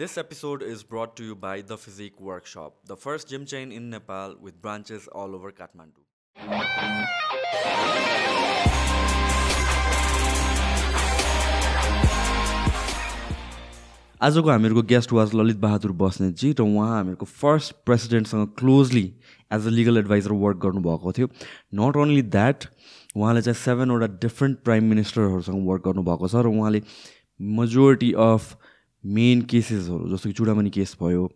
This episode is brought to you by The Physique Workshop, the first gym chain in Nepal with branches all over Kathmandu. आजको हामीहरूको guest was Lalit Bahadur बस्नेतजी र उहाँ हामीहरूको first प्रेसिडेन्टसँग closely as a legal adviser work गर्नुभएको थियो not only that उहाँले चाहिँ सेभेनवटा डिफ्रेन्ट प्राइम मिनिस्टरहरूसँग वर्क गर्नुभएको छ र उहाँले मेजोरिटी अफ मेन केसेसहरू जस्तो कि चुडामणि केस भयो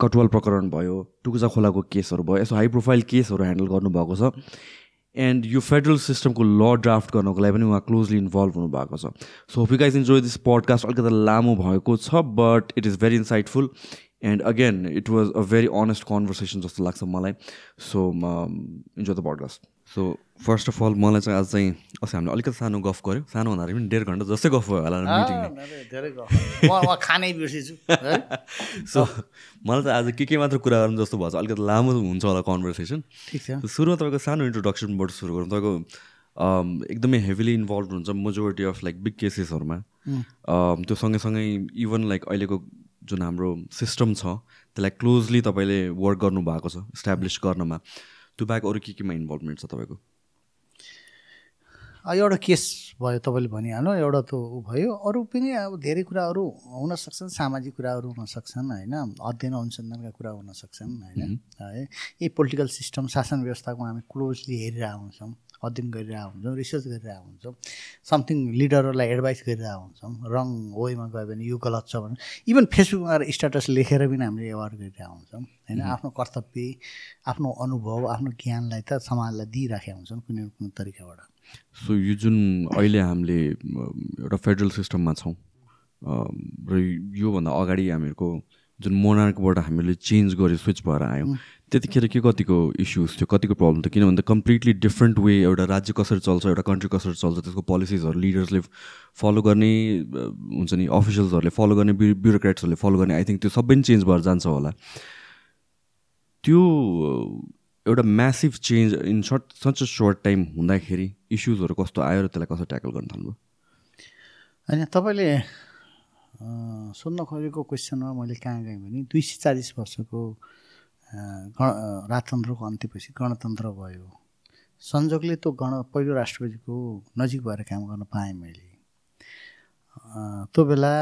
कटुवाल प्रकरण भयो टुकुचा खोलाको केसहरू भयो यसो हाई प्रोफाइल केसहरू ह्यान्डल गर्नुभएको छ। एन्ड यो फेडरल सिस्टमको ल ड्राफ्ट गर्नको लागि पनि उहाँ क्लोजली इन्भल्भ हुनुभएको छ। So hope guys enjoy this podcast अलिकति लामो भएको छ but it is very insightful and again it was a very honest conversation जस्तो लाग्छ मलाई। So enjoy the podcast so first of all मलाई चाहिँ आज चाहिँ अस्ति हामीले अलिकति सानो गफ गऱ्यो। सानो भन्दाखेरि पनि डेढ घन्टा जस्तै गफ भयो होला मिटिङ खानै बिर्सेछु सो मलाई चाहिँ आज के के मात्र कुरा गर्नु जस्तो भएको छ अलिकति लामो हुन्छ होला कन्भर्सेसन ठिक छ। सुरुमा तपाईँको सानो इन्ट्रोडक्सनबाट सुरु गरौँ। तपाईँको एकदमै हेभिली इन्भल्भ हुन्छ मेजोरिटी अफ लाइक बिग केसेसहरूमा त्यो सँगैसँगै इभन लाइक अहिलेको जुन हाम्रो सिस्टम छ त्यसलाई क्लोजली तपाईँले वर्क गर्नुभएको छ इस्टाब्लिस गर्नमा। त्यो बाहेक अरू के केमा इन्भल्भमेन्ट छ तपाईँको? एउटा केस भयो तपाईँले भनिहाल्नु एउटा त ऊ भयो। अरू पनि अब धेरै कुराहरू हुनसक्छन् सामाजिक कुराहरू हुनसक्छन् होइन? अध्ययन अनुसन्धानका कुरा हुनसक्छन् होइन? है। यही पोलिटिकल सिस्टम शासन व्यवस्थाको हामी क्लोजली हेरिरहेको हुन्छौँ। अध्ययन गरिरहेको हुन्छौँ रिसर्च गरिरहेको हुन्छौँ समथिङ लिडरहरूलाई एडभाइस गरिरहेको हुन्छौँ रङ वेमा गयो भने यो गलत छ भने इभन फेसबुकमा स्ट्याटस लेखेर पनि हामीले एवार गरिरहेको हुन्छौँ होइन? आफ्नो कर्तव्य आफ्नो अनुभव आफ्नो ज्ञानलाई त समाजलाई दिइराखेका हुन्छौँ कुनै कुनै तरिकाबाट। सो यो जुन अहिले हामीले एउटा फेडरल सिस्टममा छौँ र योभन्दा अगाडि हामीहरूको जुन मोनार्कबाट हामीले चेन्ज गऱ्यो स्विच भएर आयौँ त्यतिखेर के कतिको इस्युज थियो? कतिको प्रब्लम थियो? किन भन्दा कम्प्लिटली डिफ्रेन्ट वे एउटा राज्य कसरी चल्छ एउटा कन्ट्री कसरी चल्छ त्यसको पोलिसिजहरू लिडर्सले फलो गर्ने हुन्छ नि अफिसियल्सहरूले फलो गर्ने ब्युरोक्रेट्सहरूले फलो गर्ने आई थिङ्क त्यो सबै नै चेन्ज भएर जान्छ होला। त्यो एउटा massive change in short such a short time हुँदाखेरि इस्युजहरू कस्तो आयो र त्यसलाई कसरी ट्याकल गर्न थाल्नुभयो? होइन तपाईँले सोध्न खोजेको क्वेसनमा मैले कहाँ गएँ भने दुई सय चालिस वर्षको गण राजतन्त्रको अन्त्यपछि गणतन्त्र भयो। संजोगले त्यो गण पहिलो राष्ट्रपतिको नजिक भएर काम गर्न पाएँ मैले। त्यो बेला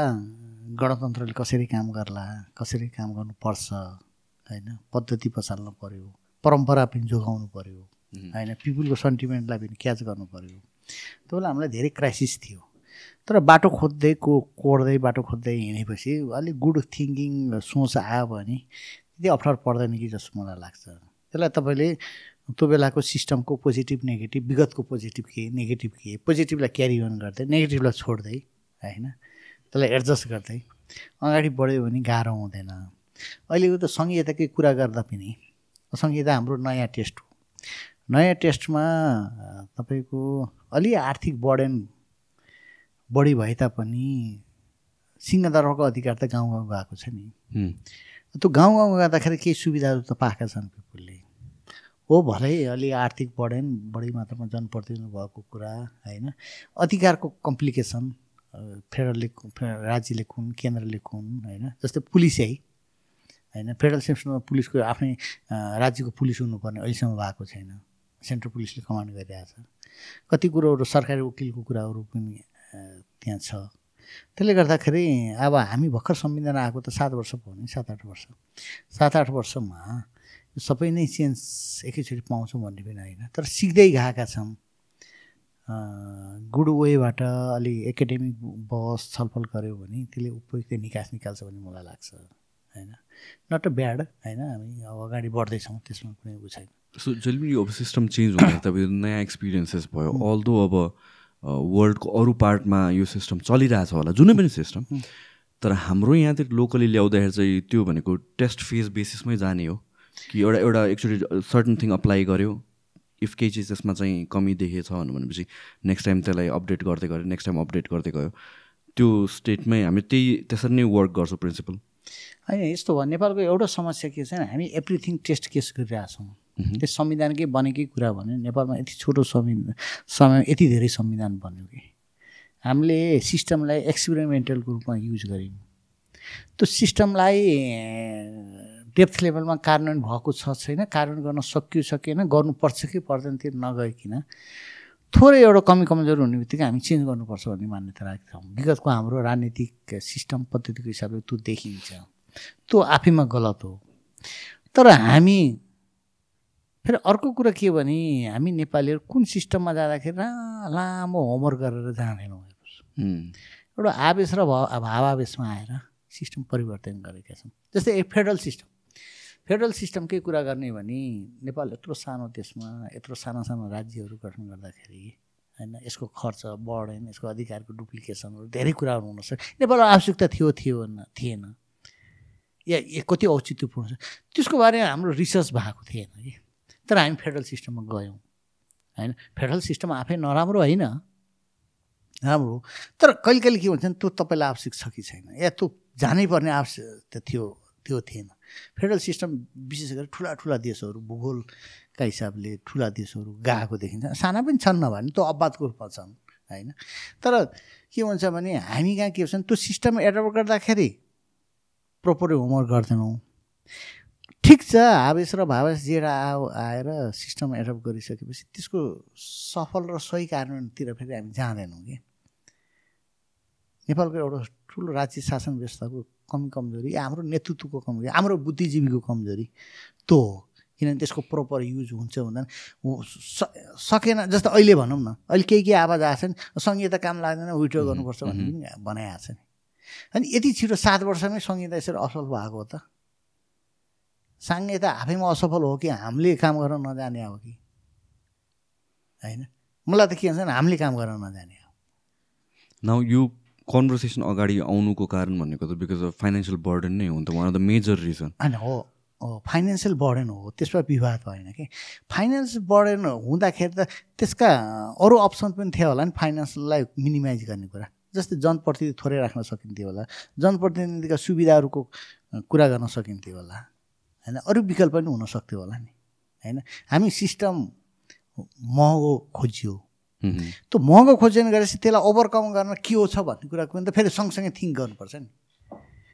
गणतन्त्रले कसरी काम गर्ला कसरी काम गर्नुपर्छ होइन? पद्धति पछाल्नु पऱ्यो परम्परा पनि जोगाउनु पऱ्यो होइन? पिपुलको सेन्टिमेन्टलाई पनि क्याच गर्नु पऱ्यो त्यो बेला हामीलाई धेरै क्राइसिस थियो। तर बाटो खोज्दै को कोड्दै बाटो खोज्दै हिँडेपछि अलिक गुड थिङ्किङ सोच आयो भने त्यति अप्ठ्यारो पर्दैन कि जस्तो मलाई लाग्छ। त्यसलाई तपाईँले त्यो बेलाको सिस्टमको पोजिटिभ नेगेटिभ विगतको पोजिटिभ के नेगेटिभ के पोजिटिभलाई क्यारी अन गर्दै नेगेटिभलाई छोड्दै होइन? त्यसलाई एडजस्ट गर्दै अगाडि बढ्यो भने गाह्रो हुँदैन। अहिलेको त सङ्घीयताकै कुरा गर्दा पनि संहिता हाम्रो नयाँ टेस्ट हो। नयाँ टेस्टमा तपाईँको अलि आर्थिक बर्डन बढी भए तापनि सिंहदरबारको अधिकार त गाउँ गाउँ गएको छ नि। त्यो गाउँ गाउँ गर्दाखेरि केही सुविधाहरू त पाएका छन् पिपुलले। हो भलै अलि आर्थिक बढेन बढी मात्रामा जनप्रतिनिधि भएको कुरा होइन? अधिकारको कम्प्लिकेसन फेडरलले राज्यले कुन केन्द्रले कुन होइन? जस्तै पुलिसै होइन? फेडरल सिस्टममा पुलिसको आफ्नै राज्यको पुलिस हुनुपर्ने अहिलेसम्म भएको छैन। सेन्ट्रल पुलिसले कमान्ड गरिरहेछ। कति कुरोहरू सरकारी वकिलको कुराहरू पनि त्यहाँ छ। त्यसले गर्दाखेरि अब हामी भर्खर संविधान आएको त सात वर्ष भयो नि सात आठ वर्ष। सात आठ वर्षमा सबै नै चेन्ज एकैचोटि पाउँछौँ भन्ने पनि होइन। तर सिक्दै गएका छौँ। गुड वेबाट अलि एकाडेमिक बस छलफल गऱ्यो भने त्यसले उपयुक्त निकास निकाल्छ भन्ने मलाई लाग्छ होइन? नट अ ब्याड होइन? हामी अब अगाडि बढ्दैछौँ त्यसमा कुनै उ छैन। सो जहिले पनि यो अब सिस्टम चेन्ज हुँदा तपाईँको नयाँ एक्सपिरियन्सेस भयो। अल्दो अब वर्ल्डको अरू पार्टमा यो सिस्टम चलिरहेछ होला जुनै पनि सिस्टम तर हाम्रो यहाँतिर लोकली ल्याउँदाखेरि चाहिँ त्यो भनेको टेस्ट फेज बेसिसमै जाने हो कि एउटा एउटा एक्चुली सर्टन थिङ अप्लाई गर्यो इफ केही चिज त्यसमा चाहिँ कमी देखेछ भनेपछि नेक्स्ट टाइम त्यसलाई अपडेट गर्दै गयो नेक्स्ट टाइम अपडेट गर्दै गयो त्यो स्टेटमै हामी त्यही त्यसरी नै वर्क गर्छौँ प्रिन्सिपल होइन यस्तो भयो नेपालको एउटा समस्या के छ हामी एभ्रिथिङ टेस्ट केस गरिरहेछौँ। त्यस संविधानकै बनेकै कुरा भने नेपालमा यति छोटो संविधान समय यति धेरै संविधान बन्यो कि। हामीले सिस्टमलाई एक्सपेरिमेन्टलको रूपमा युज गऱ्यौँ। त्यो सिस्टमलाई डेप्थ लेभलमा कार्यान्वयन भएको छ छैन कार्यान्वयन गर्न सकियो सकिएन गर्नुपर्छ कि पर्दैन त्यो नगइकन थोरै एउटा कमी कमजोर हुने बित्तिकै हामी चेन्ज गर्नुपर्छ भन्ने मान्यता राखेका छौँ विगतको हाम्रो राजनीतिक सिस्टम पद्धतिको हिसाबले त्यो देखिन्छ। त्यो आफैमा गलत हो। तर हामी फेरि अर्को कुरा के भने हामी नेपालीहरू कुन सिस्टममा जाँदाखेरि लामो होमवर्क गरेर जाँदैनौँ एउटा आवेश र भावावेशमा आएर सिस्टम परिवर्तन गरेका छौँ जस्तै फेडरल सिस्टम। फेडरल सिस्टमकै कुरा गर्ने भने नेपाल यत्रो सानो देशमा यत्रो सानो सानो राज्यहरू गठन गर्दाखेरि होइन यसको खर्च बढेन यसको अधिकारको डुप्लिकेसनहरू धेरै कुराहरू हुनसक्छ नेपालको आवश्यकता थियो थियो थिएन। या कति औचित्यपूर्ण छ। त्यसको बारेमा हाम्रो रिसर्च भएको थिएन कि। तर हामी फेडरल सिस्टममा गयौँ होइन? फेडरल सिस्टम आफै नराम्रो होइन राम्रो। तर कहिले कहिले के भन्छ त्यो तपाईँलाई आवश्यक छ कि छैन? या त्यो जानै पर्ने आवश्यकता थियो त्यो थिएन। फेडरल सिस्टम विशेष गरी ठुला ठुला देशहरू भूगोलका हिसाबले ठुला देशहरू गएको देखिन्छ। साना पनि छन् नभए त्यो अबाधको रूपमा छन् होइन? तर के हुन्छ भने हामी कहाँ के भन्छ त्यो सिस्टम एडप्ट गर्दाखेरि प्रोपर होमवर्क गर्दैनौँ। ठिक छ हावेस र भावेस जेड आएर सिस्टम एडप्ट गरिसकेपछि त्यसको सफल र सही कार्यान्वयनतिर फेरि हामी जाँदैनौँ कि। नेपालको एउटा ठुलो राज्य शासन व्यवस्थाको कमी कमजोरी हाम्रो नेतृत्वको कमजोरी हाम्रो बुद्धिजीवीको कमजोरी त्यो हो। किनभने त्यसको प्रोपर युज हुन्छ हुँदैन सकेन जस्तो अहिले भनौँ न अहिले केही केही आवाज आएको छ नि सङ्गीत काम लाग्दैन विड्रो गर्नुपर्छ भन्ने पनि बनाइरहेको छ नि। अनि यति छिटो सात वर्षमै सङ्गीत यसरी असफल भएको हो त। त आफैमा असफल हो कि हामीले काम गर्न नजाने हो कि? होइन? मलाई त के भन्छ भने हामीले काम गर्न नजाने हो। नाउ यो कन्भर्सेसन अगाडि आउनुको कारण भनेको त बिकज अफ फाइनेन्सियल बर्डन नै हो नि त one of the major reason होइन हो हो फाइनेन्सियल बर्डन हो त्यसमा विवाद भएन कि। फाइनेन्स बर्डन हुँदाखेरि त त्यसका अरू अप्सन पनि थियो होला नि फाइनेन्सलाई मिनिमाइज गर्ने कुरा। जस्तै जनप्रतिनिधि थोरै राख्न सकिन्थ्यो होला जनप्रतिनिधिका सुविधाहरूको कुरा गर्न सकिन्थ्यो होला। होइन अरू विकल्प पनि हुनसक्थ्यो होला नि होइन? हामी सिस्टम महँगो खोजियो। त्यो महँगो खोजेन गरेपछि त्यसलाई ओभरकम गर्न के हो छ भन्ने कुराको पनि त फेरि सँगसँगै थिङ्क गर्नुपर्छ नि।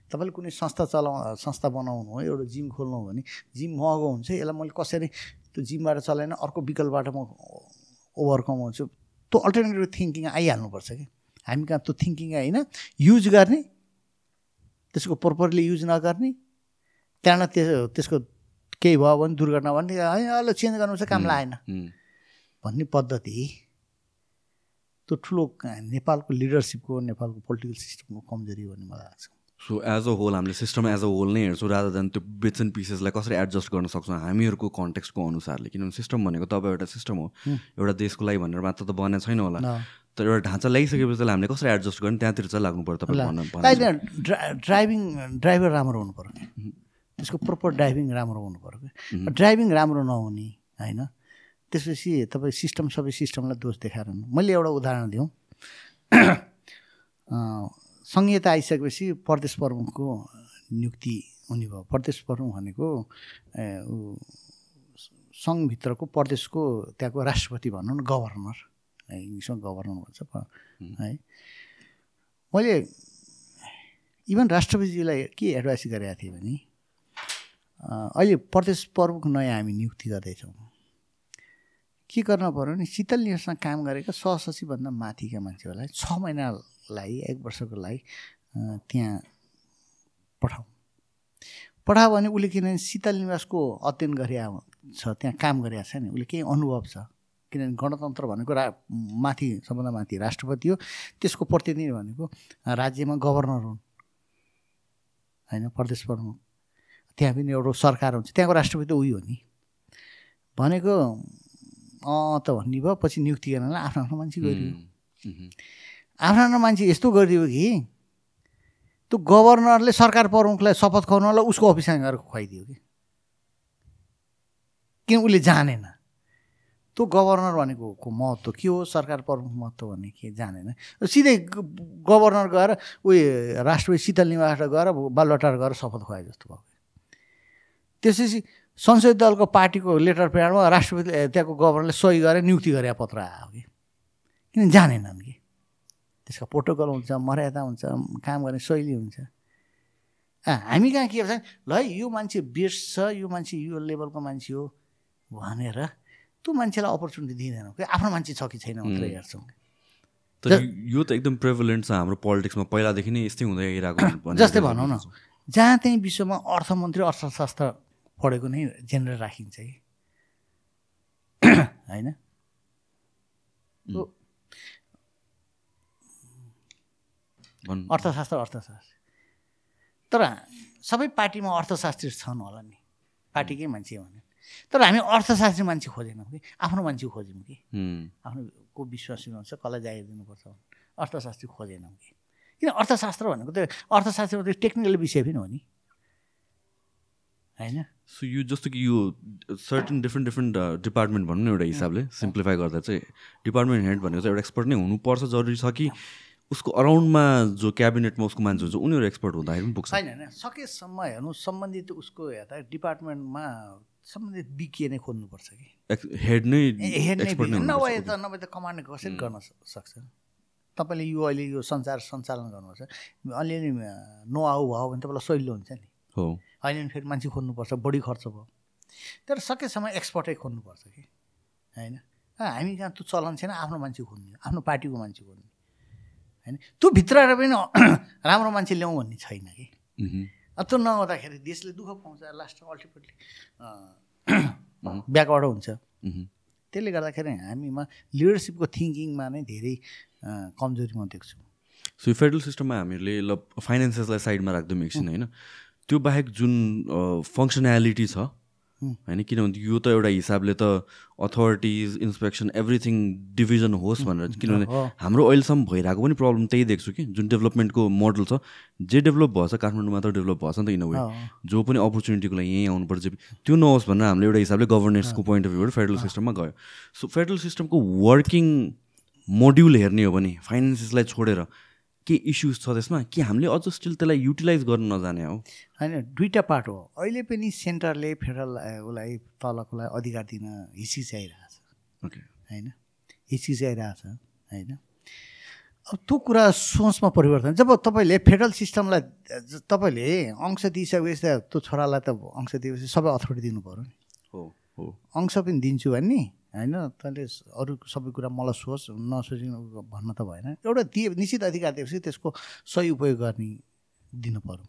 तपाईँले कुनै संस्था चलाउ संस्था बनाउनु हो एउटा जिम खोल्नु हो भने जिम महँगो हुन्छ यसलाई मैले कसरी त्यो जिमबाट चलाएन अर्को विकल्पबाट म ओभरकम हुन्छु। त्यो अल्टरनेटिभ थिङ्किङ आइहाल्नुपर्छ कि। हामी कहाँ त्यो थिङ्किङ होइन युज गर्ने त्यसको प्रोपरली युज नगर्ने त्यहाँबाट त्यो त्यसको केही भयो भने दुर्घटना भने है चेन्ज गर्नु चाहिँ काम लागेन भन्ने पद्धति त्यो ठुलो नेपालको लिडरसिपको नेपालको पोलिटिकल सिस्टमको कमजोरी भन्ने मलाई लाग्छ। सो एज अ होल हामीले सिस्टम एज अ होल नै हेर्छौँ राजा देन त्यो बिट्स एन्ड पिसेसलाई कसरी एडजस्ट गर्न सक्छौँ हामीहरूको कन्टेक्स्टको अनुसारले। किनभने सिस्टम भनेको त अब एउटा सिस्टम हो एउटा देशको लागि भनेर मात्र त बनेको छैन होला। तर एउटा ढाँचा ल्याइसकेपछि त्यसलाई हामीले कसरी एडजस्ट गर्ने त्यहाँतिर चाहिँ लाग्नु पर्यो तपाईँ ड्राइभिङ ड्राइभर राम्रो हुनु पऱ्यो त्यसको प्रोपर ड्राइभिङ राम्रो हुनु पऱ्यो ड्राइभिङ राम्रो नहुने होइन? त्यसपछि तपाईँ सिस्टम सबै सिस्टमलाई दोष देखाएर मैले एउटा उदाहरण दिउँ। संहिता आइसकेपछि प्रदेश प्रमुखको नियुक्ति हुने भयो। प्रदेश प्रमुख भनेको सङ्घभित्रको प्रदेशको त्यहाँको राष्ट्रपति भनौँ न गभर्नर। इङ्ग्लिसमा गभर्नर भन्छ है। मैले इभन राष्ट्रपतिजीलाई के एडभाइस गरेका थिएँ भने अहिले प्रदेश प्रमुख नयाँ हामी नियुक्ति गर्दैछौँ। के गर्नु पऱ्यो भने शीतल निवासमा काम गरेका सहसचिवभन्दा माथिका मान्छेहरूलाई छ महिनालाई एक वर्षको लागि त्यहाँ पठाउँ पठायो भने उसले किनभने शीतल निवासको अध्ययन गरे छ त्यहाँ काम गरेको छ नि उसले केही अनुभव छ। किनभने गणतन्त्र भनेको रा माथि सबभन्दा माथि राष्ट्रपति हो त्यसको प्रतिनिधि भनेको राज्यमा गभर्नर हुन्। होइन प्रदेश प्रमुख। त्यहाँ पनि एउटा सरकार हुन्छ। त्यहाँको राष्ट्रपति उही हो नि। भनेको अँ त भन्ने भयो पछि नियुक्ति गर्नलाई आफ्नो आफ्नो मान्छे गरियो। आफ्नो आफ्नो मान्छे यस्तो गरिदियो कि त्यो गभर्नरले सरकार प्रमुखलाई शपथ खुवाउनलाई उसको अफिसमा गएर खुवाइदियो कि। किन उसले जानेन? त्यो गभर्नर भनेको महत्त्व के हो? सरकार प्रमुख महत्त्व भन्ने के जानेन। सिधै गभर्नर गएर उयो राष्ट्रपति शीतल निवासबाट गएर बालुवाटार गएर शपथ खुवाए जस्तो भयो त्यसपछि संसदीय दलको पार्टीको लेटर प्याडमा राष्ट्रपति त्यहाँको गभर्नरले सही गरेर नियुक्ति गरे पत्र आयो कि? किन जानेनन् कि? त्यसको प्रोटोकल हुन्छ मर्यादा हुन्छ काम गर्ने शैली हुन्छ। हामी कहाँ के भन्छ ल है यो मान्छे बेस्ट छ यो मान्छे यो लेभलको मान्छे हो भनेर त्यो मान्छेलाई अपर्च्युनिटी दिँदैनौँ कि? आफ्नो मान्छे छ कि छैन मात्रै हेर्छौँ तर यो त एकदम प्रेभलेन्ट छ हाम्रो पोलिटिक्समा। पहिलादेखि नै यस्तै हुँदै आइरहेको जस्तै भनौँ न। जहाँ चाहिँ विश्वमा अर्थमन्त्री अर्थशास्त्र पढेको नै जेनरल राखिन्छ कि होइन? अर्थशास्त्र अर्थशास्त्र। तर सबै पार्टीमा अर्थशास्त्री छन् होला नि। पार्टीकै मान्छे भने तर हामी अर्थशास्त्री मान्छे खोजेनौँ कि? आफ्नो मान्छे खोज्यौँ कि? आफ्नो को विश्वासी हुन्छ कसलाई जागिर दिनुपर्छ अर्थशास्त्री खोजेनौँ कि? किन अर्थशास्त्र भनेको त अर्थशास्त्र त टेक्निकल विषय पनि हो नि। होइन? सो यो जस्तो कि यो सर्टन डिफ्रेन्ट डिफ्रेन्ट डिपार्टमेन्ट भनौँ न एउटा हिसाबले सिम्प्लिफाई गर्दा चाहिँ डिपार्टमेन्ट हेड भनेको चाहिँ एउटा एक्सपर्ट नै हुनुपर्छ जरुरी छ कि उसको अराउन्डमा जो क्याबिनेटमा उसको मान्छे हुन्छ उनीहरू एक्सपर्ट हुँदाखेरि पनि पुग्छ। छैन होइन सकेसम्म हेर्नु सम्बन्धित उसको हेर्दा डिपार्टमेन्टमा सम्बन्धित बिकिए नै खोज्नुपर्छ कि। हेड नै नभए त नभए त कमान्ड कसरी गर्न सक्छ। तपाईँले यो अहिले यो सञ्चार सञ्चालन गर्नुपर्छ। अलिअलि नो आउ भयो भने तपाईँलाई सहिलो हुन्छ नि। अहिले फेरि मान्छे खोज्नुपर्छ बढी खर्च भयो। तर सकेसम्म एक्सपर्टै खोज्नुपर्छ कि? होइन? हामी कहाँ त्यो चलन छैन आफ्नो मान्छे खोज्ने आफ्नो पार्टीको मान्छे खोज्ने। होइन? त्यो भित्र पनि राम्रो मान्छे ल्याउँ भन्ने छैन कि? त्यो नहुँदाखेरि देशले दुःख पाउँछ लास्ट अल्टिमेटली ब्याकवर्ड हुन्छ। त्यसले गर्दाखेरि हामीमा लिडरसिपको थिङ्किङमा नै धेरै कमजोरी म देख्छु। सो फेडरल सिस्टममा हामीले ल फाइनेन्सेसलाई साइडमा राख्दैछौँ एकछिन होइन? त्यो बाहेक जुन फङ्सनालिटी छ होइन? किनभने यो त एउटा हिसाबले त अथोरिटिज इन्सपेक्सन एभ्रिथिङ डिभिजन होस् भनेर। किनभने हाम्रो अहिलेसम्म भइरहेको पनि प्रब्लम त्यही देख्छु कि जुन डेभलपमेन्टको मोडल छ जे डेभलप भएछ काठमाडौँमा त डेभलप भएछ नि त वे जो पनि अपर्च्युनिटीको लागि यहीँ आउनुपर्छ त्यो नहोस् भनेर हामीले एउटा हिसाबले गभर्नेन्सको पोइन्ट अफ भ्यूबाट फेडरल सिस्टममा गयो। सो फेडरल सिस्टमको वर्किङ मोड्युल हेर्ने हो भने फाइनेन्सेसलाई छोडेर के इस्युज छ त्यसमा? कि हामीले अझ स्टिल त्यसलाई युटिलाइज गर्न नजाने हो? होइन दुइटा पार्ट हो। अहिले पनि सेन्टरले फेडरल उसलाई तलकोलाई अधिकार दिन हिचिचाइरहेछ ओके होइन? हिचिचाइरहेछ होइन? अब त्यो कुरा सोचमा परिवर्तन। जब तपाईँले फेडरल सिस्टमलाई तपाईँले अंश दिइसकेपछि त त्यो छोरालाई त अंश दिएपछि सबै अथोरिटी दिनु पऱ्यो नि। अंश पनि दिन्छु भने नि होइन? तैँले अरू सबै कुरा मलाई सोच नसोचिनु भन्न त भएन। एउटा दिए निश्चित अधिकार दिएपछि त्यसको सही उपयोग गर्ने दिनु पऱ्यो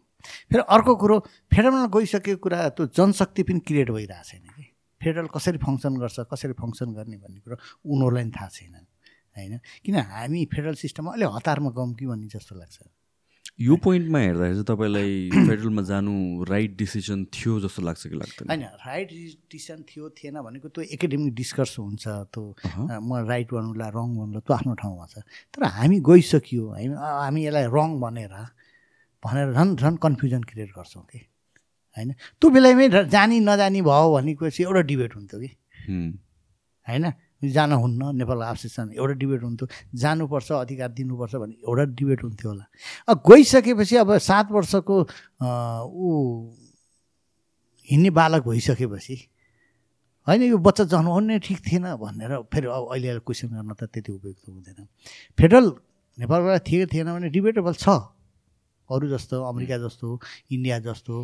फेरि अर्को कुरो फेडरलमा गइसकेको कुरा त्यो जनशक्ति पनि क्रिएट भइरहेको छैन कि? फेडरल कसरी फङ्सन गर्छ कसरी फङ्सन गर्ने भन्ने कुरो उनीहरूलाई पनि थाहा छैन होइन? किन हामी फेडरल सिस्टममा अलिक हतारमा गयौँ कि भन्ने जस्तो लाग्छ। यो पोइन्टमा हेर्दाखेरि चाहिँ तपाईँलाई फेडरलमा जानु राइट डिसिजन थियो जस्तो लाग्छ कि लाग्दैन? होइन राइट डिसिजन थियो थिएन भनेको त्यो एकाडेमिक डिस्कस हुन्छ त्यो म राइट भन्नुला रङ भन्नुला त्यो आफ्नो ठाउँमा छ। तर हामी गइसक्यो हामी हामी यसलाई रङ भनेर भनेर झन् झन् कन्फ्युजन क्रिएट गर्छौँ कि। होइन? त्यो बेलामै जानी नजानी भयो भनेको चाहिँ एउटा डिबेट हुन्थ्यो कि। होइन? जान नेपाल आवश्यक एउटा डिबेट हुन्थ्यो। जानुपर्छ अधिकार दिनुपर्छ भन्ने एउटा डिबेट हुन्थ्यो होला। अब गइसकेपछि अब सात वर्षको ऊ हिँड्ने बालक भइसकेपछि होइन यो बच्चा जन्माउनु नै ठिक थिएन भनेर फेरि अब अहिले क्वेसन गर्न त त्यति उपयुक्त हुँदैन। फेडरल नेपालबाट थियो थिएन भने डिबेटेबल छ। अरू जस्तो अमेरिका जस्तो इन्डिया जस्तो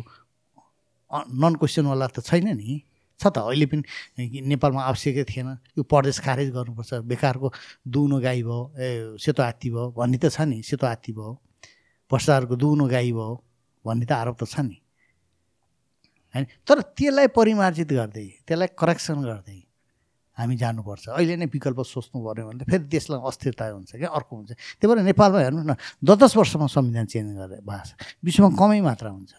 नन क्वेसनवाला त छैन नि। छ त अहिले पनि नेपालमा आवश्यकै थिएन। यो प्रदेश खारेज गर्नुपर्छ। बेकारको दुनो गाई भयो ए सेतो हात्ती भयो भन्ने त छ नि सेतो हात्ती भयो भ्रष्टाचारको दुनो गाई भयो भन्ने त आरोप त छ नि। होइन? तर त्यसलाई परिमार्जित गर्दै त्यसलाई करेक्सन गर्दै हामी जानुपर्छ। अहिले नै विकल्प सोच्नु पऱ्यो भने त फेरि देशलाई अस्थिरता हुन्छ क्या अर्को हुन्छ। त्यही भएर नेपालमा हेर्नुहोस् न दस दस वर्षमा संविधान चेन्ज गरेर भएको छ विश्वमा कमै मात्रा हुन्छ।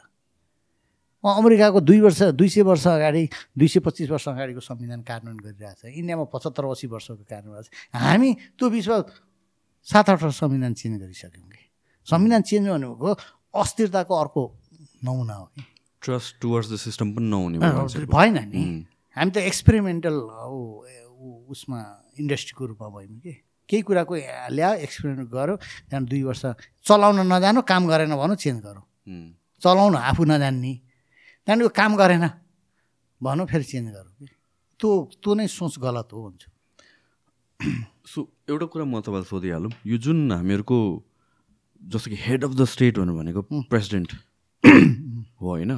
अमेरिकाको दुई वर्ष दुई सय वर्ष अगाडि दुई सय पच्चिस वर्ष अगाडिको संविधान कार्यान्वयन गरिरहेको छ इन्डियामा पचहत्तर असी वर्षको कार्यान्वयन छ हामी त्यो विश्व सात आठवटा संविधान चेन्ज गरिसक्यौँ कि। संविधान चेन्ज भनेको अस्थिरताको अर्को नमुना हो कि। ट्रस्ट टुवर्ड्स द सिस्टम पनि नहुने भएन नि। हामी त एक्सपेरिमेन्टल उसमा इन्डस्ट्रीको रूपमा भयौँ कि। केही कुराको ल्यायो एक्सपेरिमेन्ट गऱ्यो त्यहाँदेखि दुई वर्ष चलाउन नजानु काम गरेन भनौँ चेन्ज गरौँ। चलाउनु आफू नजान्ने। त्यहाँदेखि काम गरेन। भनौँ फेरि चेन्ज गरौँ कि। त्यो त्यो नै सोच गलत हो भन्छु। सो एउटा कुरा म तपाईँलाई सोधिहालौँ। यो जुन हामीहरूको जस्तो कि हेड अफ द स्टेट भनेको प्रेसिडेन्ट हो होइन?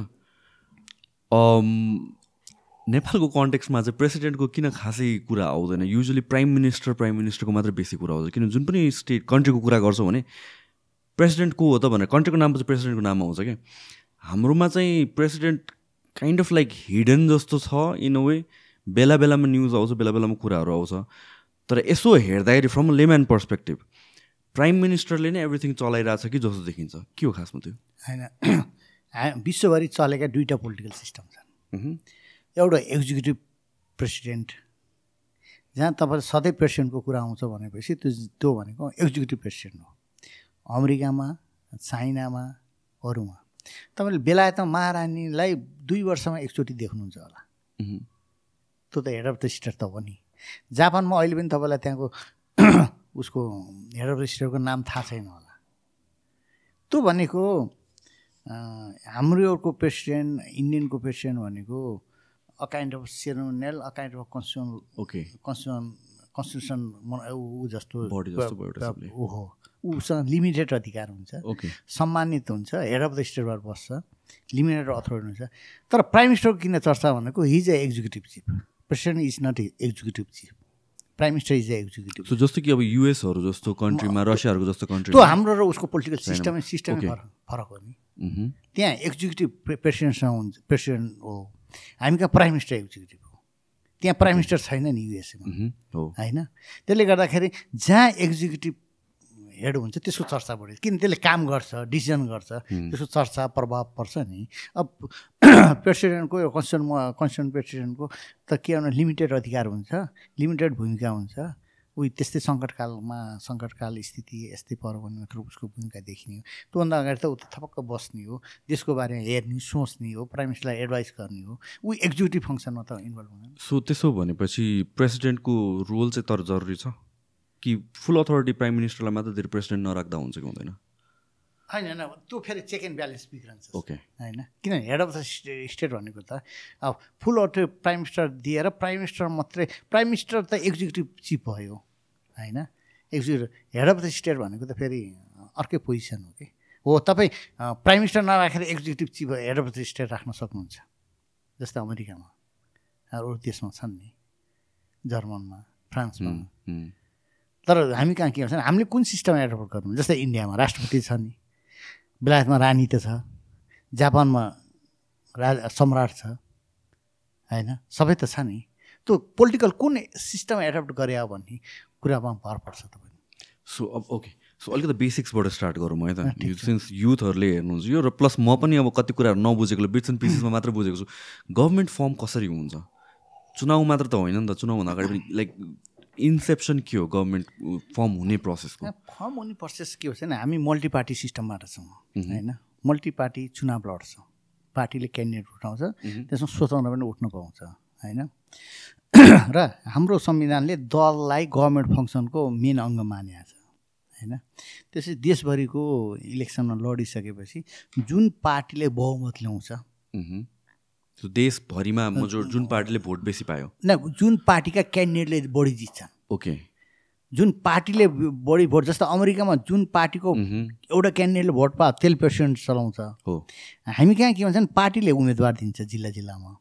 नेपालको कन्टेक्स्टमा चाहिँ प्रेसिडेन्टको किन खासै कुरा आउँदैन? युजली प्राइम मिनिस्टर प्राइम मिनिस्टरको मात्रै बेसी कुरा आउँछ। किन जुन पनि स्टेट कन्ट्रीको कुरा गर्छौँ भने प्रेसिडेन्ट को हो त भनेर। कन्ट्रीको नाम चाहिँ प्रेसिडेन्टको नाम आउँछ क्या? हाम्रोमा चाहिँ president kind of like hidden जस्तो छ इन अ वे बेला बेलामा न्युज आउँछ बेला बेलामा कुराहरू आउँछ. तर यसो हेर्दाखेरि फ्रम लेम्यान पर्सपेक्टिभ प्राइम मिनिस्टरले नै एभ्रिथिङ चलाइरहेछ कि जस्तो देखिन्छ? के हो खासमा त्यो? होइन विश्वभरि चलेका दुईवटा पोलिटिकल सिस्टम छन्। एउटा एक्जिक्युटिभ प्रेसिडेन्ट जहाँ तपाईँले सधैँ प्रेसिडेन्टको कुरा आउँछ भनेपछि त्यो त्यो भनेको एक्जिक्युटिभ प्रेसिडेन्ट हो। अमेरिकामा चाइनामा अरूमा। तपाईँले बेलायतमा महारानीलाई दुई वर्षमा एकचोटि देख्नुहुन्छ होला। त्यो त हेड अफ द स्टेट त हो नि। जापानमा अहिले पनि तपाईँलाई त्यहाँको उसको हेड अफ द स्टेटको नाम थाहा छैन होला। त्यो भनेको हाम्रोको प्रेसिडेन्ट इन्डियनको प्रेसिडेन्ट भनेको a kind of ceremonial a kind of constitution okay constitution constitution ऊ जस्तो हो। उसँग लिमिटेड अधिकार हुन्छ। ओके। सम्मानित हुन्छ हेड अफ द स्टेटबाट बस्छ लिमिटेड अथोरिटी हुन्छ। तर प्राइम मिनिस्टरको किन चर्चा भनेको he's a executive chief president is not executive chief prime minister is executive so जस्तो कि अब युएसहरू जस्तो कन्ट्रीमा रसियाहरूको जस्तो त्यो कन्ट्रीमा हाम्रो र उसको पोलिटिकल सिस्टमै सिस्टमै. फरक फरक हो नि। त्यहाँ एक्जिक्युटिभ प्रे प्रेसिडेन्टसँग हुन्छ प्रेसिडेन्ट हो। हामी कहाँ प्राइम मिनिस्टर एक्जिक्युटिभ हो। त्यहाँ प्राइम मिनिस्टर छैन नि युएसएमा होइन? त्यसले गर्दाखेरि जहाँ एक्जिक्युटिभ हेड हुन्छ त्यसको चर्चा बढ्यो किन त्यसले काम गर्छ डिसिजन गर्छ त्यसको चर्चा प्रभाव पर्छ नि। अब प्रेसिडेन्टको कन्स्टिट्युन्ट कन्स्टिट्युन्ट प्रेसिडेन्टको त के भने लिमिटेड अधिकार हुन्छ लिमिटेड भूमिका हुन्छ। उही त्यस्तै सङ्कटकालमा सङ्कटकाल स्थिति यस्तै मात्र उसको भूमिका देखिने हो। त्योभन्दा अगाडि त ऊ त थपक्क बस्ने हो देशको बारेमा हेर्ने सोच्ने हो प्राइम मिनिस्टरलाई एडभाइस गर्ने हो। ऊ एक्जिक्युटिभ फङ्सनमा त इन्भल्भ हुँदैन। सो त्यसो भनेपछि प्रेसिडेन्टको रोल चाहिँ तर जरुरी छ? कि फुल अथोरिटी प्राइम मिनिस्टरलाई मात्र धेरै प्रेसिडेन्ट नराख्दा हुन्छ कि हुँदैन? होइन होइन त्यो फेरि चेक एन्ड ब्यालेन्स बिग्रन्छ ओके होइन किनभने हेड अफ द स्टेट भनेको त अब फुल अटो प्राइम मिनिस्टर दिएर प्राइम मिनिस्टर मात्रै प्राइम मिनिस्टर त एक्जिक्युटिभ चिफ भयो होइन? Executive head of the state भनेको त फेरि अर्कै पोजिसन हो कि? हो तपाईँ प्राइम मिनिस्टर नराखेर executive chief head of the state राख्न सक्नुहुन्छ जस्तै अमेरिकामा अरू देशमा छन् नि जर्मनमा फ्रान्समा। तर हामी कहाँ के भने हामीले कुन सिस्टम एडप्ट गर्नु जस्तै इन्डियामा राष्ट्रपति छ नि बेलायतमा रानी त छ जापानमा रा सम्राट छ होइन? सबै त छ नि। त्यो पोलिटिकल कुन सिस्टम एडप्ट गरे हो भन्ने कुरामा भर पर्छ तपाईँ सो अब ओके सो अलिकति बेसिक्सबाट स्टार्ट गरौँ है त। सिन्स युथहरूले हेर्नुहुन्छ यो र प्लस म पनि अब कति कुराहरू नबुझेकोले बिट्स एन्ड पिसेसमा मात्र बुझेको छु। गभर्मेन्ट फर्म कसरी हुन्छ? चुनाव मात्र त होइन नि त। चुनावभन्दा अगाडि पनि लाइक इन्सेप्सन के हो गभर्मेन्ट फर्म हुने प्रोसेसको? फर्म हुने प्रोसेस के हुन्छ भने हामी मल्टी पार्टी सिस्टमबाट छौँ होइन? मल्टी पार्टी चुनाव लड्छ पार्टीले क्यान्डिडेट उठाउँछ त्यसमा स्वतन्त्र पनि उठ्न पाउँछ होइन? र हाम्रो संविधानले दललाई गभर्मेन्ट फङ्सनको मेन अङ्ग मानेको छ होइन? त्यसै देशभरिको इलेक्सनमा लडिसकेपछि जुन पार्टीले बहुमत ल्याउँछ सो देशभरिमा मजोर जुन पार्टीले भोट बेसी पायो। न जुन पार्टीका क्यान्डिडेटले बढी जित्छन्। ओके। जुन पार्टीले बढी भोट जस्तो अमेरिकामा जुन पार्टीको एउटा क्यान्डिडेटले भोट पायो त्यसले प्रेसिडेन्ट चलाउँछ। हो। हामी कहाँ के भन्छ भने पार्टीले उम्मेदवार दिन्छ जिल्ला जिल्लामा।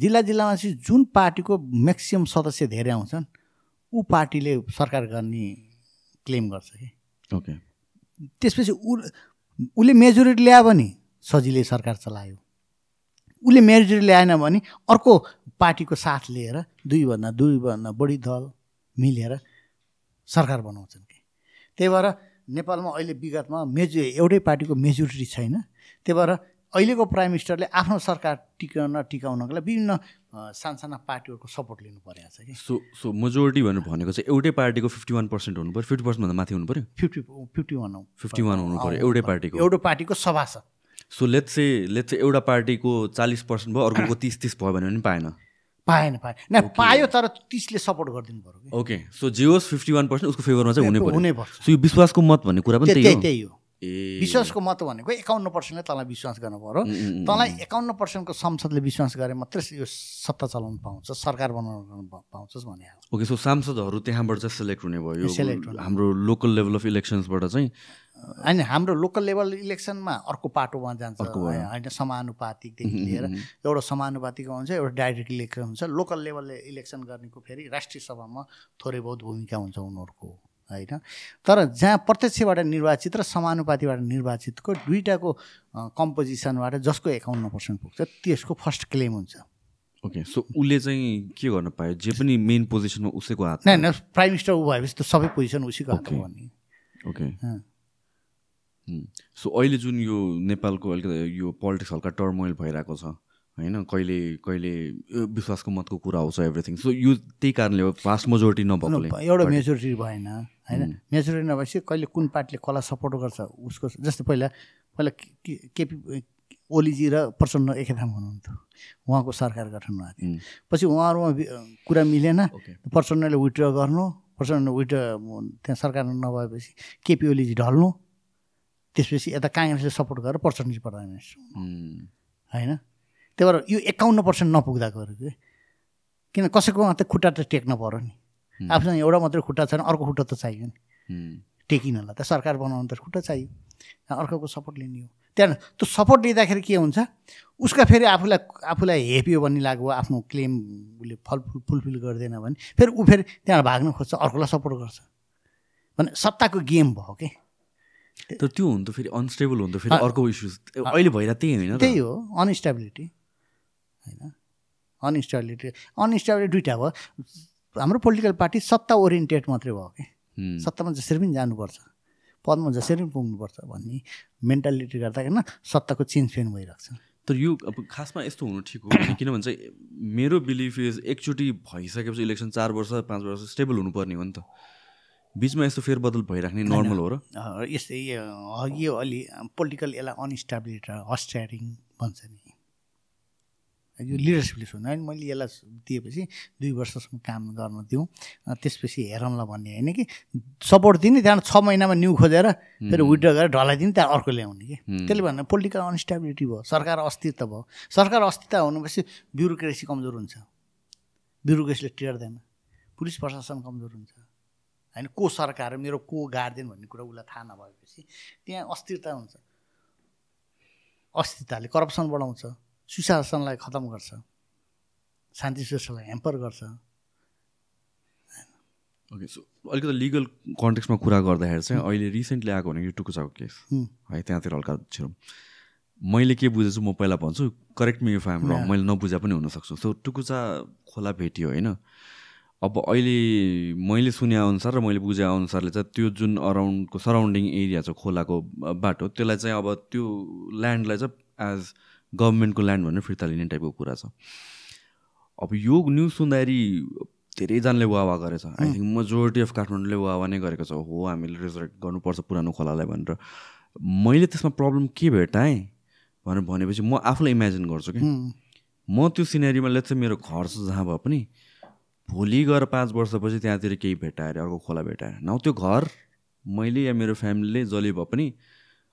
जिल्ला जिल्लामा चाहिँ जुन पार्टीको म्याक्सिमम् सदस्य धेरै आउँछन् ऊ पार्टीले सरकार गर्ने क्लेम गर्छ कि। ओके। त्यसपछि ऊ उसले मेजोरिटी ल्यायो भने सजिलै सरकार चलायो। उसले मेजोरिटी ल्याएन भने अर्को पार्टीको साथ लिएर दुईभन्दा दुईभन्दा बढी दल मिलेर सरकार बनाउँछन् कि। त्यही भएर नेपालमा अहिले विगतमा मेजो एउटै पार्टीको मेजोरिटी छैन। त्यही भएर अहिलेको प्राइम मिनिस्टरले आफ्नो सरकार टिकाउन टिकाउनको लागि विभिन्न सानसाना पार्टीहरूको सपोर्ट लिनु परेको छ कि। सो सो मेजोरिटी भनेर भनेको चाहिँ एउटै पार्टीको फिफ्टी वान पर्सेन्ट हुनु पऱ्यो फिफ्टी पर्सेन्टभन्दा माथि हुनु पऱ्यो fifty fifty one fifty one हुनु पऱ्यो एउटै पार्टीको। एउटा पार्टीको सभासद so let's say let's say एउटा पार्टीको चालिस पर्सेन्ट भयो अर्कोको तिस तिस भयो भने पनि पाएन। पाएन पाएन। न पायो तर तिसले सपोर्ट गरिदिनु पऱ्यो ओके सो जे होस् फिफ्टी वान पर्सेन्ट उसको फेभरमा चाहिँ हुनै हुनै पर्छ। सो यो विश्वासको मत भन्ने कुरा पनि त्यही त्यही हो। ए। विश्वासको मत भनेको एकाउन्न पर्सेन्टले तँलाई विश्वास गर्नु पऱ्यो। तँलाई एकाउन्न पर्सेन्टको संसदले विश्वास गरे मात्रै यो सत्ता चलाउनु पाउँछ सरकार बनाउनु पाउँछस् भने। ओके सो सांसदहरू त्यहाँबाट चाहिँ सेलेक्ट हुने भयो। हाम्रो लोकल लेभल अफ इलेक्सन्सबाट चाहिँ होइन हाम्रो लोकल लेभल इलेक्सनमा अर्को पाटोमा जान्छ। होइन समानुपातिकदेखि लिएर। एउटा समानुपातिक हुन्छ एउटा डाइरेक्ट इलेक्सन हुन्छ। लोकल लेभलले इलेक्सन गर्नेको फेरि राष्ट्रिय सभामा थोरै बहुत भूमिका हुन्छ उनीहरूको होइन। तर जहाँ प्रत्यक्षबाट निर्वाचित र समानुपातिबाट निर्वाचितको दुईवटाको कम्पोजिसनबाट जसको एकाउन्न पर्सेन्ट पुग्छ त्यसको फर्स्ट क्लेम हुन्छ। ओके सो उसले चाहिँ के गर्न पायो? जे पनि मेन पोजिसनमा उसैको हात प्राइम मिनिस्टर ऊ भएपछि त सबै पोजिसन उसीको हातमा Okay. हो नि ओके। सो अहिले जुन यो नेपालको अलिकति यो पोलिटिक्स हल्का टर्मोइल भइरहेको छ होइन? कहिले कहिले विश्वासको मतको कुरा आउँछ एभ्रिथिङ सो यो त्यही कारणले हो फास्ट मेजोरिटी नभएकोले एउटा मेजोरिटी भएन होइन? मेजोरिटी नभएपछि कहिले कुन पार्टीले कसलाई सपोर्ट गर्छ उसको जस्तै पहिला पहिला केपी ओलीजी र प्रचण्ड एकैठाउँ हुनुहुन्थ्यो। उहाँको सरकार गठन भएको थियो। पछि उहाँहरूमा कुरा मिलेन। प्रचण्डले विड्र गर्नु प्रचण्ड विड्र त्यहाँ सरकार नभएपछि केपी ओलीजी ढल्नु। त्यसपछि यता काङ्ग्रेसले सपोर्ट गरेर हुनु। उम्, होइन? त्यही भएर यो एकाउन्न पर्सेन्ट नपुग्दा गयो कि? किन कसैको मात्रै खुट्टा त टेक्न पऱ्यो नि। आफूसँग एउटा मात्रै खुट्टा छैन अर्को खुट्टा त चाहियो नि। टेकिनलाई त सरकार बनाउनु त खुट्टा चाहियो। अर्कोको सपोर्ट लिने हो। त्यहाँदेखि त्यो सपोर्ट लिँदाखेरि के हुन्छ? उसका फेरि आफूलाई आफूलाई हेप्यो भन्ने लाग्यो आफ्नो क्लेम उसले फलफुल फुलफिल गर्दैन भने फेरि ऊ फेरि त्यहाँ भाग्न खोज्छ अर्कोलाई सपोर्ट गर्छ। भने सत्ताको गेम भयो कि? तर त्यो हुनु त फेरि अनस्टेबल हुनु त फेरि। अर्को इस्युज अहिले भइरहेको त्यही होइन त्यही हो अनस्टेबिलिटी होइन? अनस्टेबिलिटी अनस्टेबिलिटी दुइटा भयो। हाम्रो पोलिटिकल पार्टी सत्ता ओरिएन्टेड मात्रै भयो कि। सत्तामा जसरी पनि जानुपर्छ। पदमा जसरी पनि पुग्नुपर्छ भन्ने मेन्टालिटी गर्दा होइन सत्ताको चेन्ज फेन भइरहेको छ। तर यो अब खासमा यस्तो हुनु ठिक हो भने किनभने चाहिँ मेरो बिलिफ इज एकचोटि भइसकेपछि इलेक्सन चार वर्ष पाँच वर्ष स्टेबल हुनुपर्ने हो नि त। बिचमा यस्तो फेरबदल भइराख्ने नर्मल हो र? यस्तै यो अलि पोलिटिकल यसलाई अनस्टेबिलिटी हस्ट्यारिङ भन्छ नि। यो लिडरसिपले सुन्नु होइन मैले यसलाई दिएपछि दुई वर्षसम्म काम गर्न दिउँ। त्यसपछि हेरौँला भन्ने होइन कि? सपोर्ट दिने त्यहाँबाट छ महिनामा न्यु खोजेर फेरि विड्र गरेर ढलाइदिने त्यहाँ अर्को ल्याउने कि? हुँ। त्यसले भन्दा पोलिटिकल अनस्टेबिलिटी भयो। सरकार अस्तित्व भयो। सरकार अस्तित्व हुनुपर्छ ब्युरोक्रेसी कमजोर हुन्छ। ब्युरोक्रेसीले टेर्दैन। पुलिस प्रशासन कमजोर हुन्छ। होइन को सरकार मेरो को गार्जेन भन्ने कुरा उसलाई थाहा नभएपछि त्यहाँ अस्थिरता हुन्छ। अस्थिरताले करप्सन बढाउँछ सुशासनलाई खतम गर्छ शान्ति सुरक्षालाई ह्याम्पर गर्छ। ओके सो अलिकति लिगल कन्टेक्समा कुरा गर्दाखेरि चाहिँ अहिले रिसेन्टली आएको भनेको यो टुकुचाको केस हुँ। त्यहाँतिर हल्का छिरौँ। मैले के बुझेछु म पहिला भन्छु करेक्ट मी इफ रङ मैले नबुझा पनि हुनसक्छु। सो टुकुचा खोला भेटियो होइन? अब अहिले मैले सुने अनुसार र मैले बुझे अनुसारले चाहिँ त्यो जुन अराउन्डको सराउन्डिङ एरिया छ खोलाको बाटो त्यसलाई चाहिँ अब त्यो ल्यान्डलाई चाहिँ एज गभर्मेन्टको ल्यान्ड भनेर फिर्ता लिने टाइपको कुरा छ। अब यो न्युज सुन्दाखेरि धेरैजनाले वावा गरेछ। आई थिङ्क मेजोरिटी अफ काठमाडौँले वावा नै गरेको छ। हो हामीले रिजरेक्ट गर्नुपर्छ पुरानो खोलालाई भनेर। मैले त्यसमा प्रब्लम के भेटाएँ भनेर भनेपछि म आफूलाई इमेजिन गर्छु कि। म त्यो सिनेरीमा लेट्स चाहिँ मेरो घर छ जहाँ भए पनि भोलि गएर पाँच वर्षपछि त्यहाँतिर केही भेटाएर अर्को खोला भेटाएर न त्यो घर मैले या मेरो फ्यामिलीले जसले भए पनि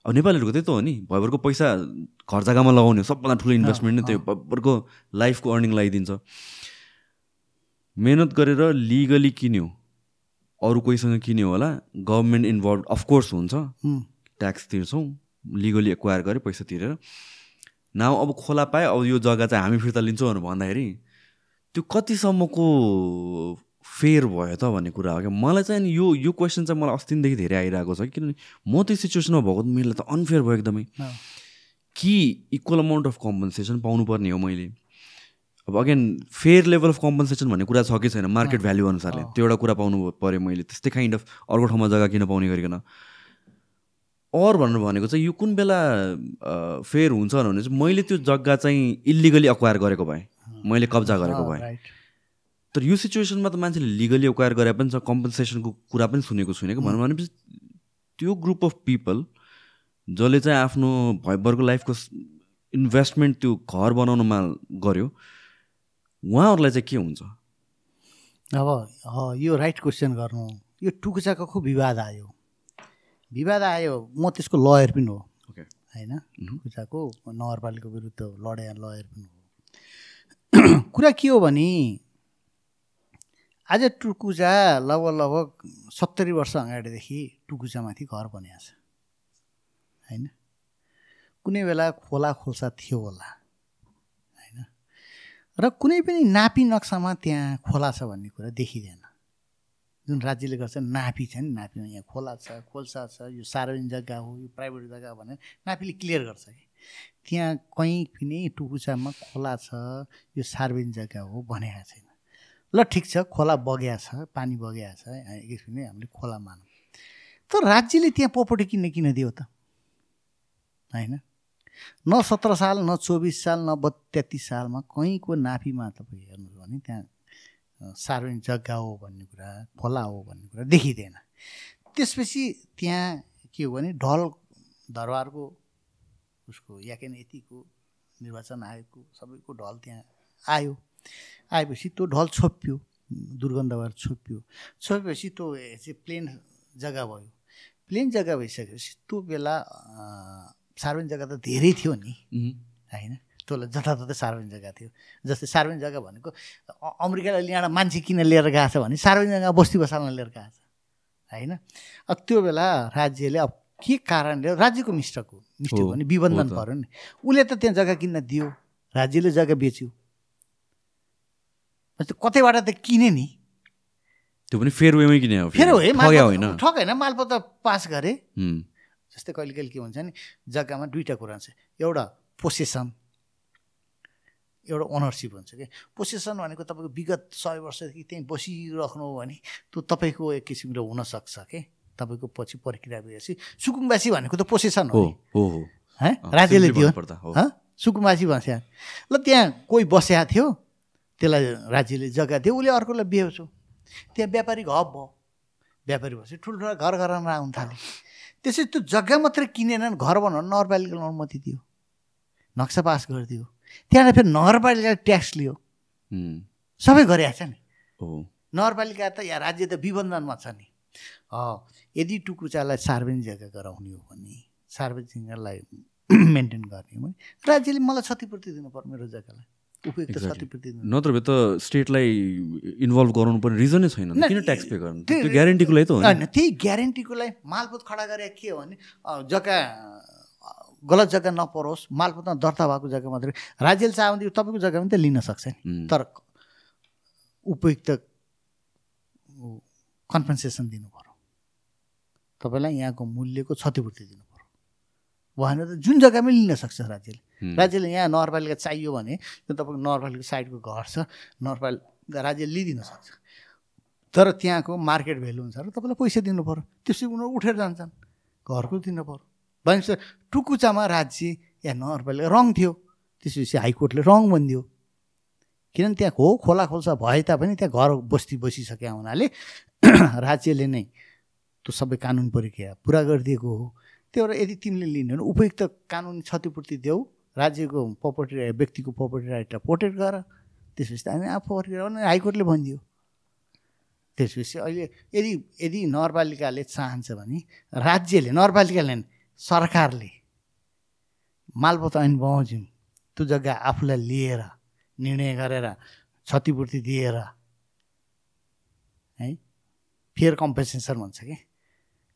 अब नेपालीहरूको त्यही त हो नि भयभरको पैसा घर जग्गामा लगाउने सबभन्दा ठुलो इन्भेस्टमेन्ट नै त्यो भयभरको लाइफको अर्निङ लगाइदिन्छ। मेहनत गरेर लिगली किन्यो। अरू कोहीसँग किन्यो होला गभर्मेन्ट इन्भल्भ अफकोर्स हुन्छ। ट्याक्स तिर्छौँ लिगली एक्वायर गरेँ पैसा तिरेर। नाउ अब खोला पाएँ अब यो जग्गा चाहिँ हामी फिर्ता लिन्छौँ भनेर भन्दाखेरि त्यो कतिसम्मको फेयर भयो त भन्ने कुरा हो क्या? मलाई चाहिँ यो यो क्वेसन चाहिँ मलाई अस्तिदेखि धेरै आइरहेको छ किनभने म त्यो सिचुएसनमा भएको मेरो त अनफेयर भयो एकदमै। कि इक्वल अमाउन्ट अफ कम्पन्सेसन पाउनुपर्ने हो मैले। अब again fair level of compensation भन्ने कुरा छ कि छैन? मार्केट भ्याल्यु अनुसारले। त्यो एउटा कुरा पाउनु पऱ्यो मैले। त्यस्तै काइन्ड अफ अर्को ठाउँमा जग्गा किन पाउने गरिकन। अर भनेर भनेको चाहिँ यो कुन बेला फेयर हुन्छ भने चाहिँ मैले त्यो जग्गा चाहिँ इल्लिगली अक्वायर गरेको भएँ। मैले कब्जा गरेको अँ, भएँ। तर यो सिचुएसनमा त मान्छेले लिगली एक्वायर गरे पनि छ कम्पन्सेसनको कुरा पनि सुनेको छुइनँ कि। भनौँ भनेपछि त्यो ग्रुप अफ पिपल जसले चाहिँ आफ्नो भयभरको लाइफको इन्भेस्टमेन्ट त्यो घर बनाउनमा गर्यो उहाँहरूलाई चाहिँ के हुन्छ? अब यो राइट क्वेसन गर्नु यो टुकुचाको खुब विवाद आयो। विवाद आयो म त्यसको लयर पनि हो। होइन? Mhm. टुकुचाको नगरपालिका विरुद्ध लडे लयर पनि हो। कुरा के हो भने आज टुकुचा लगभग लगभग सत्तरी वर्ष अगाडिदेखि टुकुचामाथि घर बनिएको छ होइन? कुनै बेला खोला खोल्सा थियो होला। होइन? र कुनै पनि नापी नक्सामा त्यहाँ खोला छ भन्ने कुरा देखिँदैन। जुन राज्यले गर्छ नापी छ नि नापीमा यहाँ खोला छ खोल्सा छ यो सार्वजनिक जग्गा हो यो प्राइभेट जग्गा भनेर नापीले क्लियर गर्छ कि? त्यहाँ कहीँ पनि टुकुचामा खोला छ यो सार्वजनिक जग्गा हो भनेको छैन। ल ठिक छ खोला बग्या छ पानी बग्या छ एकछिन हामीले खोला मानौँ। तर राज्यले त्यहाँ प्रपर्टी किन्न किन दियो त? होइन? न सत्र साल न चौबिस साल न ब सालमा कहीँको नाफीमा तपाईँ हेर्नुहुन्छ भने त्यहाँ सार्वजनिक जग्गा हो भन्ने कुरा खोला हो भन्ने कुरा देखिँदैन। त्यसपछि त्यहाँ के हो भने ढल दरबारको उसको याकेन यतिको निर्वाचन आयोगको सबैको ढल त्यहाँ आयो। आएपछि त्यो ढल छोप्यो दुर्गन्ध भएर छोप्यो। छोपेपछि त्यो चाहिँ प्लेन जग्गा भयो। प्लेन जग्गा भइसकेपछि त्यो बेला सार्वजनिक जग्गा त धेरै थियो नि. होइन? त्यसलाई जताततै सार्वजनिक जग्गा थियो। जस्तै सार्वजनिक जग्गा भनेको अमेरिकाले यहाँबाट मान्छे किन लिएर गएको छ भने सार्वजनिक जग्गा बस्ती बसाल्न लिएर गएको छ। होइन? अब त्यो बेला राज्यले अब के कारणले राज्यको मिस्टेक हो? मिस्टेक भने विबन्धन। पऱ्यो नि उसले त त्यहाँ जग्गा किन्न दियो राज्यले जग्गा बेच्यो। कतैबाट त किने नि? त्यो पनि फेयर वेमै किने फेरि। होइन मालपोत- ठग होइन। मालपोत पास गरे। जस्तै कहिले कहिले के हुन्छ नि जग्गामा दुईवटा कुरा हुन्छ एउटा पोसेसन एउटा ओनरसिप हुन्छ कि। पोसेसन भनेको तपाईँको विगत सय वर्षदेखि त्यहीँ बसिराख्नु हो भने त्यो तपाईँको एक किसिमले हुनसक्छ कि। तपाईँको पछि प्रक्रिया भएपछि सुकुम्बासी भनेको त पोसेसन हो राज्यले दियो। सुकुम्बासी बस्या। ल त्यहाँ कोही बस्या थियो त्यसलाई राज्यले जग्गा दियो उसले अर्कोलाई बेच्यो त्यहाँ व्यापारिक हब भयो। व्यापारी भएपछि ठुल्ठुला घर घरमा आउनु थाले। त्यसै त्यो जग्गा मात्रै किनेन घर बनाउनु नगरपालिकाले अनुमति दियो। नक्सा पास गरिदियो। त्यहाँबाट फेरि नगरपालिकाले ट्याक्स लियो। सबै गरेको छ नि नगरपालिका त या राज्य त विबन्धनमा छ नि। यदि टुकुचालाई सार्वजनिक जग्गा गराउने हो भने सार्वजनिक जग्गालाई मेन्टेन गर्ने हो भने राज्यले मलाई क्षतिपूर्ति दिनु पर्यो मेरो जग्गालाई। उपयुक्त. क्षतिपूर्ति नत्र भए त स्टेटलाई इन्भल्भ गराउनु पर्ने रिजनै छैन किन ट्याक्स पे गर्नु? त्यो- ग्यारेन्टीको लागि त होइन त्यही ग्यारेन्टीको लागि मालपोत खडा गरे के हो भने जग्गा गलत जग्गा नपरोस् मालपोतमा दर्ता भएको जग्गा मात्रै। राज्यले चाह्यो भने तपाईँको जग्गा पनि त लिन सक्छ नि। तर उपयुक्त कम्पन्सेसन दिनु पऱ्यो तपाईँलाई यहाँको मूल्यको क्षतिपूर्ति दिनु पऱ्यो भएन त जुन जग्गामै लिन सक्छ राज्यले। राज्यले यहाँ नगरपालिका चाहियो भने त्यो तपाईँको नगरपालिका साइडको घर छ नगरपालिका राज्यले लिइदिन सक्छ। तर त्यहाँको मार्केट भेल्यु अनुसार तपाईँलाई पैसा दिनु पऱ्यो त्यसपछि उनीहरू उठेर जान्छन्। घरको दिनु पऱ्यो भनेपछि टुकुचामा राज्य या नगरपालिका रङ थियो। त्यसपछि हाइकोर्टले रङ भनिदियो किनभने त्यहाँ हो खोला खोल्सा भए तापनि त्यहाँ घर बस्ती बसिसके हुनाले राज्यले नै त्यो सबै कानुन प्रक्रिया पुरा गरिदिएको हो। त्यो भएर यदि तिमीले लिने भने उपयुक्त कानुनी क्षतिपूर्ति देऊ राज्यको प्रपर्टी राइट व्यक्तिको प्रपर्टी राइटलाई प्रोटेक्ट गर। त्यसपछि त हामी आफू गर्ने हाइकोर्टले भनिदियो। त्यसपछि अहिले यदि यदि नगरपालिकाले चाहन्छ भने राज्यले नगरपालिकाले सरकारले मालपोत ऐन बमोजिम त्यो जग्गा आफूलाई लिएर निर्णय गरेर क्षतिपूर्ति दिएर है फेयर कम्पेन्सेसन भन्छ कि?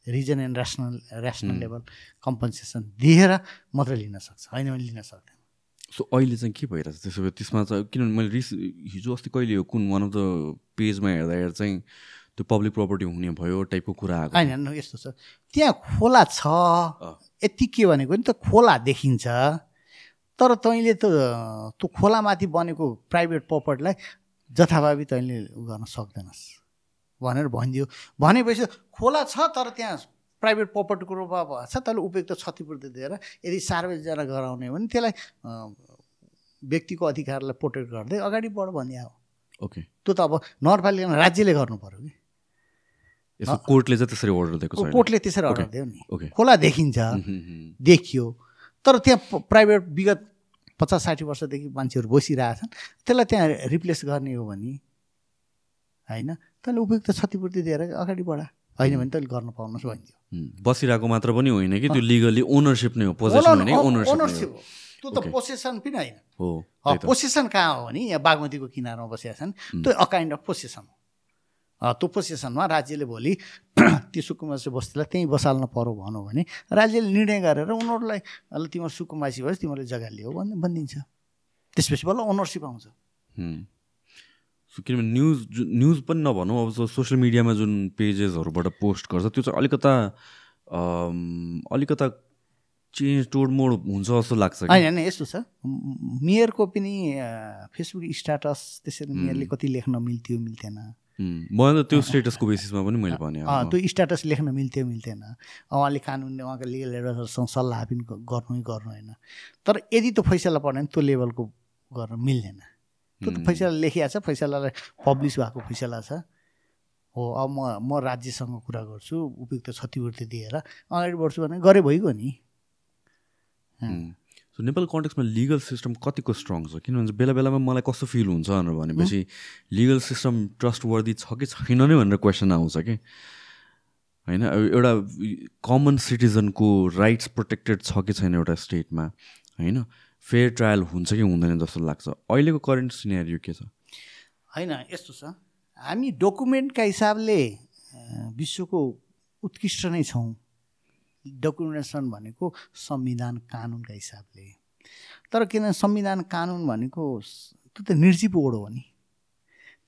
Reason and rational rational. Level compensation दिएर मात्रै लिन सक्छ। होइन भने लिन सक्दैन। सो अहिले चाहिँ के भइरहेछ? त्यसो भए त्यसमा चाहिँ किनभने मैले रिस हिजो अस्ति कहिले हो कुन वान अफ द पेजमा हेर्दाखेरि चाहिँ त्यो पब्लिक प्रपर्टी हुने भयो टाइपको कुरा आएको होइन, यस्तो छ। त्यहाँ खोला छ। यति के भनेको नि त खोला देखिन्छ। तर तैँले त त्यो खोलामाथि बनेको प्राइभेट प्रपर्टीलाई जथाभावी तैँले गर्न सक्दैनस् भनेर भनिदियो। भनेपछि खोला छ तर त्यहाँ प्राइभेट प्रपर्टीको रूपमा भएको छ तैँले उपयुक्त क्षतिपूर्ति दिएर यदि सार्वजनिक गराउने हो भने त्यसलाई व्यक्तिको अधिकारलाई प्रोटेक्ट गर्दै अगाडि बढ हो। ओके त्यो त अब नगरपालिकामा राज्यले गर्नु पऱ्यो कि? कोर्टले चाहिँ त्यसरी अर्डर दिएको छ कोर्टले त्यसरी. अर्डर दियो नि। खोला देखिन्छ देखियो। तर त्यहाँ प्राइभेट विगत पचास साठी वर्षदेखि मान्छेहरू बसिरहेछन् त्यसलाई त्यहाँ रिप्लेस गर्ने हो भने होइन? तैँले उपयुक्त क्षतिपूर्ति दिएर अगाडि बढा। होइन भने तैँले गर्न पाउनुहोस् भनिदियो। बसिरहेको मात्र पनि होइन कि त्यो लिगली ओनरसिप नै हो ओनरसिप हो। त्यो त पोसेसन पनि होइन। पोसेसन कहाँ हो भने यहाँ बागमतीको किनारमा बसेका छन्। त्यो अ काइन्ड अफ पोसेसन हो। त्यो पोसेसनमा राज्यले भोलि त्यो सुकुम्बासी बस्तीलाई त्यहीँ बसाल्न पऱ्यो भनौँ भने राज्यले निर्णय गरेर उनीहरूलाई तिमीहरू सुकुम्बासी भएपछि तिमीहरूले जग्गा लियो भन्ने भनिदिन्छ। त्यसपछि बल्ल ओनरसिप आउँछ। किनभने न्युज जुन न्युज पनि नभनौँ अब सोसियल मिडियामा जुन पेजेसहरूबाट पोस्ट गर्छ त्यो चाहिँ अलिकता अलिकता चेन्ज तोडमोड हुन्छ जस्तो लाग्छ होइन होइन यस्तो छ। मेयरको पनि फेसबुक स्ट्याटस त्यसरी मेयरले कति लेख्न मिल्थ्यो मिल्थेन। मैले त त्यो स्टेटसको बेसिसमा पनि मैले भने त्यो स्ट्याटस लेख्न मिल्थ्यो मिल्थेन। उहाँले कानुनले उहाँको लिगल एडभाइजरसँग सल्लाह पनि गर्नु गर्नु होइन तर यदि त्यो फैसला परेन त्यो लेभलको गर्न मिल्दैन। त्यो त। फैसला लेखिया छ फैसलालाई पब्लिस भएको फैसला छ। हो अब म म राज्यसँग कुरा गर्छु उपयुक्त क्षतिपूर्ति दिएर अगाडि बढ्छु भने गरे भइगयो नि। सो नेपाल कन्टेक्समा लिगल सिस्टम कतिको स्ट्रङ छ? किनभने बेला बेलामा मलाई कस्तो फिल हुन्छ भनेर भनेपछि लिगल सिस्टम ट्रस्ट वर्दी छ कि छैन नै भनेर क्वेसन आउँछ कि? होइन? एउटा कमन सिटिजनको राइट्स प्रोटेक्टेड छ कि छैन एउटा स्टेटमा होइन? फेयर ट्रायल हुन्छ कि हुँदैन जस्तो लाग्छ। अहिलेको करेन्ट सिनेरियो के छ? होइन यस्तो छ। हामी डकुमेन्टका हिसाबले विश्वको उत्कृष्ट नै छौँ। डकुमेन्टेसन भनेको संविधान कानुनका हिसाबले। तर किन संविधान कानुन भनेको त्यो त निर्जीव ओड हो नि।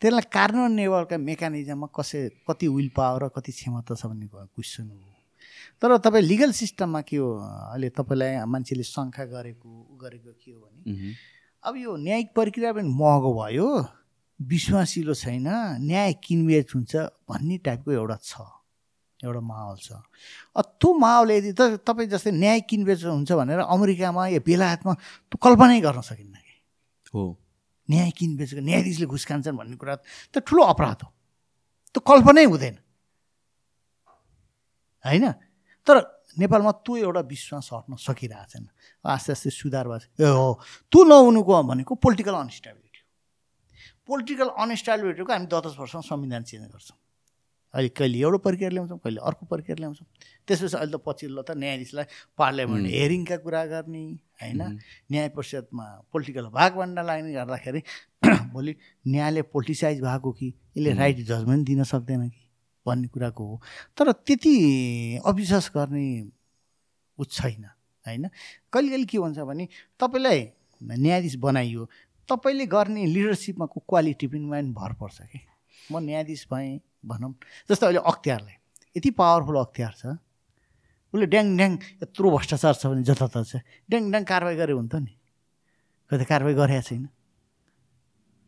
त्यसलाई कार्यान्वयन नेवारका मेकानिजममा कसै कति विल पावर र कति क्षमता छ भन्ने क्वेसन हो। तर तपाईँ लिगल सिस्टममा के हो? अहिले तपाईँलाई मान्छेले शङ्का गरेको गरेको के हो भने अब यो न्यायिक प्रक्रिया पनि महँगो भयो विश्वासिलो छैन न्याय किनबेच हुन्छ भन्ने टाइपको एउटा छ। एउटा माहौल छ। त्यो माहौल यदि त तपाईँ जस्तै न्याय किनबेच हुन्छ भनेर अमेरिकामा या बेलायतमा त्यो कल्पनै गर्न सकिन्न कि? हो। न्याय किनबेचको न्यायाधीशले घुस खान्छन् भन्ने कुरा त ठुलो अपराध हो। त्यो कल्पनै हुँदैन। होइन? तर नेपालमा त्यो एउटा विश्वास हट्न सकिरहेको छैन आस्ते आस्ते सुधार भएको छ ए हो। त्यो नहुनुको भनेको पोलिटिकल अनस्टेबिलिटी हो। पोलिटिकल अनस्टेबिलिटीको हामी दस दस वर्षमा संविधान चेन्ज गर्छौँ। अहिले कहिले एउटा प्रक्रिया ल्याउँछौँ कहिले अर्को प्रक्रिया ल्याउँछौँ। त्यसपछि अहिले त पछिल्लो त न्यायाधीशलाई पार्लियामेन्ट हेरिङका कुरा गर्ने होइन? न्याय परिषदमा पोलिटिकल भागभन्डा लाग्ने गर्दाखेरि भोलि न्यायले पोलिटिसाइज भएको कि यसले राइट जजमेन्ट दिन सक्दैन कि भन्ने कुराको हो। तर त्यति अविश्वास गर्ने उ छैन होइन? कहिले कहिले के हुन्छ भने तपाईँलाई न्यायाधीश बनाइयो तपाईँले गर्ने लिडरसिपमा को क्वालिटी पनि भर पर्छ कि? म न्यायाधीश भएँ भनौँ जस्तो अहिले अख्तियारलाई यति पावरफुल अख्तियार छ। उसले ड्याङ ड्याङ यत्रो भ्रष्टाचार छ भने जताततै छ। ड्याङ ड्याङ कारवाही गरे हुन्थ्यो नि। कतै कारवाही गरेका छैन।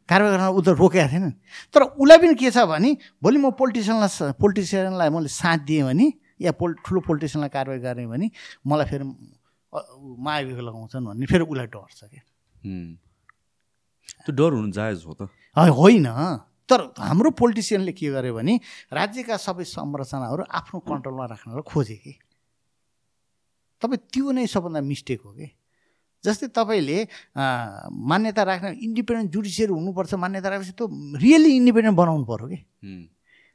कारवाही गर्न ऊ त रोकेका थिएन। तर उसलाई पनि के छ भने भोलि म पोलिटिसियनलाई पोलिटिसियनलाई मैले साथ दिएँ भने या पोल ठुलो पोलिटिसियनलाई कारवाही गरेँ भने मलाई फेरि महाभियोग लगाउँछन् भन्ने फेरि उसलाई डर छ क्या। त्यो डर हुनु जायज हो त। होइन। तर हाम्रो पोलिटिसियनले के गर्यो भने राज्यका सबै संरचनाहरू आफ्नो कन्ट्रोलमा राख्नलाई खोजे कि? तपाईँ त्यो नै सबभन्दा मिस्टेक हो कि? जस्तै तपाईँले मान्यता राख्ने इन्डिपेन्डेन्ट जुडिसियरी हुनुपर्छ मान्यता राखेपछि त्यो रियली इन्डिपेन्डेन्ट बनाउनु पऱ्यो कि?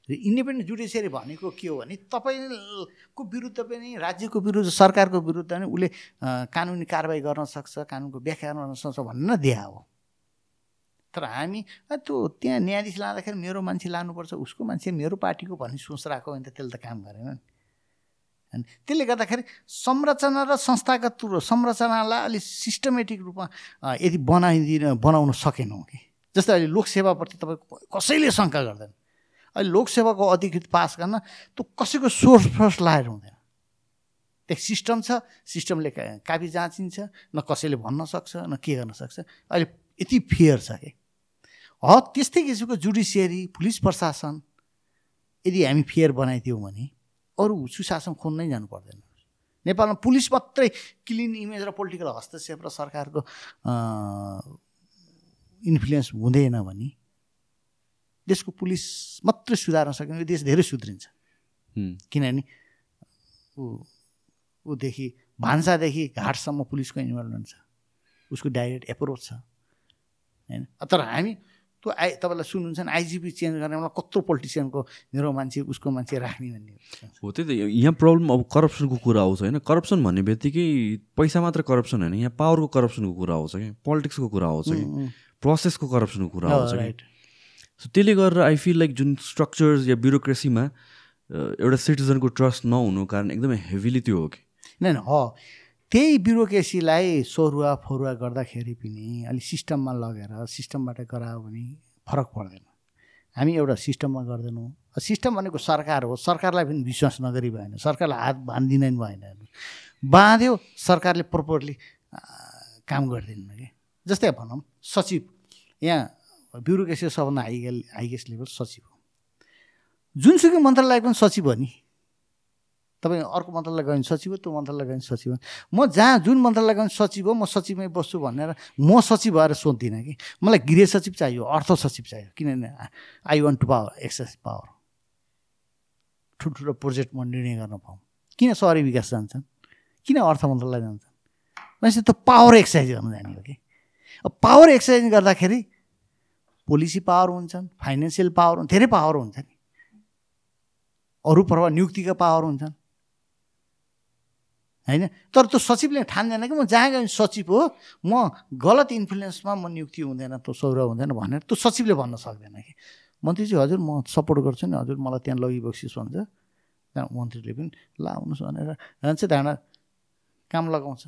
इन्डिपेन्डेन्ट जुडिसियरी भनेको के हो भने तपाईँको विरुद्ध पनि राज्यको विरुद्ध सरकारको विरुद्ध पनि उसले कानुनी कारवाही गर्न सक्छ कानुनको व्याख्या गर्न सक्छ भनेर दिया हो। तर हामी त्यो त्यहाँ न्यायाधीश लाँदाखेरि मेरो मान्छे लानुपर्छ उसको मान्छे मेरो पार्टीको भन्ने सोच राखेको भने त त्यसले त काम गरेन नि। होइन त्यसले गर्दाखेरि संरचना र संस्थागत रूप संरचनालाई अलिक सिस्टमेटिक रूपमा यदि बनाइदिन बनाउन सकेनौँ कि? जस्तै अहिले लोकसेवाप्रति तपाईँ कसैले शङ्का गर्दैन। अहिले लोकसेवाको अधिकृत पास गर्न त्यो कसैको सोर्स फोर्स लाएर हुँदैन। त्यहाँ सिस्टम छ सिस्टमले काफी जाँचिन्छ न कसैले भन्न सक्छ न के गर्न सक्छ। अहिले यति फियर छ कि? ह त्यस्तै किसिमको जुडिसियरी पुलिस प्रशासन। यदि हामी फेयर बनाइदियौँ भने अरू सुशासन खोज्नै जानु पर्दैन। नेपालमा पुलिस मात्रै क्लिन इमेज र पोलिटिकल हस्तक्षेप र सरकारको इन्फ्लुएन्स हुँदैन भने देशको पुलिस मात्रै सुधार्न सक्यो भने देश धेरै सुध्रिन्छ। किनभने ऊ ऊदेखि भान्सादेखि घाटसम्म पुलिसको इन्भल्भमेन्ट छ। उसको डाइरेक्ट एप्रोच छ। होइन? तर हामी त्यो आइ तपाईँलाई सुन्नुहुन्छ भने आइजिपी चेन्ज गर्ने मलाई कत्रो पोलिटिसियनको मेरो मान्छे उसको मान्छे राख्ने भन्ने हो। त्यही त यहाँ प्रब्लम अब करप्सनको कुरा आउँछ होइन। करप्सन भन्ने बित्तिकै पैसा मात्र करप्सन होइन यहाँ पावरको करप्सनको कुरा आउँछ कि पोलिटिक्सको कुरा आउँछ कि प्रोसेसको करप्सनको कुरा आउँछ कि। सो त्यसले गरेर आई फिल लाइक जुन स्ट्रक्चर्स या ब्युरोक्रेसीमा एउटा सिटिजनको ट्रस्ट नहुनु कारण एकदमै हेभिली त्यो हो कि। नै हो। त्यही ब्युरोक्रेसीलाई सोरुवा फोरुवा गर्दाखेरि पनि अलिक सिस्टममा लगेर सिस्टमबाट गरायो भने फरक पर्दैन। हामी एउटा सिस्टममा गर्दैनौँ। सिस्टम भनेको सरकार हो। सरकारलाई पनि विश्वास नगरी भएन। सरकारलाई हात बाँधिँदैन भएन। बाँध्यो सरकारले प्रोपरली काम गर्दैन कि। जस्तै भनौँ सचिव। यहाँ ब्युरोक्रेसी सबभन्दा हाइ हाइएस्ट लेभल सचिव हो। जुनसुकै मन्त्रालय पनि सचिव हो नि। तपाईँ अर्को मन्त्रालय गयो भने सचिव हो त्यो मन्त्रालय गयो भने सचिव म जहाँ जुन मन्त्रालय गयो भने सचिव हो म सचिवमै बस्छु भनेर म सचिव भएर सोध्दिनँ कि। मलाई गृह सचिव चाहियो अर्थ सचिव चाहियो। किनभने I want to power access power ठुल्ठुलो प्रोजेक्ट म निर्णय गर्न पाऊँ। किन सहरी विकास जान्छन्? किन अर्थ मन्त्रालय जान्छन्? मान्छे त पावर एक्सर्साइज गर्न जाने हो कि। पावर एक्सर्साइज गर्दाखेरि पोलिसी पावर हुन्छन् फाइनेन्सियल पावर धेरै पावर हुन्छ नि अरू प्रभाव नियुक्तिका पावर हुन्छन्। होइन? तर त्यो सचिवले ठान्दैन कि? म जहाँ गएँ सचिव हो। म गलत इन्फ्लुएन्समा म नियुक्ति हुँदैन त्यो सौरा हुँदैन भनेर त्यो सचिवले भन्न सक्दैन कि? मन्त्रीजी हजुर म सपोर्ट गर्छु नि। हजुर मलाई त्यहाँ लगि बक्सिस भन्छ। त्यहाँ मन्त्रीले पनि ला आउनुहोस् भनेर जान्छ त्यहाँबाट काम लगाउँछ।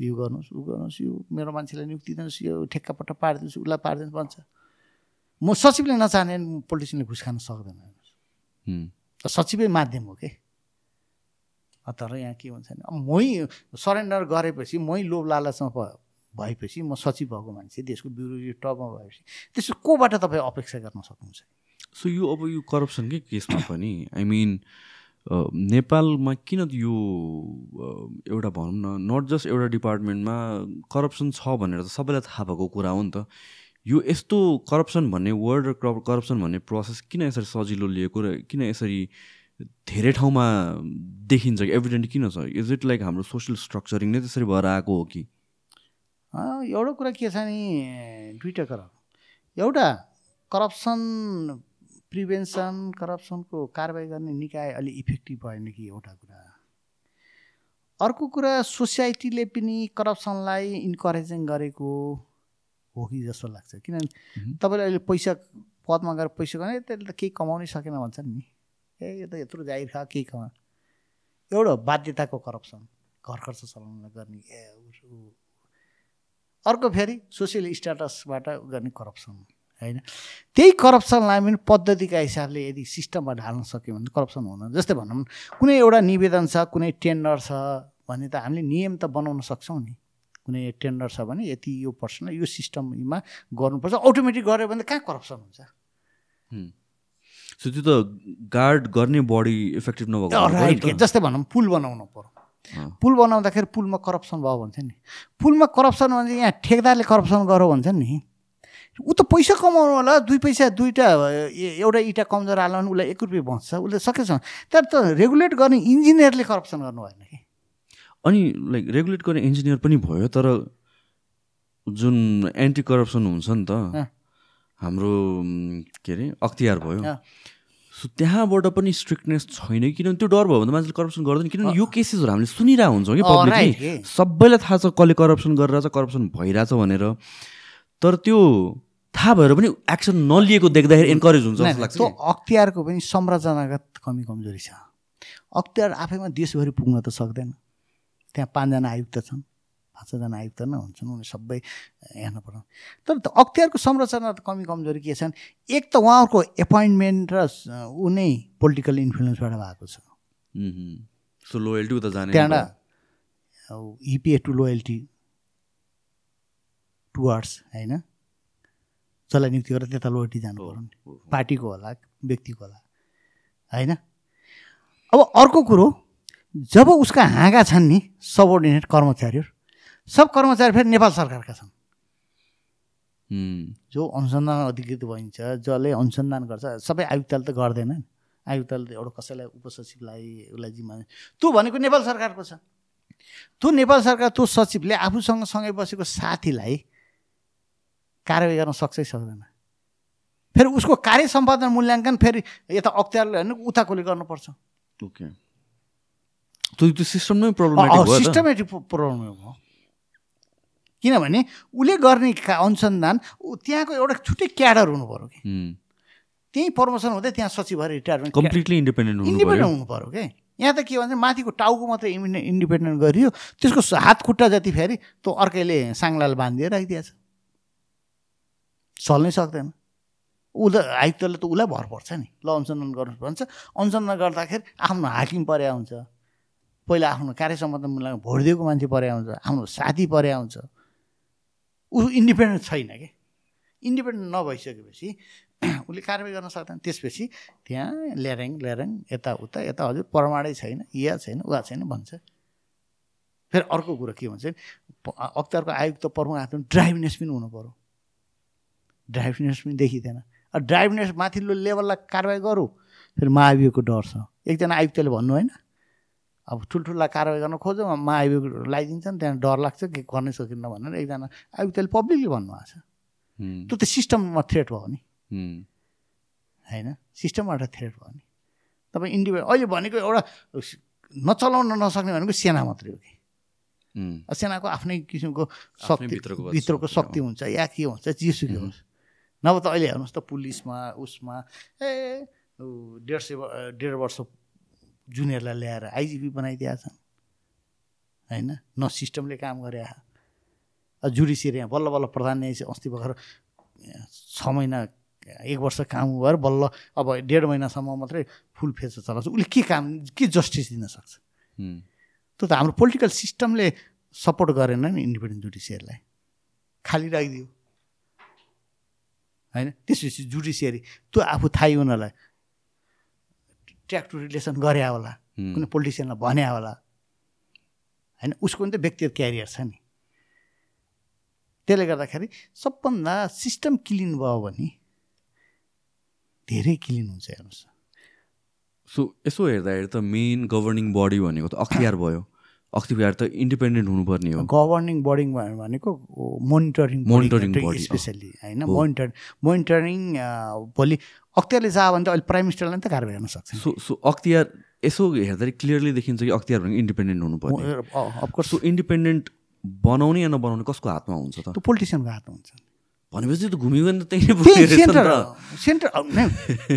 यो गर्नुहोस् ऊ गर्नुहोस् यो मेरो मान्छेलाई नियुक्ति दिनुहोस् यो ठेक्कापट्टा पारिदिनुहोस् उसलाई पारिदिनुहोस् भन्छ। म सचिवले नचाहने पोलिटिसियनले घुस खान सक्दैन सचिवै माध्यम हो कि? तर यहाँ के हुन्छ भने मै सरेन्डर गरेपछि मै लोभ लालचमा भएपछि म सचिव भएको मान्छे देशको ब्युरो टपमा भएपछि त्यसो कोबाट तपाईँ अपेक्षा गर्न सक्नुहुन्छ? सो यो अब यो करप्सनकै केसमा पनि आई मिन नेपालमा किन यो एउटा भनौँ न नट जस्ट एउटा डिपार्टमेन्टमा करप्सन छ भनेर त सबैलाई थाहा भएको कुरा हो नि त। यो यस्तो करप्सन भन्ने वर्ड र करप्सन भन्ने प्रोसेस किन यसरी सजिलो लिएको र किन यसरी धेरै ठाउँमा देखिन्छ कि एभिडेन्ट किन छ? इज इट लाइक हाम्रो सोसियल स्ट्रक्चरिङ नै त्यसरी भएर आएको हो कि? एउटा कुरा के छ नि दुइटा कुरा एउटा करप्सन प्रिभेन्सन करप्सनको कारवाही गर्ने निकाय अलिक इफेक्टिभ भएन कि एउटा कुरा। अर्को कुरा सोसाइटीले पनि करप्सनलाई इन्करेजिङ गरेको हो कि जस्तो लाग्छ। किनभने तपाईँले अहिले पैसा पदमा गएर पैसा गर्ने त्यसले त केही कमाउनै सकेन भन्छन् नि। ए यो त यत्रो जाहिर खा केही कमा एउटा बाध्यताको करप्सन घर खर्च चलाउनलाई गर्ने ए अर्को फेरि सोसियल स्ट्याटसबाट गर्ने करप्सन होइन? त्यही करप्सनलाई पनि पद्धतिका हिसाबले यदि सिस्टममा ढाल्न सक्यो भने करप्सन हुन जस्तै भनौँ कुनै एउटा निवेदन छ कुनै टेन्डर छ भने त हामीले नियम त बनाउन सक्छौँ नि। कुनै टेन्डर छ भने यति यो पर्सन यो सिस्टममा गर्नुपर्छ। अटोमेटिक गऱ्यो भने त कहाँ करप्सन हुन्छ? सो त्यो त गार्ड गर्ने बडी इफेक्टिभ नभएको राइट जस्तै भनौँ पुल बनाउनु पऱ्यो पुल बनाउँदाखेरि पुलमा करप्सन भयो भन्छ नि। पुलमा करप्सन भने यहाँ ठेकदारले करप्सन गर भन्छ नि। ऊ त पैसा कमाउनु होला दुई पैसा दुईवटा एउटा इँटा कमजोर हाल्नु भने उसलाई एक रुपियाँ बच्छ। उसले सकेछ। तर त रेगुलेट गर्ने इन्जिनियरले करप्सन गर्नु भएन कि। अनि लाइक रेगुलेट गर्ने इन्जिनियर पनि भयो तर जुन एन्टी करप्सन हुन्छ नि त हाम्रो के अरे अख्तियार भयो। सो त्यहाँबाट पनि स्ट्रिक्टनेस छैन किनभने त्यो डर भयो भने मान्छेले करप्सन गर्दैन किनभने यो केसेसहरू हामीले सुनिरहेको हुन्छौँ कि पब्लिकली सबैलाई थाहा छ कसले करप्सन गरिरहेछ करप्सन भइरहेछ भनेर। तर त्यो थाहा भएर पनि एक्सन नलिएको देख्दाखेरि एन्करेज हुन्छ लाग्छ त्यो अख्तियारको पनि संरचनागत कमी कमजोरी छ। अख्तियार आफैमा देशभरि पुग्न त सक्दैन। त्यहाँ पाँचजना आयुक्त छन्। पाँच छजना आयुक्त नै हुन्छन् उनी सबै हेर्न पर्छ। तर अख्तियारको संरचना त कमी कमजोरी के छन्? एक त उहाँहरूको एपोइन्टमेन्ट र ऊ नै पोलिटिकल इन्फ्लुएन्सबाट भएको छ। सो लोयल्टी त जाने त्यहाँबाट हिपिए टु लोयल्टी टुवर्ड्स होइन? जसलाई नियुक्ति गरेर त्यता लोयल्टी जानु पऱ्यो पार्टीको होला व्यक्तिको होला होइन? अब अर्को कुरो जब उसका हाँगा छन् नि सबअर्डिनेट कर्मचारीहरू सब कर्मचारी फेरि नेपाल सरकारका छन्। जो अनुसन्धान अधिकृत भइन्छ जसले अनुसन्धान गर्छ सबै आयुक्तले त गर्दैन आयुक्तले त एउटा कसैलाई उपसचिवलाई उसलाई जिम्मा त्यो भनेको नेपाल सरकारको छ। त्यो नेपाल सरकार त्यो सचिवले आफूसँग सँगै बसेको साथीलाई कारवाही गर्न सक्छै सक्दैन। फेरि उसको कार्य सम्पादन मूल्याङ्कन फेरि यता अख्तियारले होइन उताकोले गर्नुपर्छ। ओके। त्यो सिस्टममै त। सिस्टमेटिक प्रब्लम हो। किनभने उसले गर्ने अनुसन्धान त्यहाँको एउटा छुट्टै क्याडर हुनु पऱ्यो कि। त्यहीँ प्रमोसन हुँदै त्यहाँ सचिव भएर रिटायरमेन्ट कम्प्लिटली इन्डिपेन्डेन्ट इन्डिपेन्डेन्ट हुनु पऱ्यो क्या यहाँ त के भन्छ माथिको टाउको मात्रै इन्डि- इन्डिपेन्डेन्ट गरियो त्यसको हात खुट्टा जति फेरि त्यो अर्कैले साङ्लाल बाँधिदिएर राखिदिएछ। चल्नै सक्दैन। उसले आयुक्तले त उसलाई भर पर्छ नि। ल अनुसन्धान गर्नु भन्छ। अनुसन्धान गर्दाखेरि आफ्नो हाकिम परे हुन्छ। पहिला आफ्नो कार्य सम्बन्ध भोट दिएको मान्छे परे आउँछ आफ्नो साथी परे आउँछ ऊ इन्डिपेन्डेन्ट छैन कि? इन्डिपेन्डेन्ट नभइसकेपछि उसले कारवाही गर्न सक्दैन। त्यसपछि त्यहाँ ल्यारेङ ल्यारेङ यताउता यता हजुर प्रमाणै छैन या छैन उहाँ छैन भन्छ। फेरि अर्को कुरो के भन्छ अख्तियारको आयुक्त प्रमुख हातमा ड्राइभनेस पनि हुनु पऱ्यो ड्राइभनेस पनि देखिँदैन। ड्राइभनेस माथिल्लो लेभललाई कारवाही गरौँ फेरि महाभियोगको डर छ। एकजना आयुक्तले भन्नु होइन अब ठुल्ठुला कारवाही गर्न खोज्यो महाभियोग लगाइदिन्छन् त्यहाँ डर लाग्छ के गर्नै सकिन्न भनेर एकजना आयुक्तले पब्लिकली भन्नुभएको छ। त्यो त सिस्टममा थ्रेट भयो नि। होइन? सिस्टमबाट थ्रेट भयो नि। तपाईँ इन्डिपेन्ड अहिले भनेको एउटा नचलाउन नसक्ने भनेको सेना मात्रै हो कि। सेनाको आफ्नै किसिमको शक्ति भित्रको शक्ति हुन्छ या के हुन्छ जेसुकै। होस्। नभए त अहिले हेर्नुहोस् त पुलिसमा उसमा ए डेढ सय डेढ वर्ष जुनियरलाई ल्याएर आइजिपी बनाइदिएका छन्। होइन? न सिस्टमले काम गरे। जुडिसियरी यहाँ बल्ल बल्ल प्रधान न्यायाधीश अस्ति भर्खर छ महिना एक वर्ष काम भएर बल्ल अब डेढ महिनासम्म मात्रै फुल फेज चलाउँछ। उसले के काम के जस्टिस दिन सक्छ। त्यो त हाम्रो पोलिटिकल सिस्टमले सपोर्ट गरेन नि इन्डिपेन्डेन्ट जुडिसियरलाई। खाली राखिदियो। होइन? त्यसपछि जुडिसियरी त्यो आफू थाहै उनीहरूलाई ट्र्याक टु रिलेसन गरे होला। कुनै पोलिटिसियनलाई भने होला होइन उसको पनि त व्यक्तिगत क्यारियर छ नि। त्यसले गर्दाखेरि सबभन्दा सिस्टम क्लिन भयो भने धेरै क्लिन हुन्छ हेर्नुहोस्। सो यसो हेर्दाखेरि त मेन गभर्निङ बडी भनेको त अख्तियार भयो। अख्तियार त इन्डिपेन्डेन्ट हुनुपर्ने हो। गभर्निङ बडी भनेको मोनिटरिङ अँ। स्पेसल्ली होइन। मोनिटर मोनिटरिङ भोलि अख्तियारले जा भने त अहिले प्राइम मिनिस्टरलाई त कारवाही गर्न सक्छ। सो सो अख्तियार यसो हेर्दाखेरि क्लियरली देखिन्छ कि अख्तियार भनेको इन्डिपेन्डेन्ट हुनुपर्ने। अफकोर्स सो इन्डिपेन्डेन्ट बनाउने या नबनाउने कसको हातमा हुन्छ त? त्यो पोलिटिसियनको हातमा हुन्छ। भनेपछि त घुमियो भने त त्यही सेन्टर सेन्टर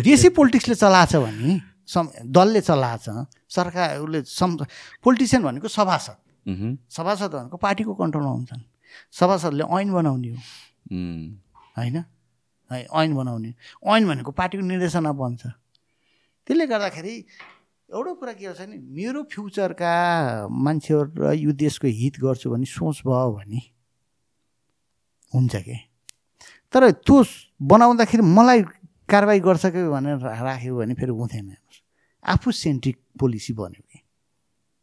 देशी पोलिटिक्सले चलाएको छ भने सम दलले चलाएको छ सरकारले सम पोलिटिसियन भनेको सभासद। सभासद भनेको पार्टीको कन्ट्रोलमा हुन्छन्। सभासदले ऐन बनाउने हो। होइन? है ऐन बनाउने। ऐन भनेको पार्टीको निर्देशना बन्छ। त्यसले गर्दाखेरि एउटा कुरा के छ नि मेरो फ्युचरका मान्छेहरू र यो देशको हित गर्छु भन्ने सोच भयो भने हुन्छ कि? तर त्यो बनाउँदाखेरि मलाई कारवाही गर्छ कि भनेर राख्यो भने फेरि हुँदैन। आफू सेन्ट्रिक पोलिसी बन्यो कि?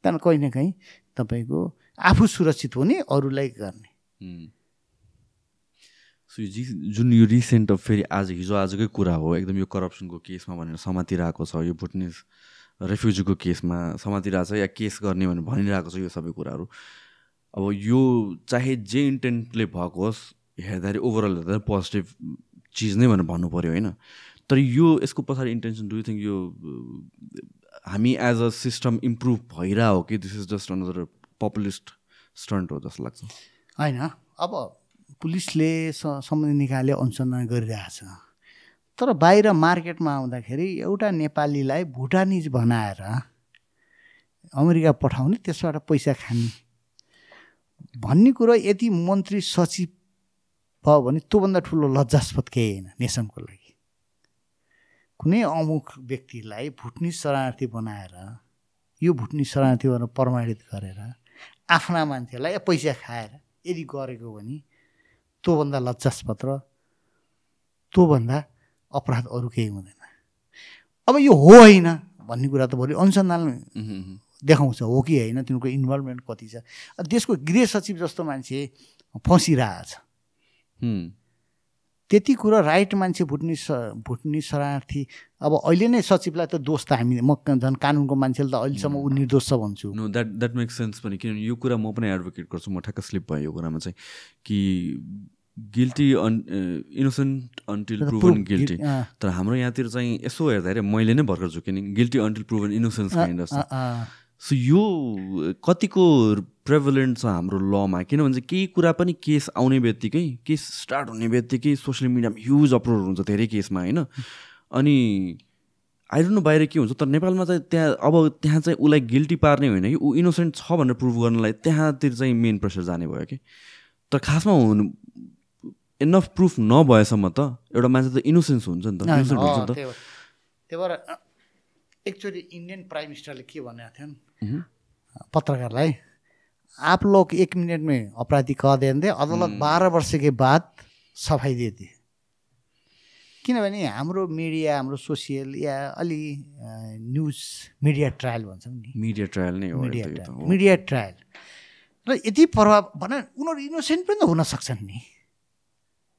त्यहाँदेखि कहीँ न कहीँ तपाईँको आफू सुरक्षित हुने अरूलाई गर्ने। सो यो जुन यो रिसेन्ट अब फेरि आज हिजो आजकै कुरा हो एकदम यो करप्सनको केसमा भनेर समातिरहेको छ यो भुटनिस रेफ्युजीको केसमा समातिरहेको छ या केस गर्ने भनेर भनिरहेको छ यो सबै कुराहरू। अब यो चाहे जे इन्टेन्टले भएको होस् हेर्दाखेरि ओभरअल हेर्दा पोजिटिभ चिज नै भनेर भन्नु पऱ्यो होइन? तर यो यसको पछाडि इन्टेन्सन डु थिङ्क यो हामी एज अ सिस्टम इम्प्रुभ भइरहेको हो कि this is just another populist stunt हो जस्तो लाग्छ? होइन अब पुलिसले सम्बन्धित निकायले अनुसन्धान गरिरहेछ। तर बाहिर मार्केटमा आउँदाखेरि एउटा नेपालीलाई भुटानिज बनाएर अमेरिका पठाउने त्यसबाट पैसा खाने। भन्ने कुरो यदि मन्त्री सचिव भयो भने त्योभन्दा ठुलो लज्जास्पद केही होइन नेसनको लागि। कुनै अमुक व्यक्तिलाई भुटनिज शरणार्थी बनाएर यो शरणार्थी भनेर प्रमाणित गरेर आफ्ना मान्छेलाई पैसा खाएर यदि गरेको भने त्योभन्दा लज्जास्पद र त्योभन्दा अपराध अरू केही हुँदैन। अब यो हो होइन भन्ने कुरा त भोलि अनुसन्धान देखाउँछ हो कि होइन तिनीहरूको इन्भल्भमेन्ट कति छ। देशको गृह सचिव जस्तो मान्छे फँसिरहेछ। त्यति कुरो राइट मान्छे भुट्ने स भुट्ने शरणार्थी अब अहिले नै सचिवलाई त दोष त हामी म झन् कानुनको मान्छेले त अहिलेसम्म ऊ निर्दोष छ भन्छु। No that that makes sense पनि किनभने यो कुरा म पनि एडभोकेट गर्छु म ठ्याक्क स्लिप भयो यो कुरामा चाहिँ कि guilty on innocent until proven guilty तर हाम्रो यहाँतिर चाहिँ यसो हेर्दाखेरि मैले नै भर्खर झुकेँ नि guilty until proven innocence so यो कतिको प्रेभलेन्ट छ हाम्रो लमा किनभने चाहिँ केही कुरा पनि केस आउने बित्तिकै केस स्टार्ट हुने बित्तिकै सोसियल मिडियामा ह्युज अपलोड हुन्छ धेरै केसमा होइन? अनि आइडोन्ट नो बाहिर के हुन्छ तर नेपालमा चाहिँ त्यहाँ अब त्यहाँ चाहिँ उसलाई गिल्टी पार्ने होइन कि ऊ इनोसेन्ट छ भनेर प्रुभ गर्नलाई त्यहाँतिर चाहिँ मेन प्रेसर जाने भयो कि? तर खासमा हुनु इनफ प्रुफ नभएसम्म त एउटा मान्छे त इनोसेन्स हुन्छ नि त इनोसेन्ट हुन्छ नि त। त्यही भएर एक्चुअली इन्डियन प्राइम मिनिस्टरले के भनेको थियो? पत्रकारलाई आप लोग एक मिनट में अपराधी कह देंगे अदालत बाह्र वर्ष के बाद सफाइ दिए किनभने हाम्रो मिडिया हाम्रो सोसियल या अलि न्युज मिडिया ट्रायल भन्छौँ नि। मिडिया ट्रायल नै हो मिडिया ट्रायल। Media trial. र यति प्रभाव भन उनीहरू इनोसेन्ट पनि त हुन सक्छन् नि।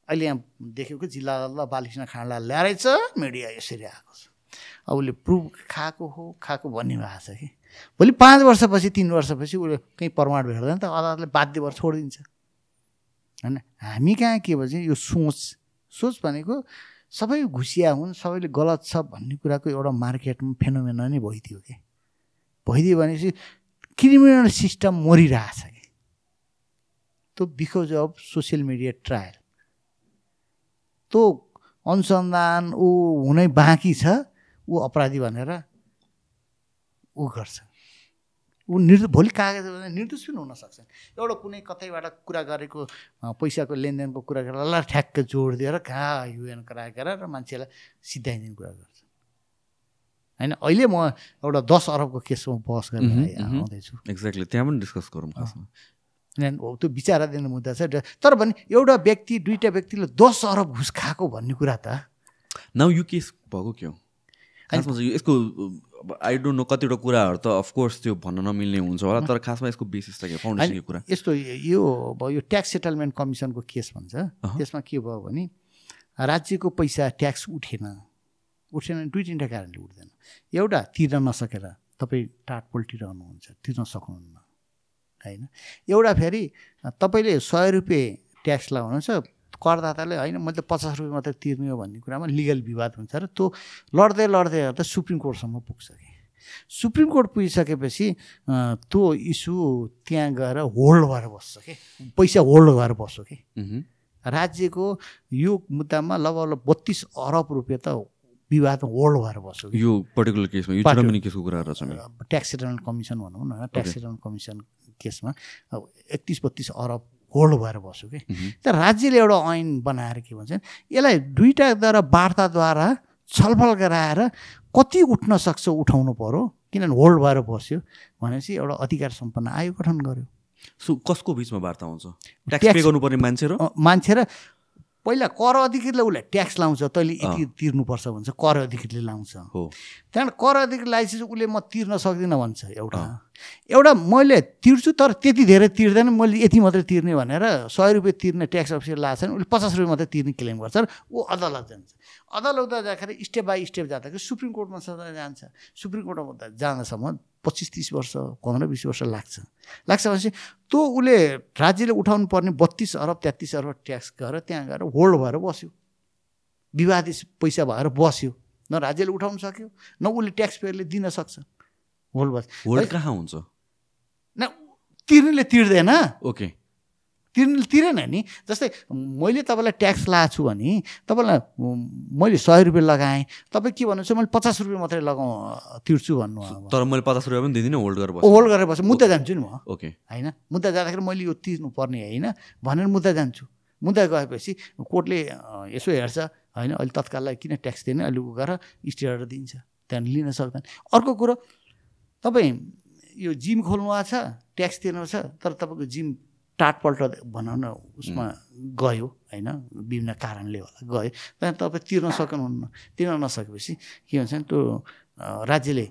अहिले यहाँ देखेको जिल्ला अदालत बालकृष्ण खाँडा ल्याएछ मिडिया यसरी आएको छ। अब उसले प्रुभ खाएको हो खाएको भन्ने भएको छ कि। भोलि पाँच वर्षपछि तिन वर्षपछि उसले कहीँ प्रमाण भेट्दैन त अदालतले बाध्य भएर छोडिदिन्छ। होइन? हामी कहाँ के भन्छ यो सोच सोच भनेको सबै घुसिया हुन् सबैले गलत छ भन्ने कुराको एउटा मार्केटमा फेनोमेना नै भइदियो कि? भइदियो भनेपछि क्रिमिनल सिस्टम मरिरहेछ कि? त्यो because of social media trial त्यो अनुसन्धान ऊ हुनै बाँकी छ ऊ अपराधी भनेर ऊ गर्छ। ऊ निर्दोष भोलि कागज निर्दोष पनि हुनसक्छ। एउटा कुनै कतैबाट कुरा गरेको पैसाको लेनदेनको कुरा गरेर ल ठ्याक्क जोड दिएर कहाँ युएन राखेर र मान्छेलाई सिद्धाइदिने कुरा गर्छ। होइन अहिले म एउटा दस अरबको केसमा बहस गरेर आउँदैछु। एक्ज्याक्टली त्यहाँ पनि डिस्कस गरौँ हो त्यो विचाराधीन मुद्दा छ। तर भने एउटा व्यक्ति दुईवटा व्यक्तिले दस अरब घुस खाएको भन्ने कुरा त नाउ यो केस भएको के हो? यसको आई डोन्ट नो कतिवटा कुराहरू त अफकोर्स त्यो भन्न नमिल्ने हुन्छ होला तर खासमा यसको बेसिस त के फाउन्डेसनको कुरा। यस्तो यो अब यो ट्याक्स सेटलमेन्ट कमिसनको केस भन्छ। त्यसमा के भयो भने राज्यको पैसा ट्याक्स उठेन। उठेन दुई तिनवटा कारणले उठ्दैन। एउटा तिर्न नसकेर तपाईँ टाट पल्टिरहनुहुन्छ तिर्न सक्नुहुन्न। होइन? एउटा फेरि तपाईँले सय रुपियाँ ट्याक्स लगाउनुहुन्छ करदाताले होइन मैले पचास रुपियाँ मात्रै तिर्ने हो भन्ने कुरामा लिगल विवाद हुन्छ र त्यो लड्दै लड्दै त सुप्रिम कोर्टसम्म पुग्छ कि। सुप्रिम कोर्ट पुगिसकेपछि त्यो इस्यु त्यहाँ गएर होल्ड भएर बस्छ कि। पैसा होल्ड भएर बस्छ कि। राज्यको यो मुद्दामा लगभग बत्तिस अरब रुपियाँ त विवादमा होल्ड भएर बस्यो यो पर्टिकुलर केसमा यो केसको छ ट्याक्स सेटलमेन्ट कमिसन भनौँ न ट्याक्स सेटलमेन्ट कमिसन केसमा अब एकतिस बत्तिस अरब होल्ड भएर बस्यो कि। तर राज्यले एउटा ऐन बनाएर के भन्छ यसलाई दुईवटाद्वारा वार्ताद्वारा छलफल गराएर कति उठ्न सक्छ उठाउनु पऱ्यो किनभने होल्ड भएर बस्यो भनेपछि एउटा अधिकार सम्पन्न आयोग गठन गर्यो। सो कसको बिचमा वार्ता हुन्छ? ट्याक्स पे गर्नुपर्ने मान्छे र मान्छे र पहिला कर अधिकृतले उसलाई ट्याक्स लाउँछ तैँले यति तिर्नुपर्छ भन्छ कर अधिकृतले लाउँछ। हो। त्यहाँबाट कर अधिकृत लगाएपछि उसले म तिर्न सक्दिनँ भन्छ एउटा। एउटा मैले तिर्छु तर त्यति धेरै तिर्दैन मैले यति मात्रै तिर्ने भनेर सय रुपियाँ तिर्ने ट्याक्स अफिसर लाग्छ भने उसले पचास रुपियाँ मात्रै तिर्ने क्लेम गर्छ र ऊ अदालत जान्छ। अदालत जाँदाखेरि स्टेप बाई स्टेप जाँदाखेरि सुप्रिम कोर्टमा जान्छ। सुप्रिम कोर्टमा जाँदासम्म पच्चिस तिस वर्ष पन्ध्र बिस वर्ष लाग्छ। लाग्छ भनेपछि त्यो उसले राज्यले उठाउनु पर्ने बत्तिस अरब तेत्तिस अरब ट्याक्स गएर त्यहाँ गएर होल्ड भएर बस्यो। विवादित पैसा भएर बस्यो। न राज्यले उठाउनु सक्यो न उसले ट्याक्स पेयरले दिन सक्छ। होल्ड भएर होल्ड कहाँ हुन्छ? न तिर्नेले तिर्दैन। ओके। तिर्नु तिरेन नि। जस्तै मैले तपाईँलाई ट्याक्स लगाएको छु भने तपाईँलाई मैले सय रुपियाँ लगाएँ। तपाईँ के भन्नुहुन्छ? मैले पचास रुपियाँ मात्रै लगाउँ तिर्छु भन्नु तर मैले पचास रुपियाँ पनि दिँदिनँ होल्ड गरेर होल्ड गरेर बस्छु। मुद्दा जान्छु नि म। ओके। होइन? मुद्दा जाँदाखेरि मैले यो तिर्नु पर्ने होइन? भनेर मुद्दा जान्छु। मुद्दा गएपछि कोर्टले यसो हेर्छ। होइन? अहिले तत्काललाई किन ट्याक्स दिने अहिले उ गरेर दिन्छ। त्यहाँदेखि लिन सक्दैन। अर्को कुरो तपाईँ यो जिम खोल्नु भएको छ ट्याक्स तिर्नु छ तर तपाईँको जिम टाटपल्ट भनौँ न उसमा गयो होइन? विभिन्न कारणले होला गयो। त्यहाँ तपाईँ तिर्न सक्नुहुन्न। तिर्न नसकेपछि के भन्छ भने त्यो राज्यले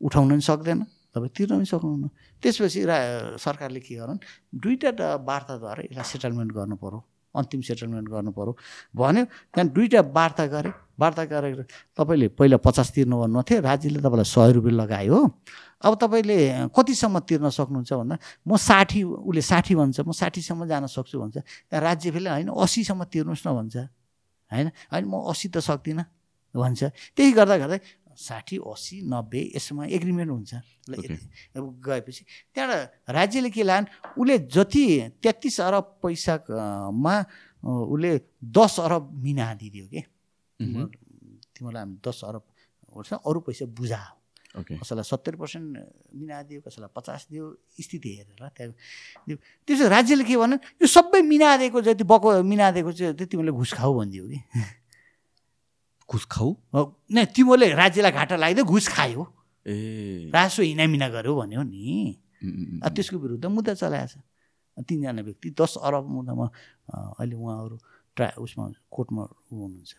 उठाउन पनि सक्दैन तपाईँ तिर्न पनि सक्नुहुन्न। त्यसपछि रा सरकारले के गरौँ दुईवटा वार्ताद्वारा यसलाई सेटलमेन्ट गर्नु पऱ्यो अन्तिम सेटलमेन्ट गर्नु पऱ्यो भन्यो त्यहाँदेखि दुइटा वार्ता गरेँ। वार्ता गरेर तपाईँले पहिला पचास तिर्नु भन्नुभएको थियो राज्यले तपाईँलाई सय रुपियाँ लगायो हो। अब तपाईँले कतिसम्म तिर्न सक्नुहुन्छ भन्दा म साठी उसले साठी भन्छ म साठीसम्म जान सक्छु भन्छ। राज्य फेरि होइन असीसम्म तिर्नुहोस् न भन्छ। होइन? होइन म असी त सक्दिनँ भन्छ। त्यही गर्दा गर्दै साठी असी नब्बे यसमा एग्रिमेन्ट हुन्छ। अब गएपछि त्यहाँबाट राज्यले के लान्? उसले जति तेत्तिस अरब पैसामा उसले दस अरब मिना दिइदियो कि। तिमीलाई हामी दस अरब अरू पैसा बुझा। कसैलाई सत्तरी पर्सेन्ट मिना दियो कसैलाई पचास दियो स्थिति हेरेर त्यहाँ त्यसो राज्यले के भन्यो? यो सबै मिना दिएको जति बको मिना दिएको चाहिँ तिमीले घुस खाऊ भनिदियो कि। घुस खाऊ? नै तिमीले राज्यलाई घाटा लगाइदियो घुस खायो। ए। रासो हिनामिना गर्यो भन्यो नि। त्यसको विरुद्ध मुद्दा चलाएको छ। तिनजना व्यक्ति दस अरब मुद्दामा अहिले उहाँहरू ट्रा उसमा कोर्टमा हुनुहुन्छ।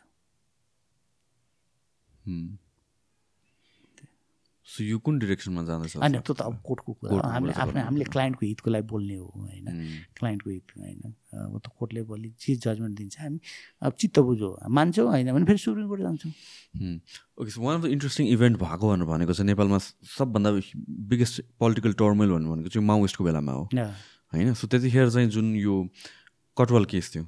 सो यो कुन डिरेक्सनमा जाँदैछ होइन त्यो त अब कोर्टको कुरा हामीले आफ्नो हामीले क्लाइन्टको हितको लागि बोल्ने हो होइन। क्लाइन्टको हित होइन। अब त कोर्टले भोलि जे जजमेन्ट दिन्छ हामी अब चित्त बुझो मान्छौँ होइन भने फेरि सुप्रिम कोर्ट जान्छौँ। Okay so one of the interesting event भएको भनेर भनेको चाहिँ नेपालमा सबभन्दा बिगेस्ट पोलिटिकल टर्मेल भनेको चाहिँ माओइस्टको बेलामा हो। होइन सो त्यतिखेर चाहिँ जुन यो कटवाल केस थियो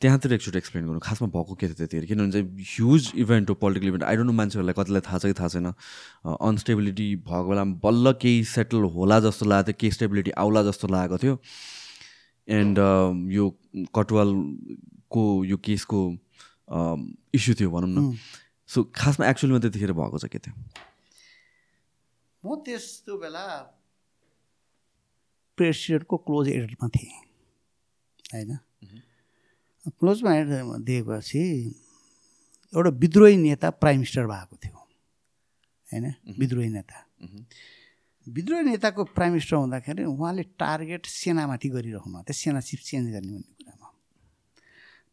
त्यहाँतिर एकचोटि एक्सप्लेन गर्नु खासमा भएको के थियो त्यतिखेर? किनभने चाहिँ ह्युज इभेन्ट हो political event I don't know मान्छेहरूलाई कतिलाई थाहा छ कि थाहा छैन। अनस्टेबिलिटी भएको बेलामा बल्ल केही सेटल होला जस्तो लागेको थियो केही स्टेबिलिटी आउला जस्तो लागेको थियो। एन्ड यो कटवालको यो केसको इस्यु थियो भनौँ न। सो खासमा एक्चुअलीमा त्यतिखेर भएको चाहिँ के थियो म त्यस्तो बेला प्रेसिडेन्टको क्लोज एडमा थिएँ। होइन? क्लोजमा दिएपछि एउटा विद्रोही नेता प्राइम मिनिस्टर भएको थियो। होइन? विद्रोही नेता। विद्रोही नेताको प्राइम मिनिस्टर हुँदाखेरि उहाँले टार्गेट सेनामाथि गरिराख्नु थियो। सेना चिफ चेन्ज गर्ने भन्ने कुरामा।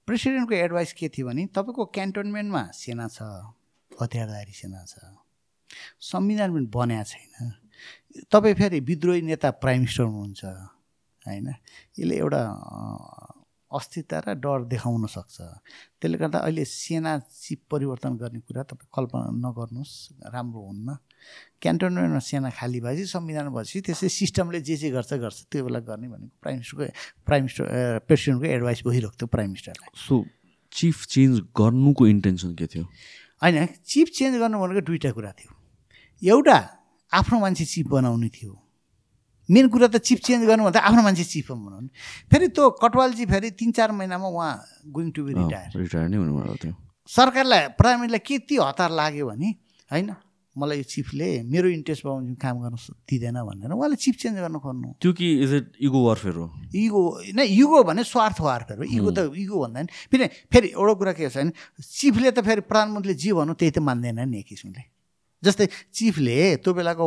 प्रेसिडेन्टको एडभाइस के थियो भने तपाईँको क्यान्टोनमेन्टमा सेना छ हतियारधारी सेना छ संविधान पनि बनाएको छैन। तपाईँ फेरि विद्रोही नेता प्राइम मिनिस्टर हुनुहुन्छ होइन? यसले एउटा अस्थिरता र डर देखाउन सक्छ। त्यसले गर्दा अहिले सेना चिप परिवर्तन गर्ने कुरा तपाईँ कल्पना नगर्नुहोस् राम्रो हुन्न। क्यान्टोनमेन्टमा सेना खाली भएपछि संविधान भएपछि त्यसै सिस्टमले जे जे गर्छ गर्छ। त्यो बेला गर्ने भनेको प्राइम मिनिस्टरको प्राइम मिनिस्टर प्रेसिडेन्टको एडभाइस भइरहेको थियो प्राइम मिनिस्टरलाई। सो चिफ चेन्ज गर्नुको इन्टेन्सन के थियो? होइन चिफ चेन्ज गर्नु भनेको दुइटा कुरा थियो। एउटा आफ्नो मान्छे चिफ बनाउने थियो। मेन कुरा त चिफ चेन्ज गर्नु भन्दा आफ्नो मान्छे चिफ बनाउनु फेरि त्यो कटवालजी फेरि तिन चार महिनामा उहाँ going to be retire. Retire नै हुनुभएको थियो सरकारलाई प्राइमेरीलाई के ती हतार लाग्यो भने होइन मलाई यो चिफले मेरो इन्ट्रेस्ट काम गर्न दिँदैन भनेर उहाँले चिफ चेन्ज गर्नु खोज्नु। त्यो कि इज इट इगो वारफेयर हो? इगो होइन इगो भने स्वार्थ वारफेयर हो। इगो त इगो भन्दा नि फेरि फेरि एउटा कुरा के छ भने चिफले त फेरि प्रधानमन्त्रीले जे भन्नु त्यही त मान्दैन नि एक किसिमले। जस्तै चिफले त्यो बेलाको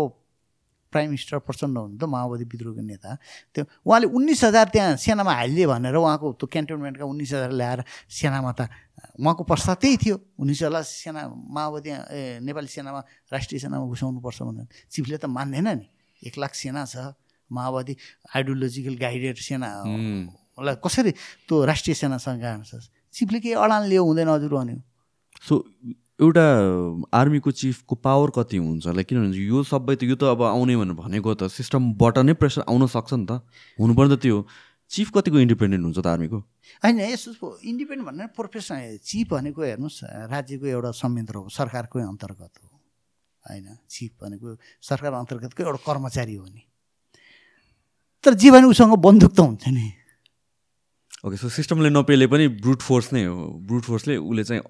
प्राइम मिनिस्टर प्रचण्ड हुनुहुन्थ्यो माओवादी विद्रोहको नेता। त्यो उहाँले उन्नाइस हजार त्यहाँ सेनामा हालिदिए भनेर उहाँको त्यो क्यान्टोनमेन्टका उन्नाइस हजार ल्याएर सेनामा त उहाँको प्रस्ताव त्यही थियो। उन्नाइस हजार सेना माओवादी ए नेपाली सेनामा राष्ट्रिय सेनामा घुसाउनुपर्छ भनेर। चिफले त मान्दैन नि। एक लाख सेना छ माओवादी आइडियोलोजिकल गाइडेड सेनालाई कसरी त्यो राष्ट्रिय सेनासँग गाड्छ चिफले केही अडान लियो हुँदैन हजुर भन्यो। सो एउटा आर्मीको चिफको पावर कति हुन्छ? लाइक किनभने यो सबै त यो त अब आउने भनेर भनेको त सिस्टमबाट नै प्रेसर आउन सक्छ नि त। हुनुपर्ने त त्यो चिफ कतिको इन्डिपेन्डेन्ट हुन्छ त आर्मीको? होइन यसो इन्डिपेन्डेन्ट भन्ने प्रोफेसनल चिफ भनेको हेर्नुहोस् राज्यको एउटा संयन्त्र हो सरकारकै अन्तर्गत हो। होइन चिफ भनेको सरकार अन्तर्गतको एउटा कर्मचारी हो नि। तर जे भने उसँग बन्दुक त हुन्छ नि। ओके सो सिस्टमले नपेले पनि ब्रुट फोर्स नै हो। ब्रुट फोर्सले उसले चाहिँ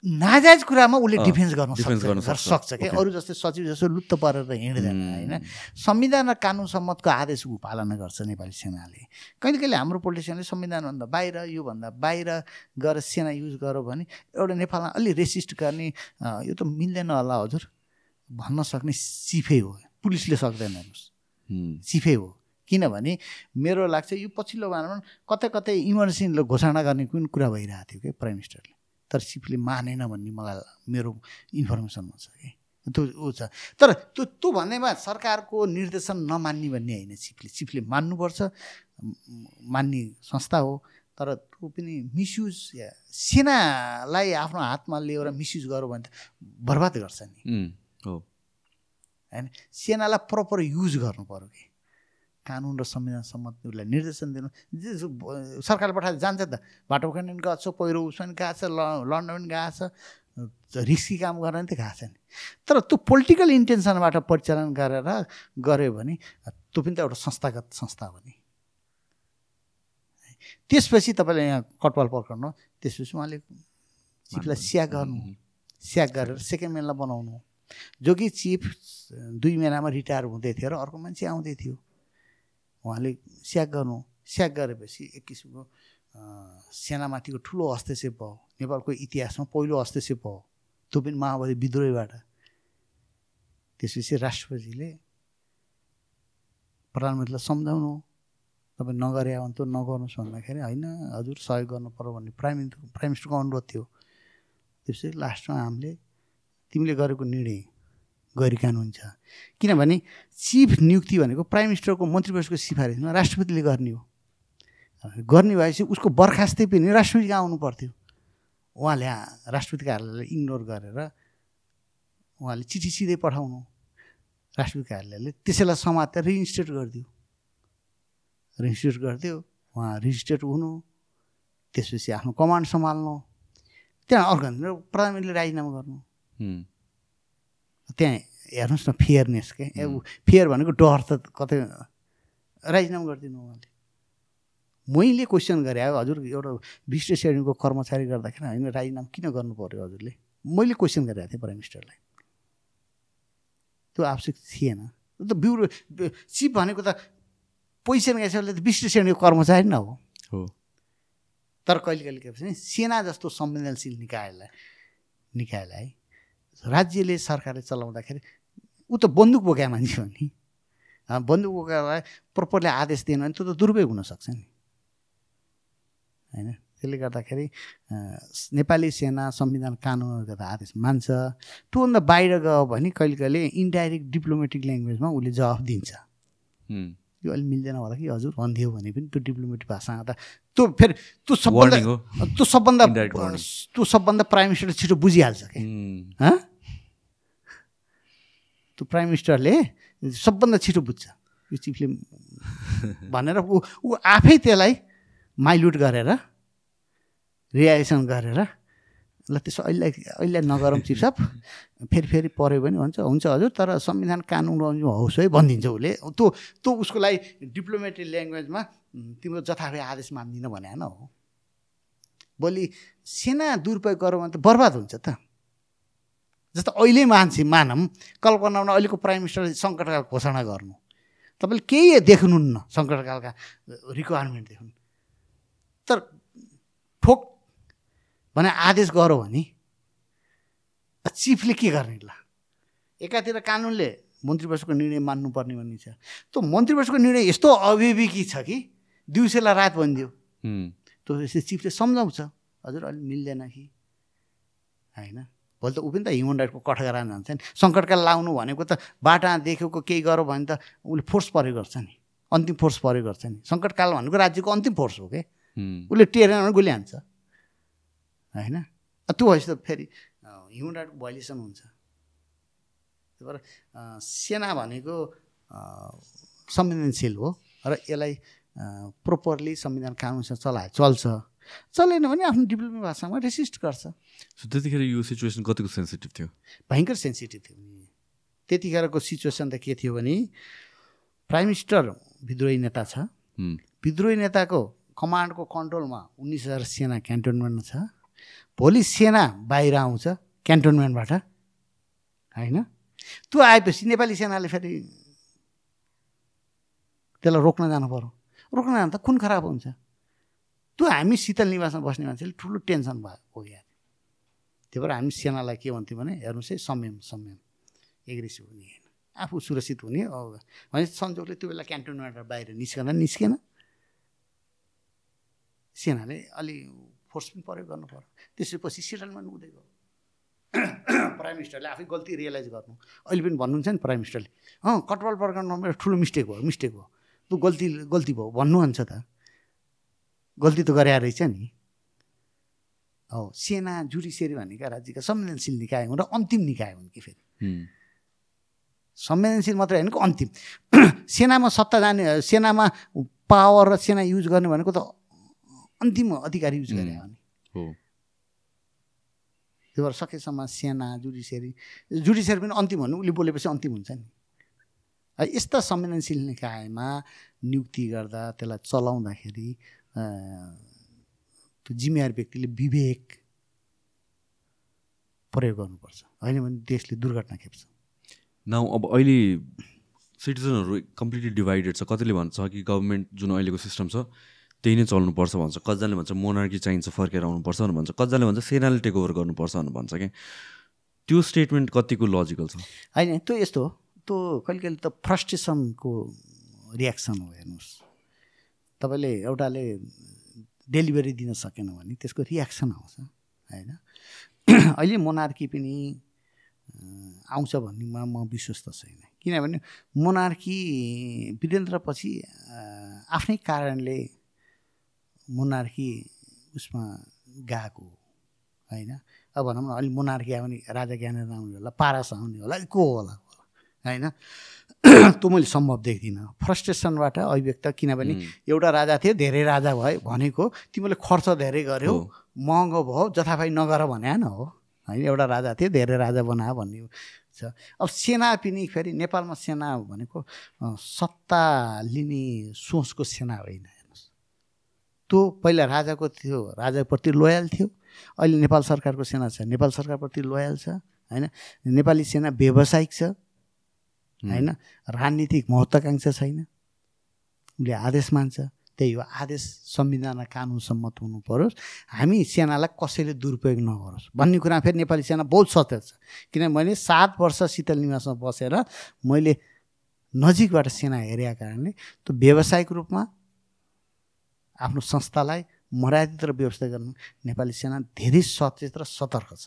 नाजायज कुरामा उसले डिफेन्स गर्न सक्छ सक्छ। क्या? अरू जस्तै सचिव जस्तो लुत्त परेर हिँड्दैन होइन? संविधान र कानुन सम्मतको आदेशको पालना गर्छ नेपाली सेनाले। कहिले कहिले हाम्रो पोलिटिसियनले संविधानभन्दा बाहिर योभन्दा बाहिर गएर सेना युज गर्यो भने एउटा नेपालमा अलि रेसिस्ट गर्ने यो त मिल्दैन होला हजुर। भन्न सक्ने चिफै हो। पुलिसले सक्दैन हेर्नुहोस्। चिफै हो। किनभने मेरो लाग्छ यो पछिल्लो बारमा कतै कतै इमर्जेन्सी घोषणा गर्ने कुन कुरा भइरहेको थियो कि प्राइम मिनिस्टरले? तर चिफले मानेन भन्ने मलाई मेरो इन्फर्मेसनमा छ कि? त्यो ऊ छ। तर त्यो त्यो भन्नेमा सरकारको निर्देशन नमान्ने भन्ने होइन चिफले चिफले मान्नुपर्छ मान्ने संस्था हो तर त्यो पनि मिसयुज सेनालाई आफ्नो हातमा लिएर मिसयुज गर्यो भने त बर्बाद गर्छ नि। हो। होइन? सेनालाई प्रपर युज गर्नु पऱ्यो कि? कानुन र संविधान सम्मत उसलाई निर्देशन दिनु। सरकारले पठाएर जान्छ त बाटो पनि गएको छ पहिरो उसमा पनि गएको छ ल- लड्न पनि गएको छ रिस्की काम गर्न नि त गएको छ नि। तर त्यो पोलिटिकल इन्टेन्सनबाट परिचालन गरेर गऱ्यो भने त्यो पनि त एउटा संस्थागत संस्था हो नि। त्यसपछि तपाईँले यहाँ कटवाल पक्राउनु त्यसपछि उहाँले चिफलाई स्याक गर्नु स्याक गरेर सेकेन्ड मेनलाई बनाउनु। जो कि चिफ दुई महिनामा रिटायर हुँदै थियो र अर्को मान्छे आउँदै थियो। उहाँले स्याक गर्नु स्याक गरेपछि एक किसिमको सेनामाथिको ठुलो हस्तक्षेप भयो। नेपालको इतिहासमा पहिलो हस्तक्षेप भयो त्यो पनि माओवादी विद्रोहीबाट। त्यसपछि राष्ट्रपतिले प्रधानमन्त्रीलाई सम्झाउनु तपाईँ नगरे त नगर्नुहोस् भन्दाखेरि होइन हजुर सहयोग गर्नु पऱ्यो भन्ने प्राइम मिनिस्टर प्राइम मिनिस्टरको अनुरोध थियो। त्यसपछि लास्टमा हामीले तिमीले गरेको निर्णय गैर कानुन छ किनभने चिफ नियुक्ति भनेको प्राइम मिनिस्टरको मन्त्री परिषदको सिफारिसमा राष्ट्रपतिले गर्ने हो। गर्ने भएपछि उसको बर्खास्तै पनि राष्ट्रपति कहाँ आउनु पर्थ्यो उहाँले राष्ट्रपति कार्यालयलाई इग्नोर गरेर उहाँले चिठी सिधै पठाउनु। राष्ट्रपति कार्यालयले त्यसैलाई समातेर रिइन्स्टेट गरिदियो। रिइन्स्टेट गरिदियो उहाँ रिजिस्ट्रेट हुनु त्यसपछि आफ्नो कमान्ड सम्हाल्नु त्यहाँ अर्को प्रधानमन्त्रीले राजीनामा गर्नु। त्यहाँ हेर्नुहोस् न फेयरनेस के फेयर भनेको डर त कतै राजीनामा गरिदिनु उहाँले। मैले क्वेसन गरेँ अब हजुर एउटा विशिष्ट श्रेणीको कर्मचारी गर्दाखेरि होइन राजीनामा किन गर्नु पऱ्यो हजुरले? मैले क्वेसन गरेको थिएँ प्राइम मिनिस्टरलाई त्यो आवश्यक थिएन। त ब्युरो चिफ भनेको त पोजिसन गएपछि त विशिष्ट श्रेणीको कर्मचारी न हो। तर कहिले कहिले के सेना जस्तो संवेदनशील निकायलाई निकायलाई राज्यले सरकारले चलाउँदाखेरि ऊ त बन्दुक बोका मान्छे हो नि। बन्दुक बोकालाई प्रपरले आदेश दिएन भने त्यो त दुरुपयोग हुनसक्छ नि। होइन? त्यसले गर्दाखेरि नेपाली सेना संविधान कानुनहरूको त आदेश मान्छ। त्योभन्दा बाहिर गयो भने कहिले कहिले इन्डाइरेक्ट डिप्लोमेटिक ल्याङ्ग्वेजमा उसले जवाफ दिन्छ। यो अहिले मिल्दैन होला कि? हजुर भनिदियो भने पनि त्यो डिप्लोमेटिक भाषामा त त्यो फेरि त्यो सबभन्दा त्यो सबभन्दा. त्यो सबभन्दा प्राइम मिनिस्टरले छिटो बुझिहाल्छ हँ? त्यो प्राइम मिनिस्टरले सबभन्दा छिटो बुझ्छ। यो चिफले भनेर ऊ ऊ आफै त्यसलाई माइल्युट गरेर रियाक्सन गरेर ल त्यसो अहिले अहिले नगरौँ चिफ साहब फेरि फेरि पऱ्यो भने हुन्छ हुन्छ हजुर तर संविधान कानुन होस् है भनिदिन्छ उसले। त्यो त्यो उसको लागि डिप्लोमेटिक ल्याङ्ग्वेजमा तिम्रो जथाभावी आदेश मान्दिनँ भने हो। भोलि सेना दुरुपयोग गऱ्यो भने त बर्बाद हुन्छ त। जस्तो अहिले मान्छे मानौँ कल्पना गर्नु अहिलेको प्राइम मिनिस्टरले सङ्कटकाल घोषणा गर्नु। तपाईँले केही देख्नुहुन्न सङ्कटकालका रिक्वायरमेन्ट देख्नु? तर ठोक भने आदेश गऱ्यो भने चिफले के गर्ने ल? एकातिर कानुनले मन्त्री परिषदको निर्णय मान्नुपर्ने भन्ने छ। त्यो मन्त्री परिषदको निर्णय यस्तो अविवेकी छ कि दिउँसोलाई रात भनिदियो त्यो चिफले सम्झाउँछ। हजुर अलिक मिल्दैन कि? होइन। भोलि त ऊ पनि त ह्युमन राइटको कठघरा जान्छ नि। सङ्कटकाल लाउनु भनेको त बाटा देखेको केही गऱ्यो भने त उसले फोर्स प्रयोग गर्छ नि। अन्तिम फोर्स प्रयोग गर्छ नि। सङ्कटकाल भनेको राज्यको अन्तिम फोर्स हो कि? उम्, उसले टेरेन भने गोली हान्छ। होइन? त्यो भएपछि त फेरि ह्युमन राइटको भाइलेसन हुन्छ। त्यही भएर सेना भनेको संवेदनशील हो। र यसलाई प्रोपरली संविधान कानुनसँग चलाए चल्छ। चलेन भने आफ्नो डिप्लोमेटिक भाषामा रेसिस्ट गर्छ। सो त्यतिखेर यो सिचुएसन कतिको सेन्सिटिभ थियो? भयङ्कर सेन्सिटिभ थियो नि त्यतिखेरको सिचुएसन त के थियो भने प्राइम मिनिस्टर विद्रोही नेता छ। विद्रोही नेताको कमान्डको कन्ट्रोलमा उन्नाइस हजार सेना क्यान्टोनमेन्टमा छ। भोलि सेना बाहिर आउँछ क्यान्टोनमेन्टबाट होइन? त्यो आएपछि नेपाली सेनाले फेरि त्यसलाई रोक्न जानु पऱ्यो रोक्न जानु त कुन खराब हुन्छ। त्यो हामी शीतल निवासमा बस्ने मान्छेले ठुलो टेन्सन भयो हो या त्यही भएर हामी सेनालाई के भन्थ्यौँ भने हेर्नुहोस् है संयम संयम। एग्रेसिभ हुने होइन। आफू सुरक्षित हुने भने सन्जोगले त्यो बेला क्यान्टोनमेन्टबाट बाहिर निस्कन निस्केन। सेनाले अलि फोर्स पनि प्रयोग गर्नु पर्यो। त्यसपछि सेटलमेन्ट हुँदै गयो। प्राइम मिनिस्टरले आफै गल्ती रियलाइज गर्नु। अहिले पनि भन्नुहुन्छ नि प्राइम मिनिस्टरले। अँ कटवाल प्रकरणमा मेरो ठुलो मिस्टेक भयो मिस्टेक भयो तँ गल्ती गल्ती भयो। भन्नुहुन्छ त। गल्ती त गरे रहेछ नि। हो सेना जुडिसियरी भनेका राज्यका संवेदनशील निकाय हुन् र अन्तिम निकाय हुन् कि फेरि। संवेदनशील मात्रै होइन अन्तिम। सेनामा सत्ता जाने सेनामा पावर र सेना युज गर्ने भनेको त अन्तिम अधिकार युज गरे हो नि। त्यो भएर सकेसम्म सेना जुडिसियरी जुडिसियरी पनि अन्तिम भन्नु उसले बोलेपछि अन्तिम हुन्छ नि। यस्ता संवेदनशील निकायमा नियुक्ति गर्दा त्यसलाई चलाउँदाखेरि त्यो जिम्मेवार व्यक्तिले विवेक प्रयोग गर्नुपर्छ। होइन भने देशले दुर्घटना खेप्छ। नाउ अब अहिले सिटिजनहरू कम्प्लिटली डिभाइडेड छ। कतिले भन्छ कि गभर्मेन्ट जुन अहिलेको सिस्टम छ त्यही नै चल्नुपर्छ भन्छ। कतिजनाले भन्छ मोनार्की चाहिन्छ फर्केर आउनुपर्छ भनेर भन्छ। कतिजनाले भन्छ सेनाले टेक ओभर गर्नुपर्छ भनेर भन्छ कि त्यो स्टेटमेन्ट कतिको लजिकल छ? होइन त्यो यस्तो हो। त्यो कहिले कहिले त फ्रस्ट्रेसनको रियाक्सन हो हेर्नुहोस्। तपाईँले एउटाले डेलिभरी दिन सकेन भने त्यसको रियाक्सन आउँछ होइन? अहिले मोनार्की पनि आउँछ भन्नेमा म विश्वस्त छैन। किनभने मोनार्की वीरेन्द्रपछि आफ्नै कारणले मोनार्की उसमा गएको होइन? अब भनौँ न अलिक मोनार्की आयो भने राजा ज्ञानेन्द्र आउने होला पारस आउने होला को होला होइन? त्यो मैले सम्भव देख्दिनँ। फ्रस्ट्रेसनबाट अभिव्यक्त किनभने एउटा राजा थियो धेरै राजा भयो भनेको तिमीले खर्च धेरै गर्यो महँगो भयो जथाभाइ नगर भने न हो। होइन एउटा राजा थियो धेरै राजा बनायो भन्ने छ। अब सेना पनि फेरि नेपालमा सेना भनेको सत्ता लिने सोचको सेना होइन हेर्नुहोस्। त्यो पहिला राजाको थियो राजाप्रति लोयल थियो। अहिले नेपाल सरकारको सेना छ नेपाल सरकारप्रति लोयल छ। होइन नेपाली सेना व्यावसायिक छ। होइन राजनीतिक महत्त्वाकाङ्क्षा छैन। उसले आदेश मान्छ। त्यही हो आदेश संविधान र कानुन सम्मत हुनु परोस्। हामी सेनालाई कसैले दुरुपयोग नगरोस्। भन्ने कुरा फेरि नेपाली सेना बहुत सचेत छ। किनभने सात वर्ष शीतल निवासमा बसेर मैले नजिकबाट सेना हेरेका कारणले त्यो व्यावसायिक रूपमा आफ्नो संस्थालाई मर्यादित र व्यवस्था गर्नु नेपाली सेना धेरै सचेत र सतर्क छ।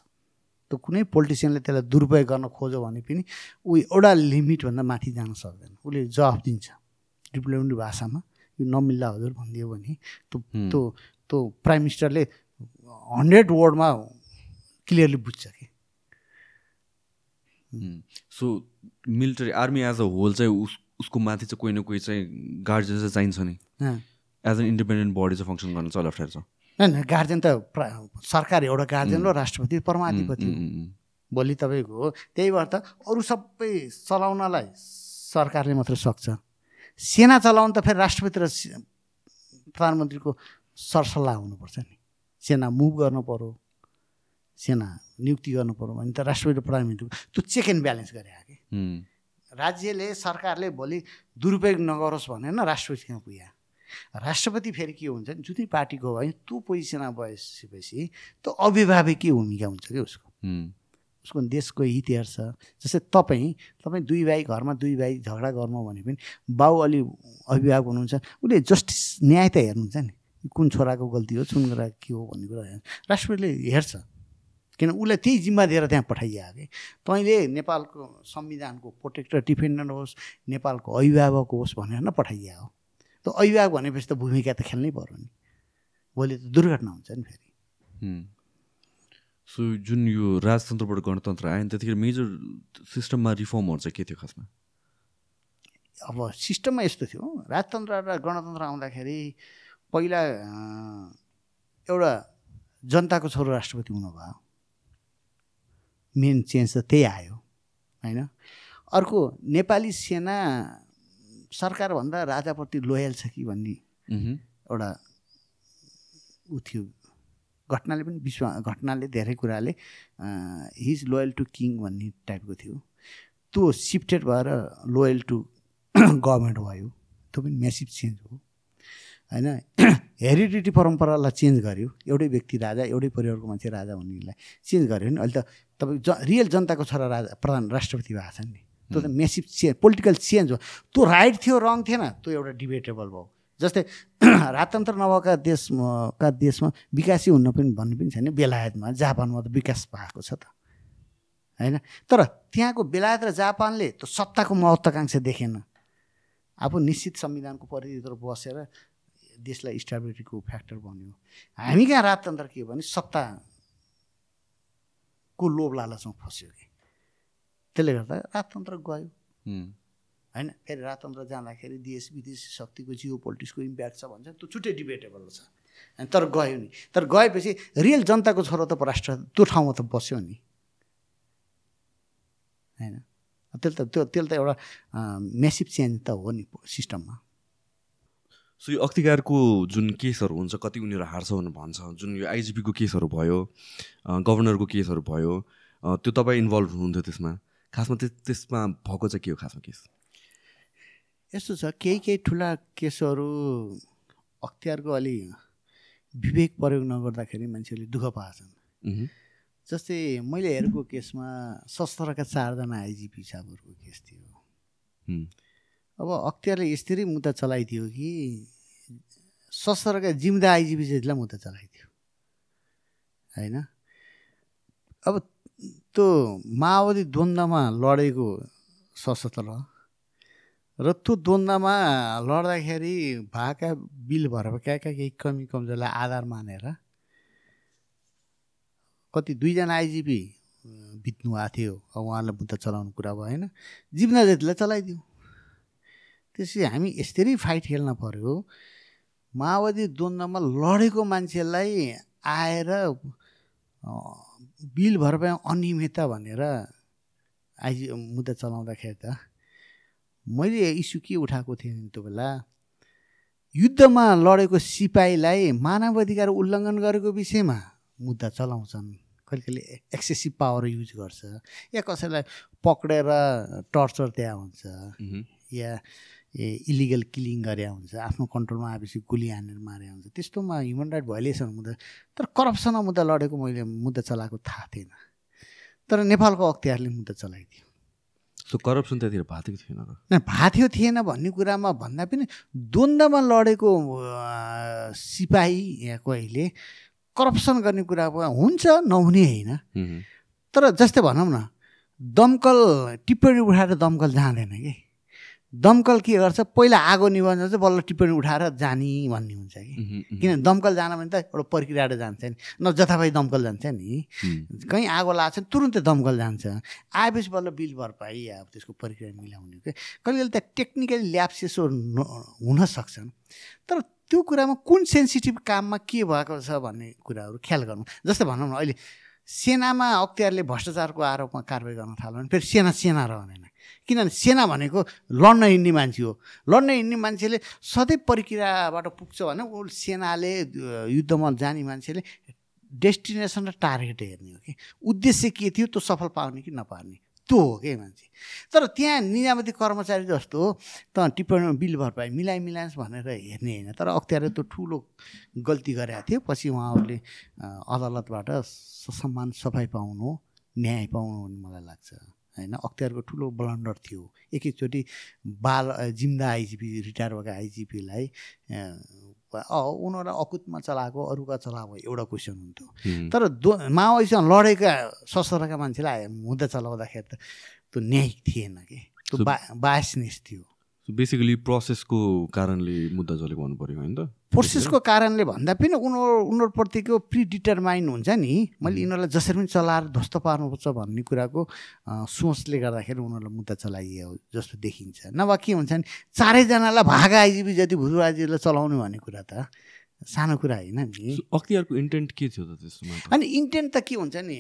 त्यो कुनै पोलिटिसियनले त्यसलाई दुरुपयोग गर्न खोज्यो भने पनि ऊ एउटा लिमिटभन्दा माथि जान सक्दैन। उसले जवाफ दिन्छ। डिप्लोमेटिक भाषामा यो नमिल्ला हजुर भनिदियो भने त्यो त्यो त्यो प्राइम मिनिस्टरले हन्ड्रेड वर्डमा क्लियरली बुझ्छ कि। So military army as a whole चाहिँ उस उसको माथि चाहिँ कोही न कोही चाहिँ गार्जियन चाहिँ चाहिन्छ नि। एज एन इन्डिपेन्डेन्ट बडी चाहिँ फङ्सन गर्न चाहिँ अप्ठ्यारो छ। होइन गार्जेन त सरकार एउटा गार्जेन र राष्ट्रपति परमाधिपति भोलि तपाईँको त्यही भएर त अरू सबै चलाउनलाई सरकारले मात्रै सक्छ। सेना चलाउनु त फेरि राष्ट्रपति र प्रधानमन्त्रीको सरसल्लाह हुनुपर्छ नि। सेना मुभ गर्नु पऱ्यो सेना नियुक्ति गर्नु पऱ्यो भने त राष्ट्रपति र प्रधानमन्त्रीको त्यो चेक एन्ड ब्यालेन्स गरे कि। राज्यले सरकारले भोलि दुरुपयोग नगरोस् भनेर राष्ट्रपति कहाँ पुग्यो राष्ट्रपति फेरि के हुन्छ जुनै पार्टीको भयो त्यो पोजिसनमा भएपछि त्यो अभिभावकीय भूमिका हुन्छ कि उसको? उसको देशको हित हेर्छ जस्तै तपाईँ तपाईँ दुई भाइ घरमा दुई भाइ झगडा गर्नु भने पनि बाउ अलि अभिभावक हुनुहुन्छ उसले जस्टिस न्याय त हेर्नुहुन्छ नि। कुन छोराको गल्ती हो कुन कुरा के हो भन्ने कुरा राष्ट्रपतिले हेर्छ। किन उसलाई त्यही जिम्मा दिएर त्यहाँ पठाइयो कि तैँले नेपालको संविधानको प्रोटेक्टर डिफेन्डर होस् नेपालको अभिभावक होस् भनेर न पठाइया हो त अभिभावक भनेपछि त भूमिका त खेल्नै पऱ्यो नि। भोलि त दुर्घटना हुन्छ नि फेरि। सो जुन यो राजतन्त्रबाट गणतन्त्र आयो नि त्यतिखेर मेजर सिस्टममा रिफर्महरू चाहिँ के थियो खासमा? अब सिस्टममा यस्तो थियो राजतन्त्र र गणतन्त्र आउँदाखेरि पहिला एउटा जनताको छोरो राष्ट्रपति हुनुभयो। मेन चेन्ज त त्यही आयो होइन? अर्को नेपाली सेना सरकारभन्दा राजाप्रति लोयल छ कि भन्ने एउटा ऊ थियो। घटनाले पनि विश्व घटनाले धेरै कुराले हिज लोयल टु किङ भन्ने टाइपको थियो। त्यो सिफ्टेड भएर लोयल टु गभर्मेन्ट भयो। त्यो पनि मेसिभ चेन्ज हो। होइन? हेरिडिटी परम्परालाई चेन्ज गर्यो। एउटै व्यक्ति राजा एउटै परिवारको मान्छे राजा भन्नेलाई चेन्ज गर्यो। भने अहिले त तपाईँ ज रियल जनताको छोरा राजा प्रधान राष्ट्रपति भएको छ नि। त्यो त मेसिभ चेन्ज पोलिटिकल चेन्ज हो त्यो राइट थियो रङ थिएन त्यो एउटा डिबेटेबल भयो। जस्तै राजतन्त्र नभएका देशका देशमा विकासी हुन पनि भन्ने पनि छैन। बेलायतमा जापानमा त विकास भएको छ त। होइन? तर त्यहाँको बेलायत र जापानले त्यो सत्ताको महत्त्वाकाङ्क्षा देखेन। आफू निश्चित संविधानको परिधिभित्र बसेर देशलाई स्टेबिलिटीको फ्याक्टर बन्यो हामी कहाँ राजतन्त्र के हो भने सत्ताको लोभ लालचमा फस्यो कि? त्यसले गर्दा राजतन्त्र गयो। होइन? फेरि राजतन्त्र जाँदाखेरि देश विदेशी शक्तिको जियो पोलिटिक्सको इम्प्याक्ट छ भन्छ। त्यो छुट्टै डिबेटेबल छ। तर गयो नि। तर गएपछि रियल जनताको छोरो त राष्ट्र त्यो ठाउँमा त बस्यो नि। होइन? त्यसले त त्यो त्यसले त एउटा मेसिभ चेन्ज त हो नि सिस्टममा सो यो अख्तिकारको जुन केसहरू हुन्छ कति उनीहरू हार्छ भनेर भन्छ। जुन यो आइजिपीको केसहरू भयो गभर्नरको केसहरू भयो त्यो तपाईँ इन्भल्भ हुनुहुन्थ्यो त्यसमा? खासमा त्यसमा भएको चाहिँ के हो खासमा केस यस्तो छ केही केही ठुला केसहरू अख्तियारको अलि विवेक प्रयोग नगर्दाखेरि मान्छेहरूले दुःख पाएछन् जस्तै मैले हेरेको केसमा शस्त्रका चारजना आइजिपी साहबहरूको केस थियो अब अख्तियारले यस्तरी मुद्दा चलाइदियो कि शस्त्रका जिम्दा आइजिपी जतिलाई मुद्दा चलाइदियो होइन अब त्यो माओवादी द्वन्द्वमा लडेको सशस्त्र र त्यो द्वन्द्वमा लड्दाखेरि भएका बिल भएर क्या क्या केही कमी कमजोरलाई आधार मानेर कति दुईजना आइजिपी बित्नु भएको थियो। अब उहाँलाई मुद्दा चलाउनु कुरा भयो होइन जिब्ना जतिलाई चलाइदियो त्यसपछि हामी यसरी फाइट खेल्न पऱ्यो माओवादी द्वन्द्वमा लडेको मान्छेलाई आएर बिल भएर अनियमितता भनेर आइजी मुद्दा चलाउँदाखेरि त मैले इस्यु के उठाएको थिएँ त्यो बेला युद्धमा लडेको सिपाहीलाई मानव अधिकार उल्लङ्घन गरेको विषयमा मुद्दा चलाउँछन्। कहिले कहिले एक्सेसिभ पावर युज गर्छ या कसैलाई पक्रेर टर्चर त्यहाँ हुन्छ या ए इलिगल किलिङ गरे हुन्छ आफ्नो कन्ट्रोलमा आएपछि गोली हानेर मारे हुन्छ त्यस्तोमा ह्युमन राइट भाइलेसन मुद्दा तर करप्सनमा मुद्दा लडेको मैले मुद्दा चलाएको थाहा थिएन। तर नेपालको अख्तियारले मुद्दा चलाइदियो। त्यो करप्सन त्यतिर भएको थिएन न भएको थिएन भन्ने कुरामा भन्दा पनि द्वन्द्वमा लडेको सिपाही या कोहीले करप्सन गर्ने कुरा हुन्छ नहुने होइन। तर जस्तै भनौँ न दमकल टिप्पणी उठाएर दमकल जाँदैन कि? दमकल के गर्छ? पहिला आगो निभाउँछ चाहिँ बल्ल टिप्पणी उठाएर जाने भन्ने हुन्छ कि। किन दमकल जान भने त एउटा प्रक्रियाबाट जान्छ नि। न जथाभाइ दमकल जान्छ नि। कहीँ आगो लाग्छ तुरुन्तै दमकल जान्छ। आएपछि बल्ल बिल भरपाई अब त्यसको प्रक्रिया मिलाउने कि। कहिले कहिले त टेक्निकली ल्याप्सेसहरू हुन सक्छन्। तर त्यो कुरामा कुन सेन्सिटिभ काममा के भएको छ भन्ने कुराहरू ख्याल गर्नु। जस्तै भनौँ न अहिले सेनामा अख्तियारले भ्रष्टाचारको आरोपमा कारवाही गर्न थाल्यो भने फेरि सेना सेना रहँदैन। किनभने सेना भनेको लड्न हिँड्ने मान्छे हो। लड्न हिँड्ने मान्छेले सधैँ प्रक्रियाबाट पुग्छ भने ऊ सेनाले युद्धमा जाने मान्छेले डेस्टिनेसन र टार्गेट हेर्ने हो कि। उद्देश्य के थियो त्यो सफल पाउने कि नपाउने? त्यो हो कि मान्छे? तर त्यहाँ निजामती कर्मचारी जस्तो त टिप्पणीमा बिल भरपाई मिलाइ मिलाएस् भनेर हेर्ने होइन। तर अख्तियारले त्यो ठुलो गल्ती गरेको थियो पछि उहाँहरूले अदालतबाट ससम्मान सफाइ पाउनु न्याय पाउनु भन्ने मलाई लाग्छ। होइन? अख्तियारको ठुलो ब्लन्डर थियो। एकैचोटि बाल जिम्दा आइजिपी रिटायर भएका आइजिपीलाई उनीहरूलाई अकुतमा चलाएको अरूका चलाएको एउटा क्वेसन हुन्थ्यो। तर दो माओवादीसँग लडेका सशस्त्रका मान्छेलाई मुद्दा चलाउँदाखेरि त त्यो न्यायिक थिएन कि। त्यो बा बायसनेस थियो। बेसिकली प्रोसेसको कारणले मुद्दा चलेको भन्नु पऱ्यो होइन त? प्रोसेसको कारणले भन्दा पनि उनीहरू उनीहरूप्रतिको प्रिडिटरमाइन हुन्छ नि। मैले यिनीहरूलाई जसरी पनि चलाएर ध्वस्त पार्नुपर्छ भन्ने कुराको सोचले गर्दाखेरि उनीहरूलाई मुद्दा चलाइयो जस्तो देखिन्छ। नभए के हुन्छ नि चारैजनालाई भागा आइजिपी जति भुजुआजीलाई चलाउने भन्ने कुरा त सानो कुरा होइन नि। अख्तियारको इन्टेन्ट के थियो त त्यसमा अनि इन्टेन्ट त के हुन्छ नि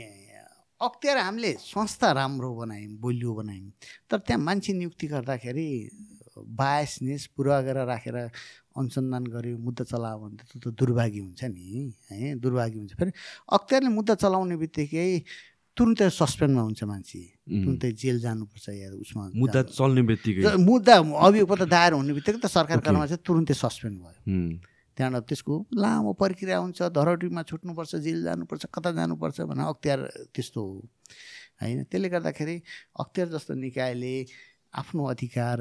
अख्तियार हामीले संस्था राम्रो बनायौँ बलियो बनायौँ। तर त्यहाँ मान्छे नियुक्ति गर्दाखेरि बायसनेस पूर्वाग्रह राखेर अनुसन्धान गऱ्यो मुद्दा चलायो भने त त्यो त दुर्भाग्य हुन्छ नि है? दुर्भाग्य हुन्छ। फेरि अख्तियारले मुद्दा चलाउने बित्तिकै तुरुन्तै सस्पेन्डमा हुन्छ मान्छे। तुरुन्तै जेल जानुपर्छ या उसमा मुद्दा चल्ने बित्तिकै। मुद्दा अभियोग पत्र दायर हुने बित्तिकै त सरकार कर्मचारी तुरुन्तै सस्पेन्ड भयो। त्यहाँबाट त्यसको लामो प्रक्रिया हुन्छ धरोटीमा छुट्नुपर्छ जेल जानुपर्छ कता जानुपर्छ भने अख्तियार त्यस्तो हो। होइन? त्यसले गर्दाखेरि अख्तियार जस्तो निकायले आफ्नो अधिकार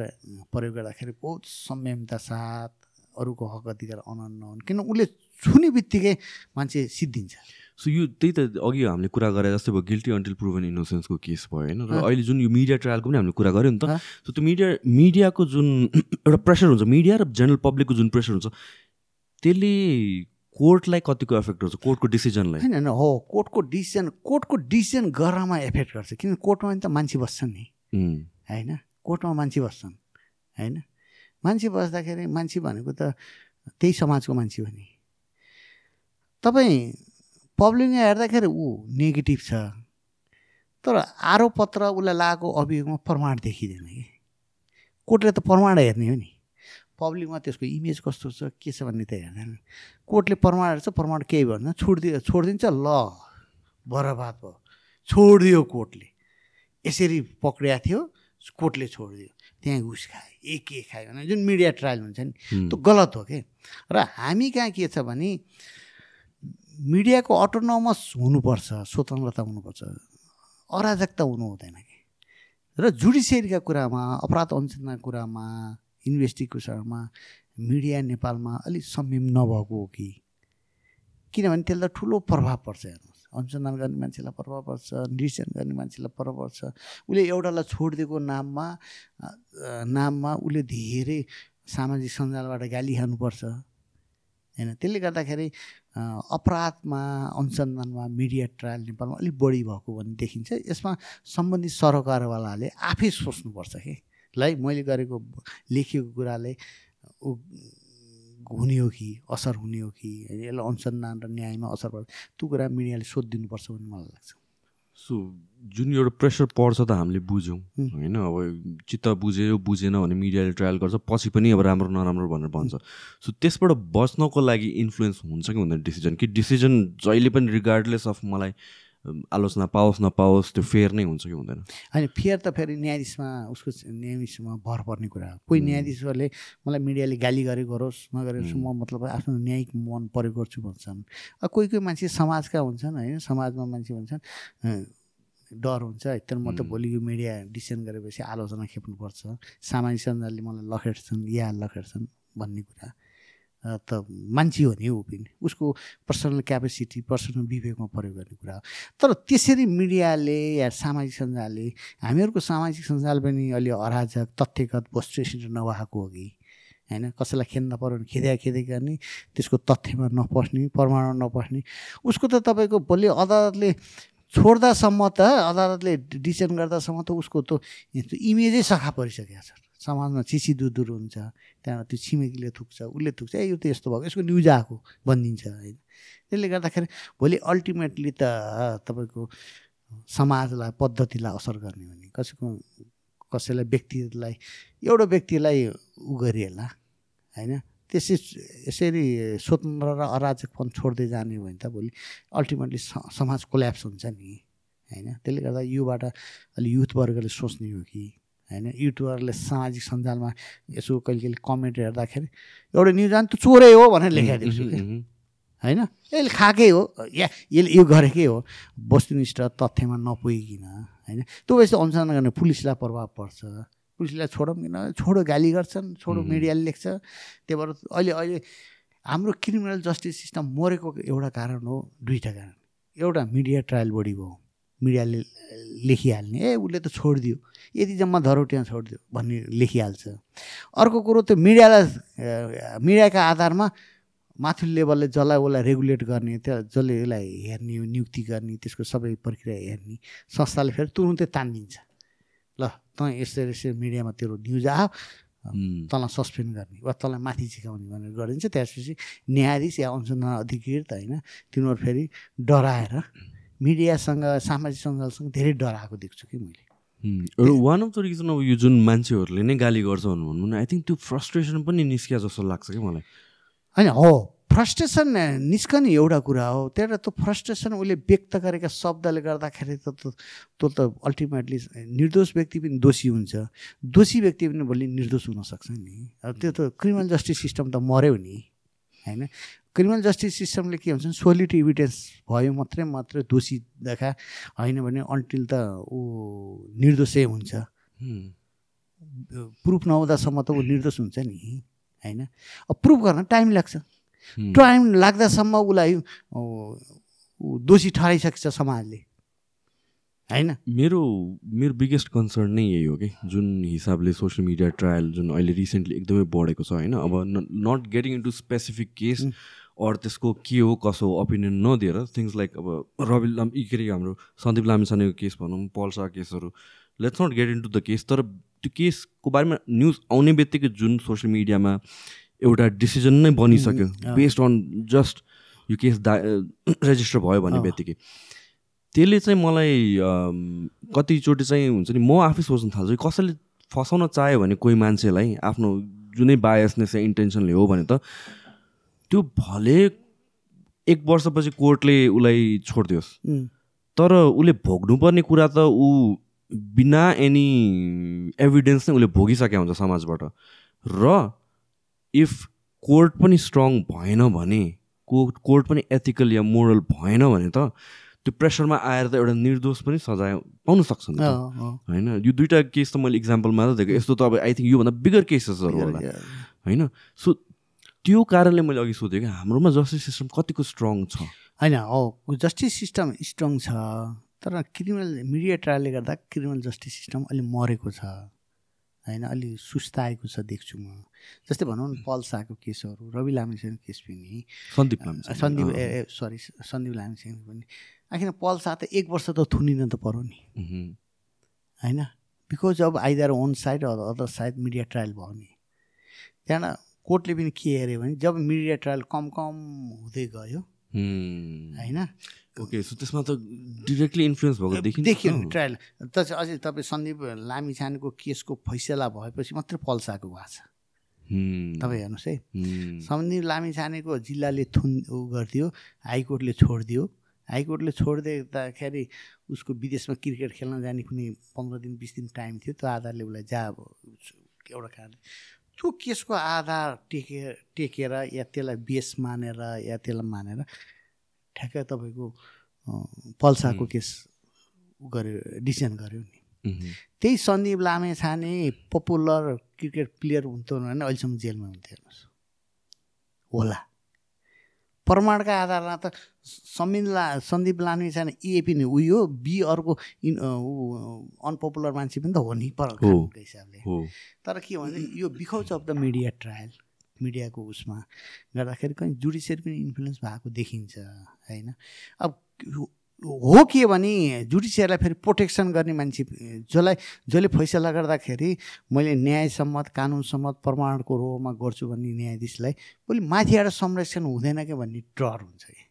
प्रयोग गर्दाखेरि बहुत संयमता साथ अरूको हक अधिकार अनन्न किन उसले छुने बित्तिकै मान्छे सिद्धिन्छ। सो यो त्यही त अघि हामीले कुरा गरे जस्तै भयो गिल्टी अन्टिल प्रुभन इनोसेन्सको केस भयो होइन? र अहिले जुन यो मिडिया ट्रायलको पनि हामीले कुरा गऱ्यौँ नि त। सो त्यो मिडिया मिडियाको जुन एउटा प्रेसर हुन्छ मिडिया र जेनरल पब्लिकको जुन प्रेसर हुन्छ त्यसले कोर्टलाई कतिको एफेक्ट गर्छ? कोर्टको डिसिजनलाई होइन होइन हो कोर्टको डिसिजन कोर्टको डिसिजन गर्नमा एफेक्ट गर्छ। किन? कोर्टमा नि त मान्छे बस्छन् नि। होइन? कोर्टमा मान्छे बस्छन्। होइन? मान्छे बस्दाखेरि मान्छे भनेको त त्यही समाजको मान्छे हो नि। तपाईँ पब्लिकमा हेर्दाखेरि ऊ नेगेटिभ छ तर आरोप पत्र उसलाई लागेको अभियोगमा प्रमाण देखिँदैन कि। कोर्टले त प्रमाण हेर्ने हो नि। पब्लिकमा त्यसको इमेज कस्तो छ के छ भन्ने त हेर्दैन। कोर्टले प्रमाण हेर्छ प्रमाण केही भएन छोडिदियो छोडिदिन्छ ल बरबाद भयो। छोडिदियो कोर्टले। यसरी पक्रिया थियो कोर्टले छोडिदियो। त्यहाँ घुस खाए एक के खायो भने जुन मिडिया ट्रायल हुन्छ नि त्यो गलत हो कि? र हामी कहाँ के छ भने मिडियाको अटोनोमस हुनुपर्छ स्वतन्त्रता हुनुपर्छ अराजकता हुनु हुँदैन कि? र जुडिसियरीका कुरामा अपराध अनुसन्धानको कुरामा इन्भेस्टिगेसनमा मिडिया नेपालमा अलिक संयम नभएको हो कि? किनभने त्यसलाई ठुलो प्रभाव पर्छ हेर्नुहोस् अनुसन्धान गर्ने मान्छेलाई प्रभाव पर्छ डिसिसन गर्ने मान्छेलाई प्रभाव पर्छ। उसले एउटालाई छोडिदिएको नाममा नाममा उसले धेरै सामाजिक सञ्जालबाट गाली खानुपर्छ। होइन त्यसले गर्दाखेरि अपराधमा अनुसन्धानमा मिडिया ट्रायल नेपालमा अलिक बढी भएको भन्ने देखिन्छ। यसमा सम्बन्धित सरकारवालाले आफै सोच्नुपर्छ कि। लाई मैले गरेको लेखिएको कुराले हुने हो कि असर हुने हो कि यसलाई अनुसन्धान र न्यायमा असर पर्छ त्यो कुरा मिडियाले सोधिदिनुपर्छ भन्ने मलाई लाग्छ। सो जुन एउटा प्रेसर पर्छ त हामीले बुझ्यौँ होइन? अब चित्त बुझ्यो बुझेन भने मिडियाले ट्रायल गर्छ पछि पनि अब राम्रो नराम्रो भनेर भन्छ। सो त्यसबाट बच्नको लागि इन्फ्लुएन्स हुन्छ कि हुँदैन डिसिजन? कि डिसिजन जहिले पनि रिगार्डलेस अफ मलाई आलोचना पाओस् नपाओस् त्यो फेयर नै हुन्छ कि हुँदैन? होइन फेयर त फेरि न्यायाधीशमा उसको न्यायाधीशमा भर पर्ने कुरा हो। कोही न्यायाधीशहरूले मलाई मिडियाले गाली गरे गरोस् नगरेस् म मतलब आफ्नो न्यायिक मन परेको गर्छु भन्छन्। कोही कोही मान्छे समाजका हुन्छन् होइन समाजमा मान्छे भन्छन् डर हुन्छ। तर म त भोलि यो मिडिया डिसिसन गरेपछि आलोचना खेप्नुपर्छ। सामाजिक सञ्जालले मलाई लखेट्छन् या लखेट्छन् भन्ने कुरा। त मान्छे हो नि ऊ पनि। उसको पर्सनल क्यापेसिटी पर्सनल विवेकमा प्रयोग गर्ने कुरा हो। तर त्यसरी मिडियाले या सामाजिक सञ्जालले हामीहरूको सामाजिक सञ्जाल पनि अलि अराजक तथ्यगत वस्तुनिष्ठ नभएको हो कि? होइन? कसैलाई खेद्न पऱ्यो भने खेद्या खेदै गर्ने त्यसको तथ्यमा नपस्ने प्रमाणमा नपस्ने। उसको त तपाईँको भोलि अदालतले छोड्दासम्म त अदालतले डिसिसन गर्दासम्म त उसको त इमेजै सखा परिसकेको छ समाजमा चिसी दुर हुन्छ त्यहाँबाट त्यो छिमेकीले थुक्छ उसले थुक्छ ए यो त यस्तो भएको यसको न्युज आएको भनिदिन्छ होइन। त्यसले गर्दाखेरि भोलि अल्टिमेटली त तपाईँको समाजलाई पद्धतिलाई असर गर्ने हो कसैको कसैलाई व्यक्तिलाई एउटा व्यक्तिलाई उ गरिएला होइन। त्यसै यसरी स्वतन्त्र र अराजकपन छोड्दै जाने हो भने त भोलि अल्टिमेटली समाज कोल्याप्स हुन्छ नि होइन। त्यसले गर्दा योबाट अलिक युथ वर्गले सोच्ने हो कि। होइन? युट्युबरले सामाजिक सञ्जालमा यसो कहिले कहिले कमेन्ट हेर्दाखेरि एउटा न्युज त चोरै हो भनेर लेखाइदिन्छु कि होइन? यसले खाएकै हो या यसले यो गरेकै हो वस्तुनिष्ठ तथ्यमा नपुगिकन होइन? त्यो भएपछि अनुसन्धान गर्ने पुलिसलाई प्रभाव पर्छ। पुलिसलाई छोडौँ किन? छोडो गाली गर्छन् छोडो मिडियाले लेख्छ। त्यही भएर अहिले अहिले हाम्रो क्रिमिनल जस्टिस सिस्टम मरेको एउटा कारण हो दुईवटा कारण। एउटा मिडिया ट्रायल बढी भयो। मिडियाले लेखिहाल्ने। ए उसले त छोडिदियो। यति जम्मा धरोटिया छोडिदियो भन्ने लेखिहाल्छ। अर्को कुरो त्यो मिडियालाई मिडियाका आधारमा माथिल्लो लेभलले जसलाई उसलाई रेगुलेट गर्ने त्यो जसले यसलाई हेर्ने नियुक्ति गर्ने त्यसको सबै प्रक्रिया हेर्ने संस्थाले फेरि तुरुन्तै तानिदिन्छ। ल तँ यसरी यसरी मिडियामा तेरो न्युज आयो तँलाई सस्पेन्ड गर्ने वा तँलाई माथि झिकाउने भनेर गरिदिन्छ त्यसपछि न्यायाधीश या अनुसन्धान अधिकृत होइन तिनीहरू फेरि डराएर मिडियासँग सामाजिक सञ्जालसँग धेरै डराएको देख्छु कि मैले। वान अफ द रिजन अब यो जुन मान्छेहरूले नै गाली गर्छ भन्नु न आई थिङ्क त्यो फ्रस्ट्रेसन पनि निस्किया जस्तो लाग्छ कि मलाई। होइन हो फ्रस्ट्रेसन निस्कने एउटा कुरा हो त्यहाँबाट त्यो फ्रस्ट्रेसन उसले व्यक्त गरेका शब्दले गर्दाखेरि त त्यो त अल्टिमेटली निर्दोष व्यक्ति पनि दोषी हुन्छ। दोषी व्यक्ति पनि भोलि निर्दोष हुनसक्छ नि। त्यो त क्रिमिनल जस्टिस सिस्टम त मऱ्यो नि होइन? क्रिमिनल जस्टिस सिस्टमले के हुन्छ सोलिड इभिडेन्स भयो मात्रै मात्रै दोषी देखा होइन भने अन्टिल त ऊ निर्दोषै हुन्छ। प्रुफ नहुँदासम्म त ऊ निर्दोष हुन्छ नि होइन? अब प्रुफ गर्न टाइम लाग्छ। टाइम लाग्दासम्म उसलाई दोषी ठहराइसकेछ समाजले होइन? मेरो मेरो बिगेस्ट कन्सर्न नै यही हो कि जुन हिसाबले सोसियल मिडिया ट्रायल जुन अहिले रिसेन्टली एकदमै बढेको छ होइन? अब not getting into specific case or त्यसको के हो कसो हो ओपिनियन नदिएर थिङ्स लाइक अब रवि लाम के अरे हाम्रो सन्दीप लामिछानेको केस भनौँ पल्सा केसहरू let's not get into the case तर त्यो केसको बारेमा न्युज आउने बित्तिकै जुन सोसियल मिडियामा एउटा डिसिजन नै बनिसक्यो बेस्ड अन जस्ट यो केस दा रेजिस्टर भयो भन्ने बित्तिकै। त्यसले चाहिँ मलाई कतिचोटि चाहिँ हुन्छ नि म आफै सोच्न थाल्छु कसैले फसाउन चाह्यो भने कोही मान्छेलाई आफ्नो जुनै बायसनेस या इन्टेन्सनले हो भने त त्यो भले एक वर्षपछि कोर्टले उसलाई छोडिदियोस् तर उसले भोग्नुपर्ने कुरा त ऊ बिना एनी एभिडेन्स नै उसले भोगिसकेको हुन्छ समाजबाट। र इफ कोर्ट पनि स्ट्रङ भएन भने कोर्ट कोर्ट पनि एथिकल या मोरल भएन भने त त्यो प्रेसरमा आएर त एउटा निर्दोष पनि सजाय पाउन सक्छ नि होइन? यो दुइटा केस त मैले इक्जाम्पल मात्र दिएको यस्तो त अब आई थिङ्क योभन्दा बिगर केसेसहरू होला। होइन? सो त्यो कारणले मैले अघि सोधेँ कि हाम्रोमा जस्टिस सिस्टम कतिको स्ट्रङ छ? होइन हो जस्टिस सिस्टम स्ट्रङ छ तर क्रिमिनल मिडिया ट्रायलले गर्दा क्रिमिनल जस्टिस सिस्टम अलिक मरेको छ होइन अलि सुस्ताएको छ देख्छु म। जस्तै भनौँ न पल्साको केसहरू रवि लामिछानेको केस पनि। सन्दीप सन्दीप ए सरी सन्दीप लामिछाने पनि। आखिर पल्सा त एक वर्ष त थुनिन त पऱ्यो नि। होइन बिकज अब either on side other side media trial भयो नि। त्यहाँबाट कोर्टले पनि के हेऱ्यो भने जब मिडिया ट्रायल कम कम हुँदै गयो होइन? ओके सो त्यसमा त डिरेक्टली इन्फ्लुएन्स भएको देखियो ट्रायल त अझै तपाईँ सन्दीप लामी छानेको केसको फैसला भएपछि मात्रै पल्साको भएको छ। तपाईँ हेर्नुहोस् है। सन्दीप लामी छानेको जिल्लाले थुन उ गरिदियो हाइकोर्टले छोडिदियो। हाइकोर्टले छोडिदिँदाखेरि उसको विदेशमा क्रिकेट खेल्न जाने कुनै पन्ध्र दिन बिस दिन टाइम थियो। त्यो आधारले उसलाई जा एउटा कारणले त्यो केसको आधार टेके टेकेर या त्यसलाई बेस मानेर या त्यसलाई मानेर ठ्याक्कै तपाईँको पल्साको केस गर्यो डिसिजन गर्यो नि। त्यही सन्दीप लामे छाने पपुलर क्रिकेट प्लेयर हुन्थ्यो भने अहिलेसम्म जेलमा हुन्थ्यो हेर्नुहोस्। होला। प्रमाणका आधारमा त समिन ला सन्दीप लामी छाने ए पनि उयो बी अर्को इन अनपपुलर मान्छे पनि त हो नि पर हिसाबले। तर के भने यो because of the media trial मिडियाको उसमा गर्दाखेरि कहीँ जुडिसियरी पनि इन्फ्लुएन्स भएको देखिन्छ होइन? अब हो के भने जुडिसियरलाई फेरि प्रोटेक्सन गर्ने मान्छे जसलाई जसले फैसला गर्दाखेरि मैले न्याय सम्मत कानुन सम्मत प्रमाणको रोमा गर्छु भन्ने न्यायाधीशलाई भोलि माथिबाट संरक्षण हुँदैन क्या भन्ने डर हुन्छ कि?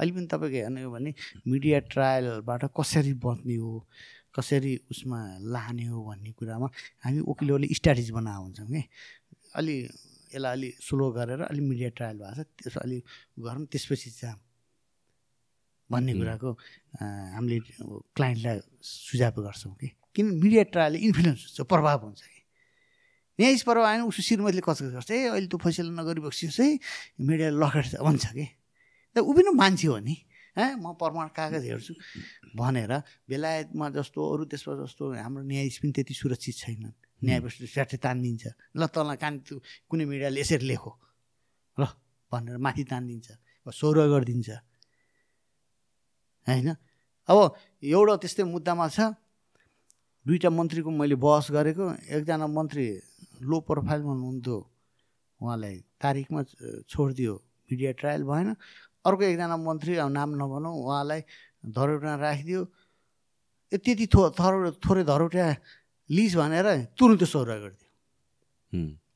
अहिले पनि तपाईँको हेर्ने हो भने मिडिया ट्रायलबाट कसरी बच्ने हो कसरी उसमा लाने हो भन्ने कुरामा हामी वकिलहरूले स्ट्राटेजी बनाएको हुन्छौँ कि? अलि यसलाई अलि स्लो गरेर अलि मिडिया ट्रायल भएको छ त्यसो अलि गरौँ त्यसपछि जाऊँ। भन्ने कुराको हामीले क्लाइन्टलाई सुझाव गर्छौँ कि। किन मिडिया ट्रायलले इन्फ्लुएन्स हुन्छ प्रभाव हुन्छ कि। न्यायिस प्रभाव आएन उसको श्रीमतीले कसो गर्छ? ए अहिले त्यो फैसला नगरी बसियोस् है मिडियाले लखेट भन्छ कि। त ऊ पनि मान्छे हो नि। है म प्रमाण कागज हेर्छु भनेर बेलायतमा जस्तो अरू देशमा जस्तो हाम्रो न्यायाधीश पनि त्यति सुरक्षित छैनन्। न्यायपछि स्याठै तानिदिन्छ। ल तँलाई कान कुनै मिडियाले यसरी लेखो। ल भनेर माथि तानिदिन्छ सौर गरिदिन्छ। होइन? अब एउटा त्यस्तै मुद्दामा छ। दुईवटा मन्त्रीको मैले बहस गरेको। एकजना मन्त्री लो प्रोफाइलमा हुनुहुन्थ्यो उहाँलाई तारिकमा छोडिदियो। मिडिया ट्रायल भएन। अर्को एकजना मन्त्री अब नाम नभनौँ उहाँलाई धरौटा राखिदियो। त्यति थो थरो थोरै धरौटा लिज भनेर तुरुन्तै सौरा गरिदियो।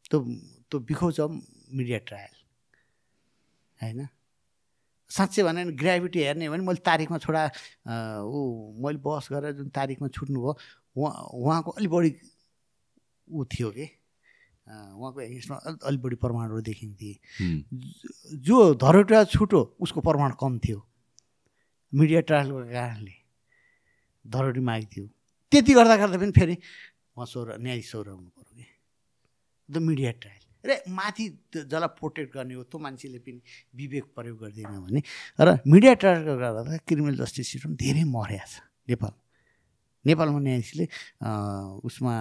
त्यो त्यो बिखाउँछ मिडिया ट्रायल होइन? साँच्चै भने ग्राभिटी हेर्ने हो भने मैले तारिकमा छोडा ऊ मैले बस गरेर जुन तारिकमा छुट्नुभयो उहाँ उहाँको अलिक बढी ऊ थियो कि उहाँको एगेन्स्टमा अलिक बढी प्रमाणहरू देखिन्थे। जो धरोटा छुटो उसको प्रमाण कम थियो मिडिया ट्रायलको कारणले धरोटी मागिदियो त्यति गर्दा गर्दा पनि फेरि उहाँ सौर न्याय सौराउनु पऱ्यो कि द मिडिया ट्रायल। र माथि जसलाई प्रोटेक्ट गर्ने हो त्यो मान्छेले पनि विवेक प्रयोग गर्दैन भने। र मिडिया ट्रायलको गर्दा क्रिमिनल जस्टिस सिस्टम धेरै मर्या छ नेपाल। नेपालमा न्यायाधीशले उसमा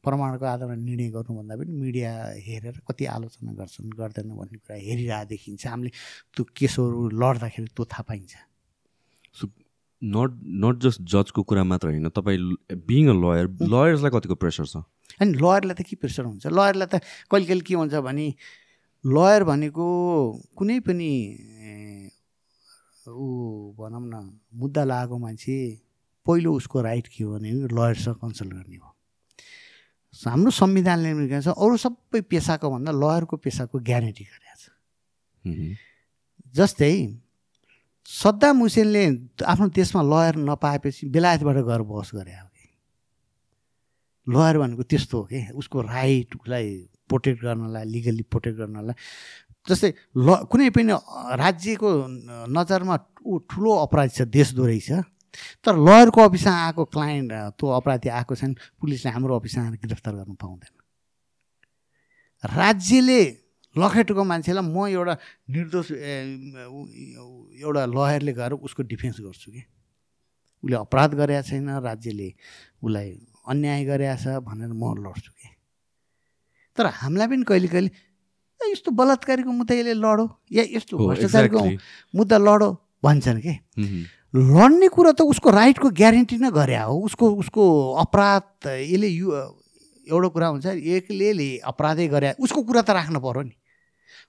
प्रमाणको आधारमा निर्णय गर्नुभन्दा पनि मिडिया हेरेर कति आलोचना गर्छन् गर्दैन भन्ने कुरा हेरिरहेको देखिन्छ। हामीले त्यो केसहरू लड्दाखेरि त्यो थाहा पाइन्छ। नट नट जस्ट जजको कुरा मात्र होइन तपाईँ बिङ अ लयर लयर्सलाई कतिको प्रेसर छ? अनि लयरलाई त के प्रेसर हुन्छ? लयरलाई त कहिले कहिले के हुन्छ भने लयर भनेको कुनै पनि ऊ भनौँ न मुद्दा लागेको मान्छे पहिलो उसको राइट के हो भने लयरसँग कन्सल्ट गर्ने हो। हाम्रो संविधानले के छ अरू सबै पेसाको भन्दा लयरको पेसाको ग्यारेन्टी गरेको छ। जस्तै सद्दाम हुसेनले आफ्नो देशमा लयर नपाएपछि बेलायतबाट गएर बस गरे लयर भनेको त्यस्तो हो कि? उसको राइट उसलाई प्रोटेक्ट गर्नलाई लिगल्ली प्रोटेक्ट गर्नलाई। जस्तै ल कुनै पनि राज्यको नजरमा ऊ ठुलो अपराधी छ देशद्रोही रहेछ तर लयरको अफिसमा आएको क्लाइन्ट त्यो अपराधी आएको छन् पुलिसले हाम्रो अफिसमा आएर गिरफ्तार गर्नु पाउँदैन। राज्यले लखेटको मान्छेलाई म एउटा निर्दोष एउटा लयरले गएर उसको डिफेन्स गर्छु कि? उसले अपराध गरेका छैन राज्यले उसलाई अन्याय गरेका छ भनेर म लड्छु कि? तर हामीलाई पनि कहिले कहिले यस्तो बलात्कारीको मुद्दा यसले लडो या यस्तो भ्रष्टाचारको मुद्दा लडो भन्छन् कि? लड्ने कुरो त उसको राइटको ग्यारेन्टी नै गरे हो। उसको उसको अपराध यसले यु एउटा कुरा हुन्छ एकले अपराधै गरे। उसको कुरा त राख्नु पऱ्यो नि।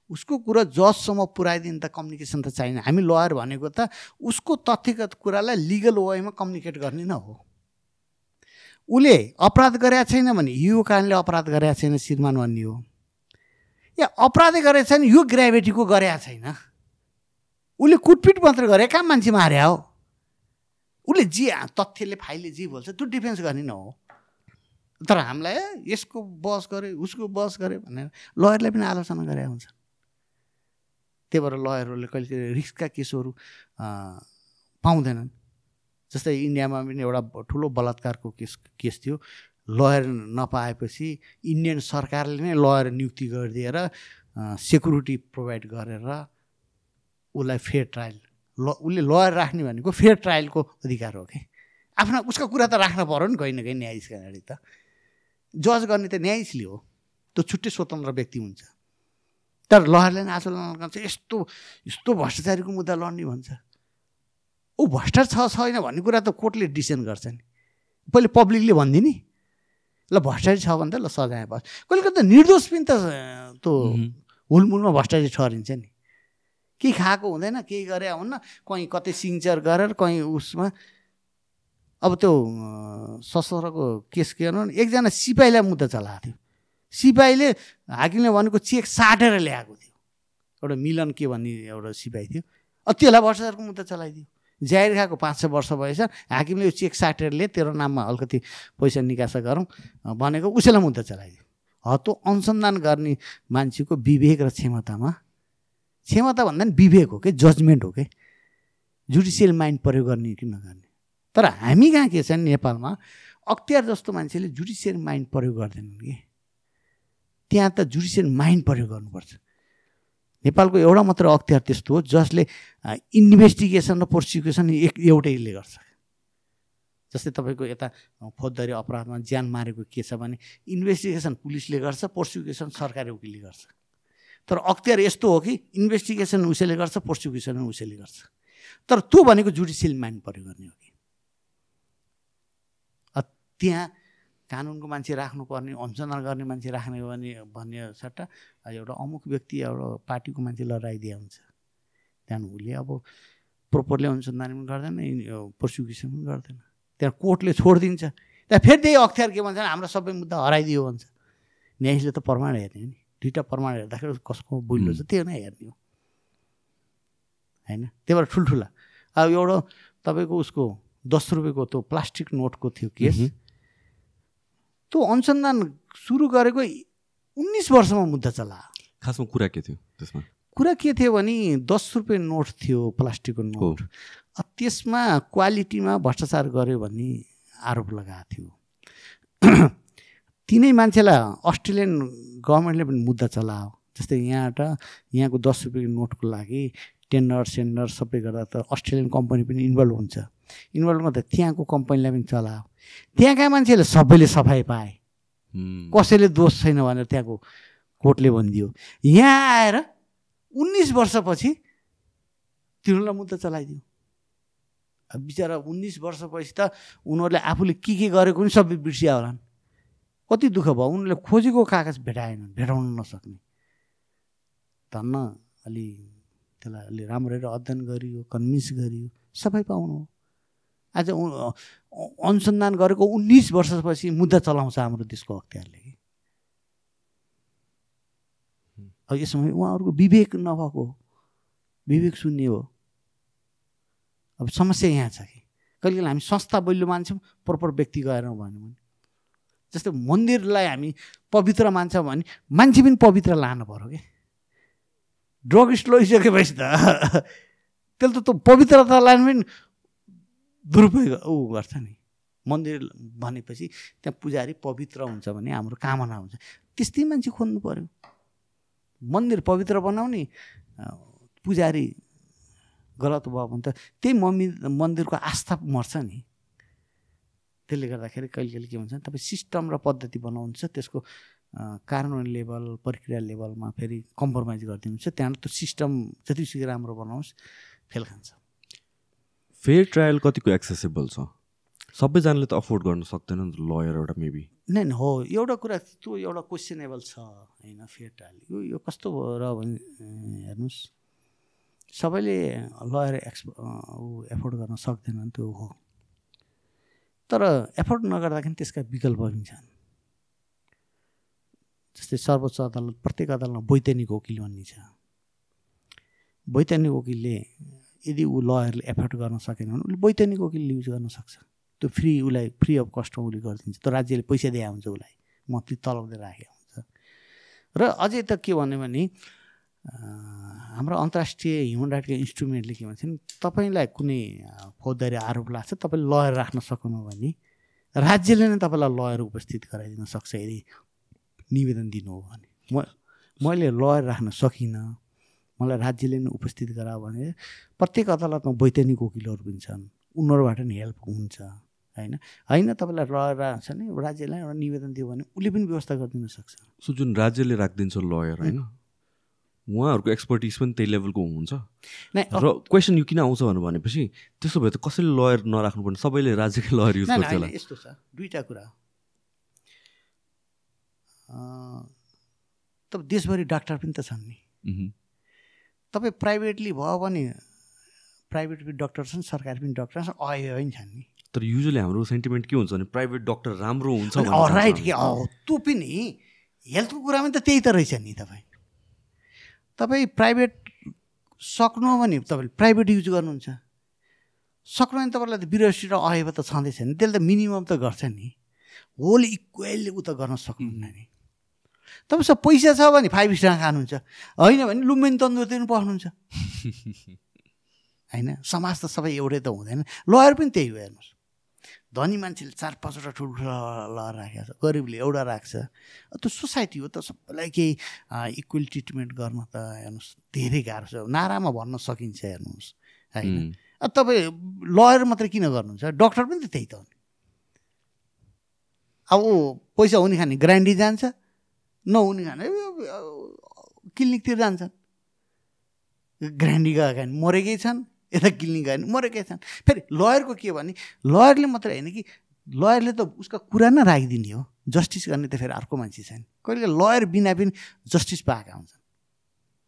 उसको कुरा जजसम्म पुऱ्याइदिनु त कम्युनिकेसन त चाहिने। हामी लयर भनेको त उसको तथ्यगत कुरालाई लिगल वेमा कम्युनिकेट गर्ने नै हो। उसले अपराध गरेका छैन भने यो कारणले अपराध गरेका छैन श्रीमान भन्ने हो या अपराधै गरेको छैन यो ग्राभिटीको गरेका छैन। उसले कुटपिट मात्र गरे कहाँ मान्छे मारे हो? उसले जे तथ्यले फाइलले जे बोल्छ त्यो डिफेन्स गर्ने न हो। तर हामीलाई यसको बस गरे उसको बस गरे भनेर लयरलाई पनि आलोचना गरे हुन्छ त्यही भएर लयरहरूले कहिले कहिले रिस्कका केसहरू पाउँदैनन्। जस्तै इन्डियामा पनि एउटा ठुलो बलात्कारको केस केस थियो। लयर नपाएपछि इन्डियन सरकारले नै लयर नियुक्ति गरिदिएर सेक्युरिटी प्रोभाइड गरेर उसलाई फेयर ट्रायल ल उसले लयर राख्ने भनेको फेयर ट्रायलको अधिकार हो कि? आफ्नो उसको कुरा त राख्न पऱ्यो नि कहीँ न कहीँ न्यायाधीशका अगाडि त। जज गर्ने त न्यायाधीशले हो त्यो छुट्टै स्वतन्त्र व्यक्ति हुन्छ। तर लहरले पनि आचरण गर्छ। यस्तो यस्तो भ्रष्टाचारीको मुद्दा लड्ने भन्छ। ऊ भ्रष्टाचार छ छैन भन्ने कुरा त कोर्टले डिसिसन गर्छ नि। पहिले पब्लिकले भनिदिने ल भ्रष्टाचारी छ भने त ल सजाय बस कहिले कहिले त निर्दोष पनि त त्यो हुलमुलमा भ्रष्टाचारी ठहरिन्छ नि। केही खाएको हुँदैन केही गरे हुन्न कहीँ कतै सिङ्चर गरेर कहीँ उसमा। अब त्यो सशस्त्रको केस के गर्नु एकजना सिपाहीलाई मुद्दा चलाएको थियो। सिपाहीले हाकिमले भनेको चेक साटेर ल्याएको थियो। एउटा मिलन के भन्ने एउटा सिपाही थियो। अब त्यसलाई भ्रष्टाचारको मुद्दा चलाइदियो। जाहिर खाएको पाँच छ वर्ष भएछ हाकिमले यो चेक साटेर लिए तेरो नाममा अलिकति पैसा निकास गरौँ भनेको उसैलाई मुद्दा चलाइदियो। ह त्यो अनुसन्धान गर्ने मान्छेको विवेक र क्षमतामा क्षमता भन्दा पनि विवेक हो कि? जजमेन्ट हो कि? जुडिसियल माइन्ड प्रयोग गर्ने कि नगर्ने? तर हामी कहाँ के छ नेपालमा? अख्तियार जस्तो मान्छेले जुडिसियल माइन्ड प्रयोग गर्दैनन् कि? त्यहाँ त जुडिसियल माइन्ड प्रयोग गर्नुपर्छ। नेपालको एउटा मात्र अख्तियार त्यस्तो हो जसले इन्भेस्टिगेसन र प्रोसिक्युसन एक एउटैले गर्छ। जस्तै तपाईँको यता फौजदारी अपराधमा ज्यान मारेको के छ भने इन्भेस्टिगेसन पुलिसले गर्छ प्रोसिक्युसन सरकारी वकिलले गर्छ। तर अख्तियार यस्तो हो कि इन्भेस्टिगेसन उसैले गर्छ प्रोसिक्युसन उसैले गर्छ। तर त्यो भनेको जुडिसियल माइन्ड प्रयोग गर्ने हो कि। त्यहाँ कानुनको मान्छे राख्नुपर्ने अनुसन्धान गर्ने मान्छे राख्ने हो भने भन्ने सट्टा एउटा अमुक व्यक्ति एउटा पार्टीको मान्छे लडाइदिया हुन्छ। त्यहाँदेखि उसले अब प्रोपरली अनुसन्धान पनि गर्दैन प्रोसिक्युसन पनि गर्दैन। त्यहाँ कोर्टले छोडिदिन्छ। त्यहाँ फेरि त्यही अख्तियार के भन्छ हाम्रो सबै मुद्दा हराइदियो भन्छ। न्यायाधीशले त प्रमाण हेर्ने नि। दुइटा प्रमाण हेर्दाखेरि कसको बुझ्लो छ त्यो नै हेर्ने हो। होइन? त्यही भएर ठुल्ठुला। अब एउटा तपाईँको उसको दस रुपियाँको त्यो प्लास्टिक नोटको थियो केस त्यो अनुसन्धान सुरु गरेको उन्नाइस वर्षमा मुद्दा चला। खासमा कुरा के थियो त्यसमा? कुरा के थियो भने दस रुपियाँ नोट थियो प्लास्टिकको नोट। त्यसमा क्वालिटीमा भ्रष्टाचार गर्यो भन्ने आरोप लगाएको थियो। तिनै मान्छेलाई अस्ट्रेलियन गभर्मेन्टले पनि मुद्दा चलायो। जस्तै यहाँबाट यहाँको दस रुपियाँ नोटको लागि टेन्डर सेन्डर सबै गर्दा त अस्ट्रेलियन कम्पनी पनि इन्भल्भ हुन्छ। इन्भल्भ गर्दा त्यहाँको कम्पनीलाई पनि चलायो त्यहाँका मान्छेले सबैले सफाइ पाए। कसैले दोष छैन भनेर त्यहाँको कोर्टले भनिदियो। यहाँ आएर उन्नाइस वर्षपछि तिनीहरूलाई मुद्दा चलाइदियो। अब बिचरा उन्नाइस वर्षपछि त उनीहरूले आफूले के के गरेको पनि सबै बिर्सिया होलान्। कति दुःख भयो। उनीहरूले खोजेको कागज भेटाएनन् भेटाउन नसक्ने। धन्न अलि त्यसलाई अलि राम्ररी अध्ययन गरियो कन्भिन्स गरियो सबै पाउनु हो। आज अनुसन्धान गरेको उन्नाइस वर्षपछि मुद्दा चलाउँछ हाम्रो देशको अख्तियारले। कि अब यसमा उहाँहरूको विवेक नभएको विवेक शून्य हो। अब समस्या यहाँ छ कि? कहिले कहिले हामी संस्था बलियो मान्छौँ प्रपर व्यक्ति गएर भन्यो भने। जस्तै मन्दिरलाई हामी पवित्र मान्छौँ भने मान्छे पनि पवित्र लानु पऱ्यो कि? ड्रगिस्ट लैसकेपछि त त्यसले त पवित्रतालाई पनि दुरुपयोग ऊ गर्छ नि। मन्दिर भनेपछि त्यहाँ पुजारी पवित्र हुन्छ भने हाम्रो कामना हुन्छ। त्यस्तै मान्छे खोज्नु पऱ्यो मन्दिर पवित्र बनाउने पुजारी गलत भयो भने त त्यही मम्मी मन्दिरको आस्था मर्छ नि। त्यसले गर्दाखेरि कहिले कहिले के भन्छ तपाईँ सिस्टम र पद्धति बनाउनुहुन्छ त्यसको कानुन लेभल प्रक्रिया लेभलमा फेरि कम्प्रोमाइज गरिदिनुहुन्छ। त्यहाँबाट त्यो सिस्टम जतिसुकै राम्रो बनाओस् फेल खान्छ। फेयर ट्रायल कतिको एक्सेसेबल छ? सबैजनाले त अफोर्ड गर्न सक्दैन नि त लयर एउटा मेबी नै हो एउटा कुरा त्यो एउटा क्वेसनेबल छ होइन फेयर ट्रायल। यो यो कस्तो र भने हेर्नुहोस्। सबैले लयर एक्सप ऊ एफोर्ड गर्न सक्दैनन् त्यो हो। तर एफोर्ड नगर्दाखेरि त्यसका विकल्प पनि छन्। जस्तै सर्वोच्च अदालत प्रत्येक अदालतमा वैधानिक वकिल भन्ने छ। वैधानिक वकिलले यदि ऊ लयरले एफोर्ड गर्न सकेन भने उसले वैधानिक वकिल युज गर्न सक्छ। त्यो फ्री उसलाई फ्री अफ कस्टमा उसले गरिदिन्छ। त्यो राज्यले पैसा दिए हुन्छ उसलाई। मन्थली तलब दिएर राखेको हुन्छ। र अझै त के भन्यो भने हाम्रो अन्तर्राष्ट्रिय ह्युमन राइटको इन्स्ट्रुमेन्टले के भन्छ भने तपाईँलाई कुनै फौजदारी आरोप लाग्छ तपाईँले लयर राख्न सक्नु भने राज्यले नै तपाईँलाई लयर उपस्थित गराइदिन सक्छ यदि निवेदन दिनु हो भने। म मैले लयर राख्न सकिनँ। मलाई राज्यले नै उपस्थित गरायो भने प्रत्येक अदालतमा वैज्ञानिक वकिलहरू पनि छन्। उनीहरूबाट नि हेल्प हुन्छ होइन? होइन तपाईँलाई लयर राख्छ नि राज्यलाई एउटा निवेदन दियो भने उसले पनि व्यवस्था गरिदिन सक्छ। सो जुन राज्यले राखिदिन्छ लयर होइन? उहाँहरूको एक्सपर्टिज पनि त्यही लेभलको हुन्छ र क्वेसन यो किन आउँछ भनेपछि त्यसो भए त कसैले लयर नराख्नुपर्ने सबैले राज्यकै लयर युज गर्छ होला। यस्तो छ। दुईवटा कुरा। तब देशभरि डाक्टर पनि त छन् नि। तपाईँ प्राइभेटली भयो भने प्राइभेट पनि डक्टर छन् सरकारी पनि डक्टर छन् अय पनि छन् नि। तर युजली हाम्रो सेन्टिमेन्ट के हुन्छ भने प्राइभेट डक्टर राम्रो हुन्छ राइट कि त्यो पनि हेल्थको कुरामा त त्यही त रहेछ नि तपाईँ। तपाईँ प्राइभेट सक्नु भने तपाईँले प्राइभेट युज गर्नुहुन्छ। सक्नु भने तपाईँलाई त बिरासी र अहेब त छँदैछ नि त्यसले त मिनिमम त गर्छ नि। होल इक्वेलले उ त गर्न सक्नुहुन्न नि। तपाईँसँग पैसा छ भने फाइभ स्टार खानुहुन्छ। होइन भने लुम्बिन तन्दुर पनि पढ्नुहुन्छ होइन? समाज त सबै एउटै त हुँदैन। लयर पनि त्यही हो हेर्नुहोस्। धनी मान्छेले चार पाँचवटा ठुल्ठुला लगाएर राखेको छ गरिबले एउटा राख्छ। त्यो सोसाइटी हो त सबैलाई केही इक्वल ट्रिटमेन्ट गर्न त हेर्नुहोस् धेरै गाह्रो छ। नारामा भन्न सकिन्छ हेर्नुहोस्। होइन? तपाईँ लयर मात्रै किन गर्नुहुन्छ? डक्टर पनि त त्यही त हो अब पैसा हुने खाने ग्रान्डी जान्छ। नहुने खाने। क्लिनिकतिर जान्छन् ग्रान्डी गएका मरेकै छन्। यता क्लिनिक गयो भने मरेकै छन्। फेरि लयरको के भने लयरले मात्रै होइन कि लयरले त उसको कुरा नै राखिदिने हो। जस्टिस गर्ने त फेरि अर्को मान्छे छैन। कहिले लयर बिना पनि जस्टिस पाएका हुन्छन्।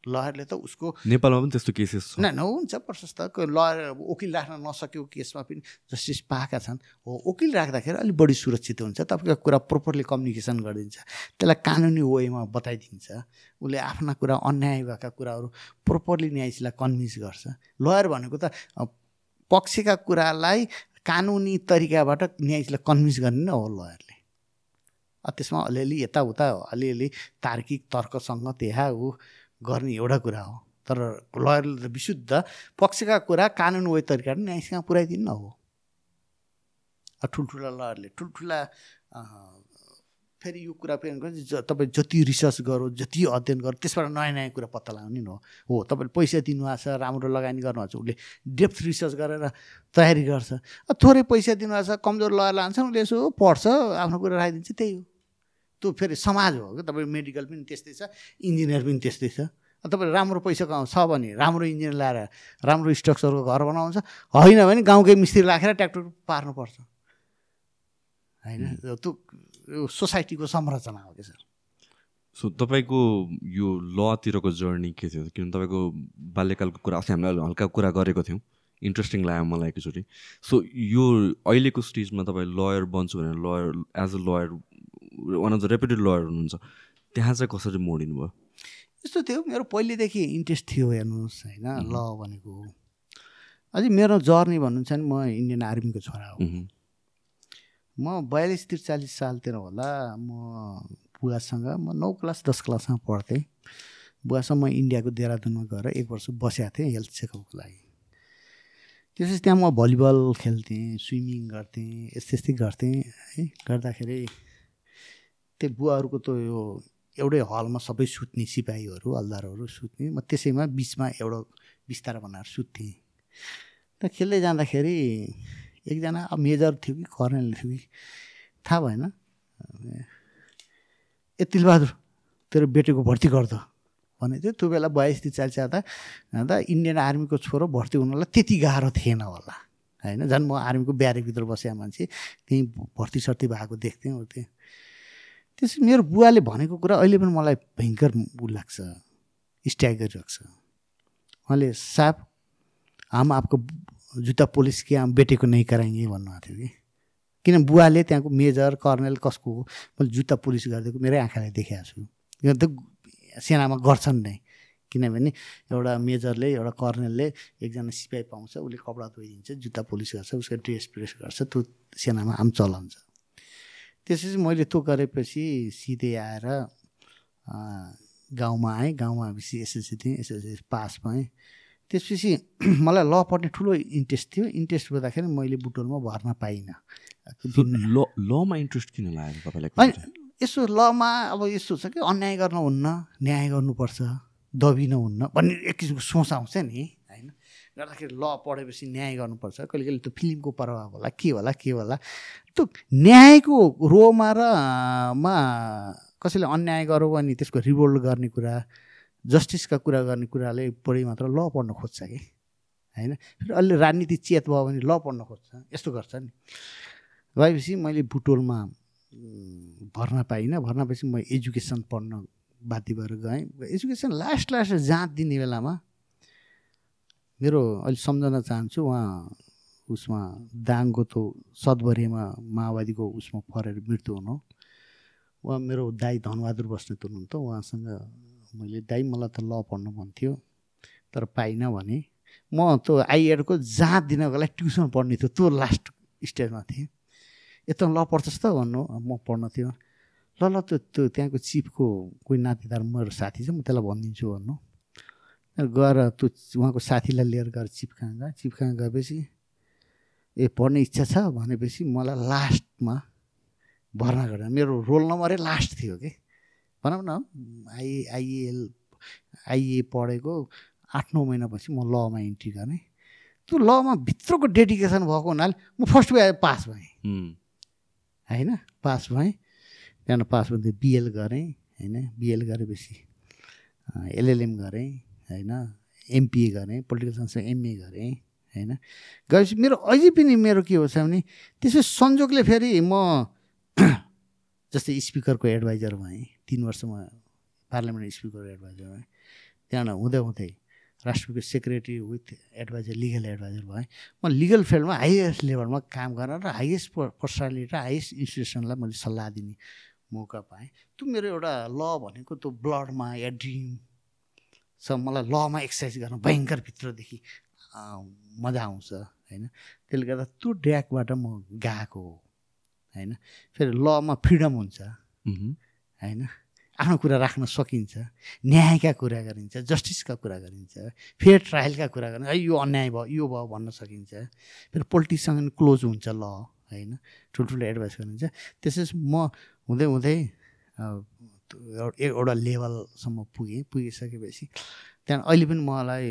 लयरले त उसको नेपालमा पनि त्यस्तो केसेस न हुन्छ प्रशस्त। लयर वकिल राख्न नसकेको केसमा पनि जस्टिस पाएका छन्। हो वकिल राख्दाखेरि अलिक बढी सुरक्षित हुन्छ तपाईँको कुरा प्रोपरली कम्युनिकेसन गरिदिन्छ। त्यसलाई कानुनी वेमा बताइदिन्छ। उसले आफ्ना कुरा अन्याय भएका कुराहरू प्रोपरली न्यायशीलाई कन्भिन्स गर्छ। लयर भनेको त पक्षका कुरालाई कानुनी तरिकाबाट न्यायशीलाई कन्भिन्स गर्ने नै हो लयरले त्यसमा अलिअलि यताउता अलिअलि तार्किक तर्कसँग त्यहाँ ऊ गर्ने एउटा कुरा हो। तर लयरले त विशुद्ध पक्षका कुरा कानुन वे तरिकाले न्यायसँग पुऱ्याइदिनु हो। ठुल्ठुला लयरले ठुल्ठुला फेरि यो कुरा पनि तपाईँ जति रिसर्च गरौँ जति अध्ययन गरौँ त्यसबाट नयाँ नयाँ कुरा पत्ता लगाउने न हो। तपाईँले पैसा दिनुभएको छ राम्रो लगानी गर्नुभएको छ उसले डेप्थ रिसर्च गरेर तयारी गर्छ। थोरै पैसा दिनुभएको छ कमजोर लयर लान्छ उसले यसो पढ्छ आफ्नो कुरा राखिदिन्छ त्यही हो। त्यो फेरि समाज हो क्या तपाईँ मेडिकल पनि त्यस्तै छ इन्जिनियर पनि त्यस्तै छ। तपाईँले राम्रो पैसा कमाउँछ छ भने राम्रो इन्जिनियर ल्याएर राम्रो स्ट्रक्चरको घर बनाउँछ होइन भने गाउँकै मिस्त्री राखेर ट्र्याक्टर पार्नुपर्छ। होइन? त्यो सोसाइटीको संरचना हो कि सर? सो तपाईँको यो लतिरको जर्नी के थियो? किनभने तपाईँको बाल्यकालको कुरा अस्ति हामीले हल्का कुरा गरेको थियौँ। इन्ट्रेस्टिङ लाग्यो मलाई एकचोटि। सो यो अहिलेको स्टेजमा तपाईँ लयर बन्छु भनेर lawyer as a lawyer one of the reputed lawyer हुनुहुन्छ त्यहाँ चाहिँ कसरी मोडिनु भयो यस्तो थियो मेरो पहिलेदेखि इन्ट्रेस्ट थियो हेर्नुहोस् होइन ल भनेको। अझै मेरो जर्नी भन्नुहुन्छ भने म इन्डियन आर्मीको छोरा हो। म बयालिस त्रिचालिस सालतिर होला म बुवासँग म नौ क्लास दस क्लासमा पढ्थेँ। बुवासँग म इन्डियाको देहरादुनमा गएर एक वर्ष बसेको थिएँ हेल्थ चेकअपको लागि। त्यसपछि त्यहाँ म भलिबल खेल्थेँ स्विमिङ गर्थेँ यस्तै यस्तै गर्थेँ है। गर्दाखेरि त्यो बुवाहरूको त यो एउटै हलमा सबै सुत्ने सिपाहीहरू हलदारहरू सुत्ने म त्यसैमा बिचमा एउटा बिस्तारा बनाएर सुत्थेँ। त खेल्दै जाँदाखेरि एकजना अब मेजर थियो कि कर्नेल थियो कि थाहा भएन ए तिलबहादुर तेरो बेटीको भर्ती गर्द भने थियो। त्यो बेला बयालिस चालिस जाँदा जाँदा इन्डियन आर्मीको छोरो भर्ती हुनलाई त्यति गाह्रो थिएन होला होइन? झन् म आर्मीको ब्यारेकभित्र बसेको मान्छे त्यहीँ भर्ती सर्ती भएको देख्थेँ उर्थेँ त्यसै मेरो बुवाले भनेको कुरा अहिले पनि मलाई भयङ्कर ऊ लाग्छ स्ट्याग गरिरहेको उहाँले साप हाम आपको जुत्ता पुलिस कि आम बेटेको नै कराइँगे भन्नुभएको थियो कि। किन बुवाले त्यहाँको मेजर कर्नेल कसको हो मैले जुत्ता पुलिस गरिदिएको मेरै आँखाले देखाएको छु। त सेनामा गर्छन् नै। किनभने एउटा मेजरले एउटा कर्नेलले एकजना सिपाही पाउँछ उसले कपडा धोइदिन्छ जुत्ता पुलिस गर्छ उसको ड्रेस प्रेस गर्छ त्यो सेनामा आम चलन छ। त्यसपछि मैले त्यो गरेपछि सिधै आएर गाउँमा आएँ। गाउँमा आएपछि एसएलसी थिएँ। एसएलसी पास भएँ। त्यसपछि मलाई ल पढ्ने ठुलो इन्ट्रेस्ट थियो। इन्ट्रेस्ट गर्दाखेरि मैले बुटोलमा भर्न पाइनँ। ल लमा इन्ट्रेस्ट किन लाग्यो तपाईँलाई होइन यसो लमा अब यस्तो छ कि अन्याय गर्न हुन्न न्याय गर्नुपर्छ दबिनु हुन्न भन्ने एक किसिमको सोच आउँछ नि। गर्दाखेरि ल पढेपछि न्याय गर्नुपर्छ। कहिले कहिले त्यो फिल्मको प्रभाव होला के होला के होला। त्यो न्यायको रोमा र मा कसैले अन्याय गरौँ अनि त्यसको रिभोल्ट गर्ने कुरा जस्टिसका कुरा गर्ने कुराले बढी मात्र ल पढ्न खोज्छ कि? होइन? फेरि अलि राजनीति चेत भयो भने ल पढ्न खोज्छ। यस्तो गर्छ नि। भएपछि मैले बुटोलमा भर्ना पाइनँ। भर्ना पछि म एजुकेसन पढ्न बाध्य भएर गएँ। एजुकेसन लास्ट लास्ट जाँच दिने बेलामा मेरो अहिले सम्झन चाहन्छु उहाँ उसमा दाङको त्यो सदबरीमा माओवादीको उसमा परेर मृत्यु हुनु उहाँ मेरो दाई धनबहादुर बस्नेत हुनुहुन्थ्यो उहाँसँग मैले दाइ मलाई त ल पढ्नु भन्थ्यो तर पाइनँ भने। म त्यो आइएडको जाँच दिनको लागि ट्युसन पढ्ने थियो त्यो लास्ट स्टेजमा थिएँ। यता ल पढ्छस् त भन्नु म पढ्न थियो ल ल त्यो त्यो त्यहाँको चिफको कोही नातेदार मेरो साथी छ म त्यसलाई भनिदिन्छु भन्नु। गएर त्यो उहाँको साथीलाई लिएर गएर कहाँ गएँ। कहाँ गएपछि ए पढ्ने इच्छा छ? भनेपछि मलाई लास्टमा भर्ना गरेर मेरो रोल नम्बरै लास्ट थियो कि। भनौँ न आइ आइएल आइए पढेको आठ नौ महिनापछि म लमा इन्ट्री गरेँ। त्यो लमा भित्रको डेडिकेसन भएको हुनाले म फर्स्ट भए पास भएँ। होइन पास भएँ। त्यहाँबाट पास भए बिएल गरेँ होइन। बिएल गरेपछि एलएलएम गरेँ। होइन एमपिए गरेँ पोलिटिकल साइन्समा एमए गरेँ होइन। गएपछि मेरो अझै पनि मेरो के हो छ भने त्यसै संजोगले फेरि म जस्तै स्पिकरको एडभाइजर भएँ तिन वर्षमा पार्लियामेन्ट स्पिकर एडभाइजर भएँ। त्यहाँबाट हुँदै हुँदै राष्ट्रपतिको secretary with adviser legal adviser भएँ। म लिगल फिल्डमा हाइएस्ट लेभलमा काम गरेर र हाइएस्ट पर्सनालिटी र हाइएस्ट इन्स्टिट्युसनलाई मैले सल्लाह दिने मौका पाएँ। त्यो मेरो एउटा ल भनेको त्यो ब्लडमा या ड्रिम छ मलाई लमा एक्सर्साइज गर्न भयङ्कर भित्रदेखि मजा आउँछ होइन? त्यसले गर्दा त्यो ड्याकबाट म गएको हो होइन? फेरि लमा फ्रिडम हुन्छ होइन? आफ्नो कुरा राख्न सकिन्छ न्यायका कुरा गरिन्छ जस्टिसका कुरा गरिन्छ फेयर ट्रायलका कुरा गरिन्छ है यो अन्याय भयो यो भयो भन्न सकिन्छ। फेरि पोलिटिक्ससँग पनि क्लोज हुन्छ ल होइन? ठुल्ठुलो एडभाइस गरिन्छ। त्यसपछि म हुँदै हुँदै एउटा लेभलसम्म पुगेँ पुगिसकेपछि त्यहाँ अहिले पनि मलाई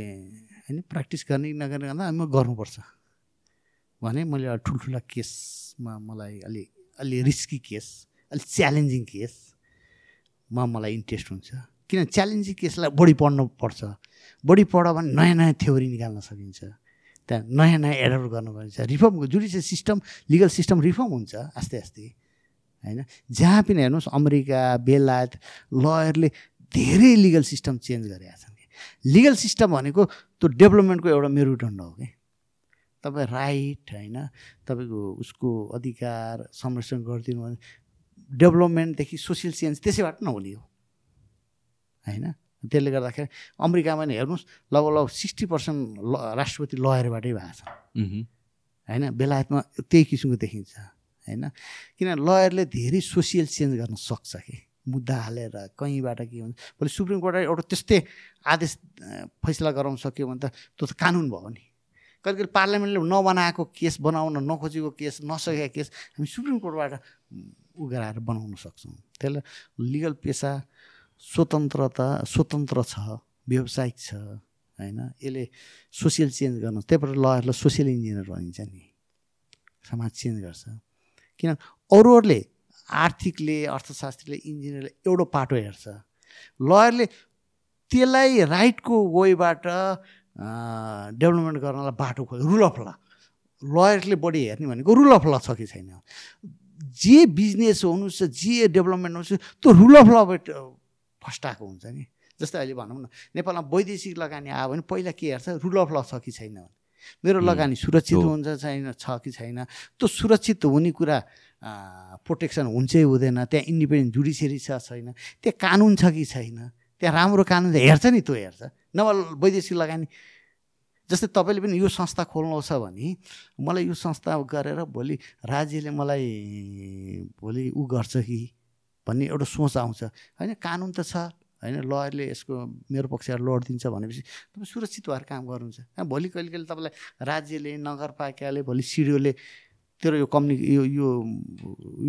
होइन प्र्याक्टिस गर्ने नगर्ने गर्दा म गर्नुपर्छ। भने मैले ठुल्ठुला केसमा मलाई अलि अलि रिस्की केस अलिक च्यालेन्जिङ केसमा मलाई इन्ट्रेस्ट हुन्छ। किन च्यालेन्जिङ केसलाई बढी पढ्नु पर्छ। बढी पढ भने नयाँ नयाँ थ्योरी निकाल्न सकिन्छ। त्यहाँ नयाँ नयाँ एडप्ट गर्नुपर्छ reform judicial system legal system reform हुन्छ आस्ते आस्ते। होइन? जहाँ पनि हेर्नुहोस् अमेरिका बेलायत लयरले धेरै लिगल सिस्टम चेन्ज गरेका छन् कि? लिगल सिस्टम भनेको त्यो डेभलपमेन्टको एउटा मेरुदण्ड हो कि? तपाईँ राइट होइन? तपाईँको उसको अधिकार संरक्षण गरिदिनु भने डेभलपमेन्टदेखि सोसियल चेन्ज त्यसैबाट नहुने हो। होइन? त्यसले गर्दाखेरि अमेरिकामा नि हेर्नुहोस् लगभग लगभग सिक्सटी पर्सेन्ट ल राष्ट्रपति लयरबाटै भएको छ होइन? बेलायतमा त्यही किसिमको देखिन्छ। होइन? किन लयरले धेरै सोसियल चेन्ज गर्न सक्छ कि? मुद्दा हालेर कहीँबाट के हुन्छ? भोलि सुप्रिम कोर्टबाट एउटा त्यस्तै आदेश फैसला गराउन सक्यो भने त त्यो त कानुन भयो नि। कहिले कहिले पार्लियामेन्टले नबनाएको केस बनाउन नखोजेको केस नसकेको केस हामी सुप्रिम कोर्टबाट उ गराएर बनाउन सक्छौँ। त्यसलाई लिगल पेसा स्वतन्त्रता स्वतन्त्र छ व्यावसायिक छ होइन? यसले सोसियल चेन्ज गर्नु त्यही भएर लयरलाई सोसियल इन्जिनियर भनिन्छ नि। समाज चेन्ज गर्छ। किन अरूहरूले आर्थिकले अर्थशास्त्रीले इन्जिनियरले एउटा पाटो हेर्छ। लयरले त्यसलाई राइटको वेबाट डेभलपमेन्ट गर्नलाई बाटो खोज्छ रुल अफ ल लयरले बढी हेर्ने भनेको रुल अफ ल छ कि छैन। जे बिजनेस हुनुहोस् जे डेभलपमेन्ट होस् त्यो रुल अफ लबाट फस्टाएको हुन्छ नि। जस्तै अहिले भनौँ न नेपालमा वैदेशिक लगानी आयो भने पहिला के हेर्छ? रुल अफ ल छ कि छैन मेरो लगानी सुरक्षित हुन्छ छैन छ कि छैन त्यो सुरक्षित हुने कुरा प्रोटेक्सन हुन्छै हुँदैन त्यहाँ इन्डिपेन्डेन्ट जुडिसियरी छ छैन त्यहाँ कानुन छ कि छैन त्यहाँ राम्रो कानुन हेर्छ नि त्यो हेर्छ। नभए वैदेशिक लगानी जस्तै तपाईँले पनि यो संस्था खोल्नुहोस् भने मलाई यो संस्था गरेर भोलि राज्यले मलाई भोलि ऊ गर्छ कि भन्ने एउटा सोच आउँछ। होइन कानुन त छ। होइन लयरले यसको मेरो पक्षबाट लडिदिन्छ भनेपछि तपाईँ सुरक्षित भएर काम गर्नुहुन्छ। भोलि कहिले कहिले तपाईँलाई राज्यले नगरपालिकाले भोलि सिडिओले तेरो यो कम्युनि यो यो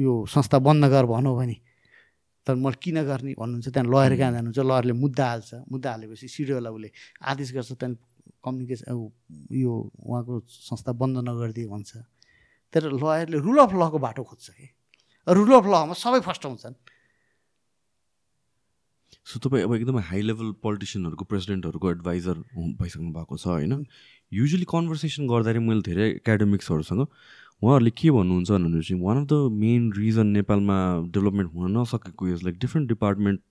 यो संस्था बन्द गर भनौँ भने तर मैले किन गर्ने भन्नुहुन्छ त्यहाँ लयर कहाँ जानुहुन्छ? लयरले मुद्दा हाल्छ। मुद्दा हालेपछि सिडिओलाई उसले आदेश गर्छ त्यहाँदेखि कम्युनिकेसन यो उहाँको संस्था बन्द नगरिदिए भन्छ। तर लयरले रुल अफ लको बाटो खोज्छ कि? रुल अफ लमा सबै फस्टाउँछन् सो तपाईँ अब एकदमै हाई लेभल पोलिटिसियनहरूको प्रेसिडेन्टहरूको एडभाइजर भइसक्नु भएको छ होइन? युजली कन्भर्सेसन गर्दाखेरि मैले धेरै एकाडेमिक्सहरूसँग उहाँहरूले के भन्नुहुन्छ? भनेपछि one of the main reason नेपालमा डेभलपमेन्ट हुन नसकेको इज लाइक डिफ्रेन्ट डिपार्टमेन्ट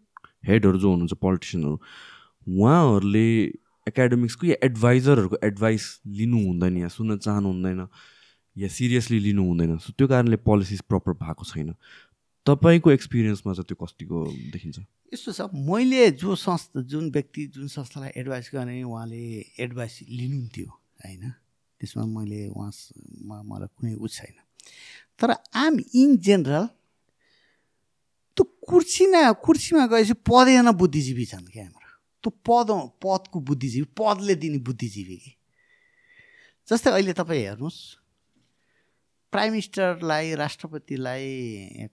हेडहरू जो हुनुहुन्छ पोलिटिसियनहरू उहाँहरूले एकाडेमिक्सको या एडभाइजरहरूको एडभाइस लिनु हुँदैन या सुन्न चाहनु हुँदैन या सिरियसली लिनु हुँदैन। सो त्यो कारणले पोलिसिस प्रपर भएको छैन। तपाईँको एक्सपिरियन्समा चाहिँ त्यो कतिको देखिन्छ? यस्तो छ मैले जो संस्था जुन व्यक्ति जुन संस्थालाई एडभाइस गर्ने उहाँले एडभाइस लिनुहुन्थ्यो होइन? त्यसमा मैले उहाँ मलाई कुनै उ छैन। तर आम इन जेनरल त्यो कुर्सीमा कुर्सीमा गएपछि पदेन बुद्धिजीवी छन् क्या हाम्रो। त्यो पद पदको बुद्धिजीवी पदले दिने बुद्धिजीवी कि? जस्तै अहिले तपाईँ हेर्नुहोस्। प्राइम मिनिस्टरलाई राष्ट्रपतिलाई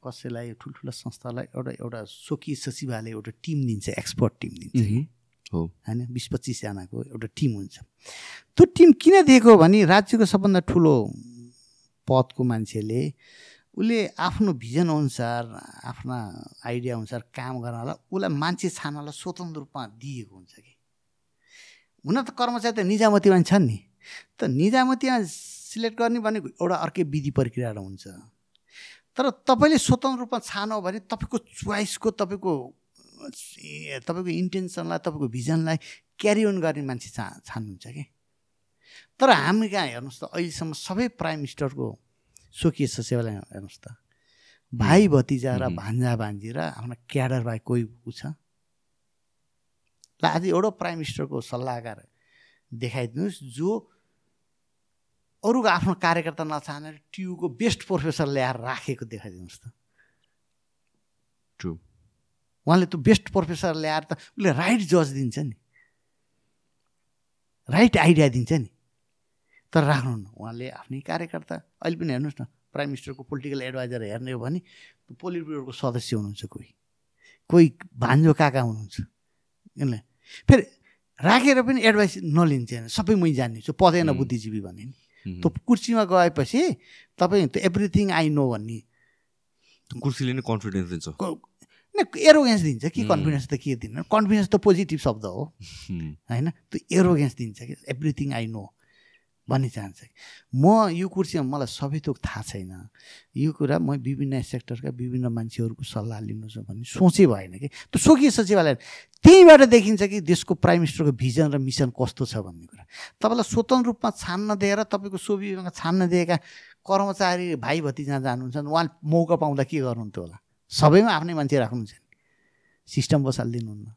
कसैलाई ठुल्ठुलो संस्थालाई एउटा एउटा स्वकीय सचिवालय एउटा टिम दिन्छ एक्सपर्ट टिम दिन्छ। हो। होइन? बिस पच्चिसजनाको एउटा टिम हुन्छ। त्यो टिम किन दिएको भने राज्यको सबभन्दा ठुलो पदको मान्छेले उसले आफ्नो भिजन अनुसार आफ्ना आइडिया अनुसार काम गर्नलाई उसलाई मान्छे छान्नलाई स्वतन्त्र रूपमा दिएको हुन्छ कि? हुन त कर्मचारी त निजामतीमा छन् नि। त निजामतीमा सिलेक्ट गर्ने भनेको एउटा अर्कै विधि प्रक्रिया हुन्छ। तर तपाईँले स्वतन्त्र रूपमा छानो भने तपाईँको चोइसको तपाईँको तपाईँको इन्टेन्सनलाई तपाईँको भिजनलाई क्यारी अन गर्ने मान्छे चा छान्नुहुन्छ कि? तर हामी कहाँ हेर्नुहोस् त अहिलेसम्म सबै प्राइम मिनिस्टरको स्वकीय सचिवालय हेर्नुहोस् त। भाइ भतिजा र भान्जा भान्जी र आफ्ना क्याडर भाइ कोही ऊ छ? ल आज एउटा प्राइम मिनिस्टरको सल्लाहकार देखाइदिनुहोस् जो अरूको आफ्नो कार्यकर्ता नचाहनेर ट्युको बेस्ट प्रोफेसर ल्याएर राखेको देखाइदिनुहोस् त। ट्रु उहाँले त्यो बेस्ट प्रोफेसर ल्याएर त उसले राइट जज दिन्छ नि। राइट आइडिया दिन्छ नि। तर राख्नुहुन्न उहाँले आफ्नै कार्यकर्ता अहिले पनि हेर्नुहोस् न प्राइम मिनिस्टरको पोलिटिकल एडभाइजर हेर्ने हो भने पोलिट ब्युरोको सदस्य हुनुहुन्छ कोही। कोही भान्जो काका हुनुहुन्छ। फेरि राखेर पनि एडभाइस नलिन्छ सबै मै जान्ने छु पदेन बुद्धिजीवी भने नि। त्यो कुर्सीमा गएपछि तपाईँ एभ्रिथिङ आई नो भन्ने। कुर्सीले नै कन्फिडेन्स दिन्छ। एरोगेन्स दिन्छ कि कन्फिडेन्स त के दिन्न कन्फिडेन्स त पोजिटिभ शब्द हो। होइन? त्यो एरोगेन्स दिन्छ कि एभ्रिथिङ आई नो भन्ने चाहन्छ। म यो कुर्सीमा मलाई सबै थोक थाहा छैन। यो कुरा म विभिन्न सेक्टरका विभिन्न मान्छेहरूको सल्लाह लिनु छ भन्ने सोचै भएन कि। त्यो स्वकीय सचिवालय त्यहीँबाट देखिन्छ कि देशको प्राइम मिनिस्टरको भिजन र मिसन कस्तो छ भन्ने कुरा। तपाईँलाई स्वतन्त्र रूपमा छान्न दिएर तपाईँको सोभिमा छान्न दिएका कर्मचारी भाइ भतिजा जानुहुन्छ उहाँ मौका पाउँदा के गर्नुहुन्थ्यो होला? सबैमा आफ्नै मान्छे राख्नुहुन्छ सिस्टम बसालिदिनुहुन्न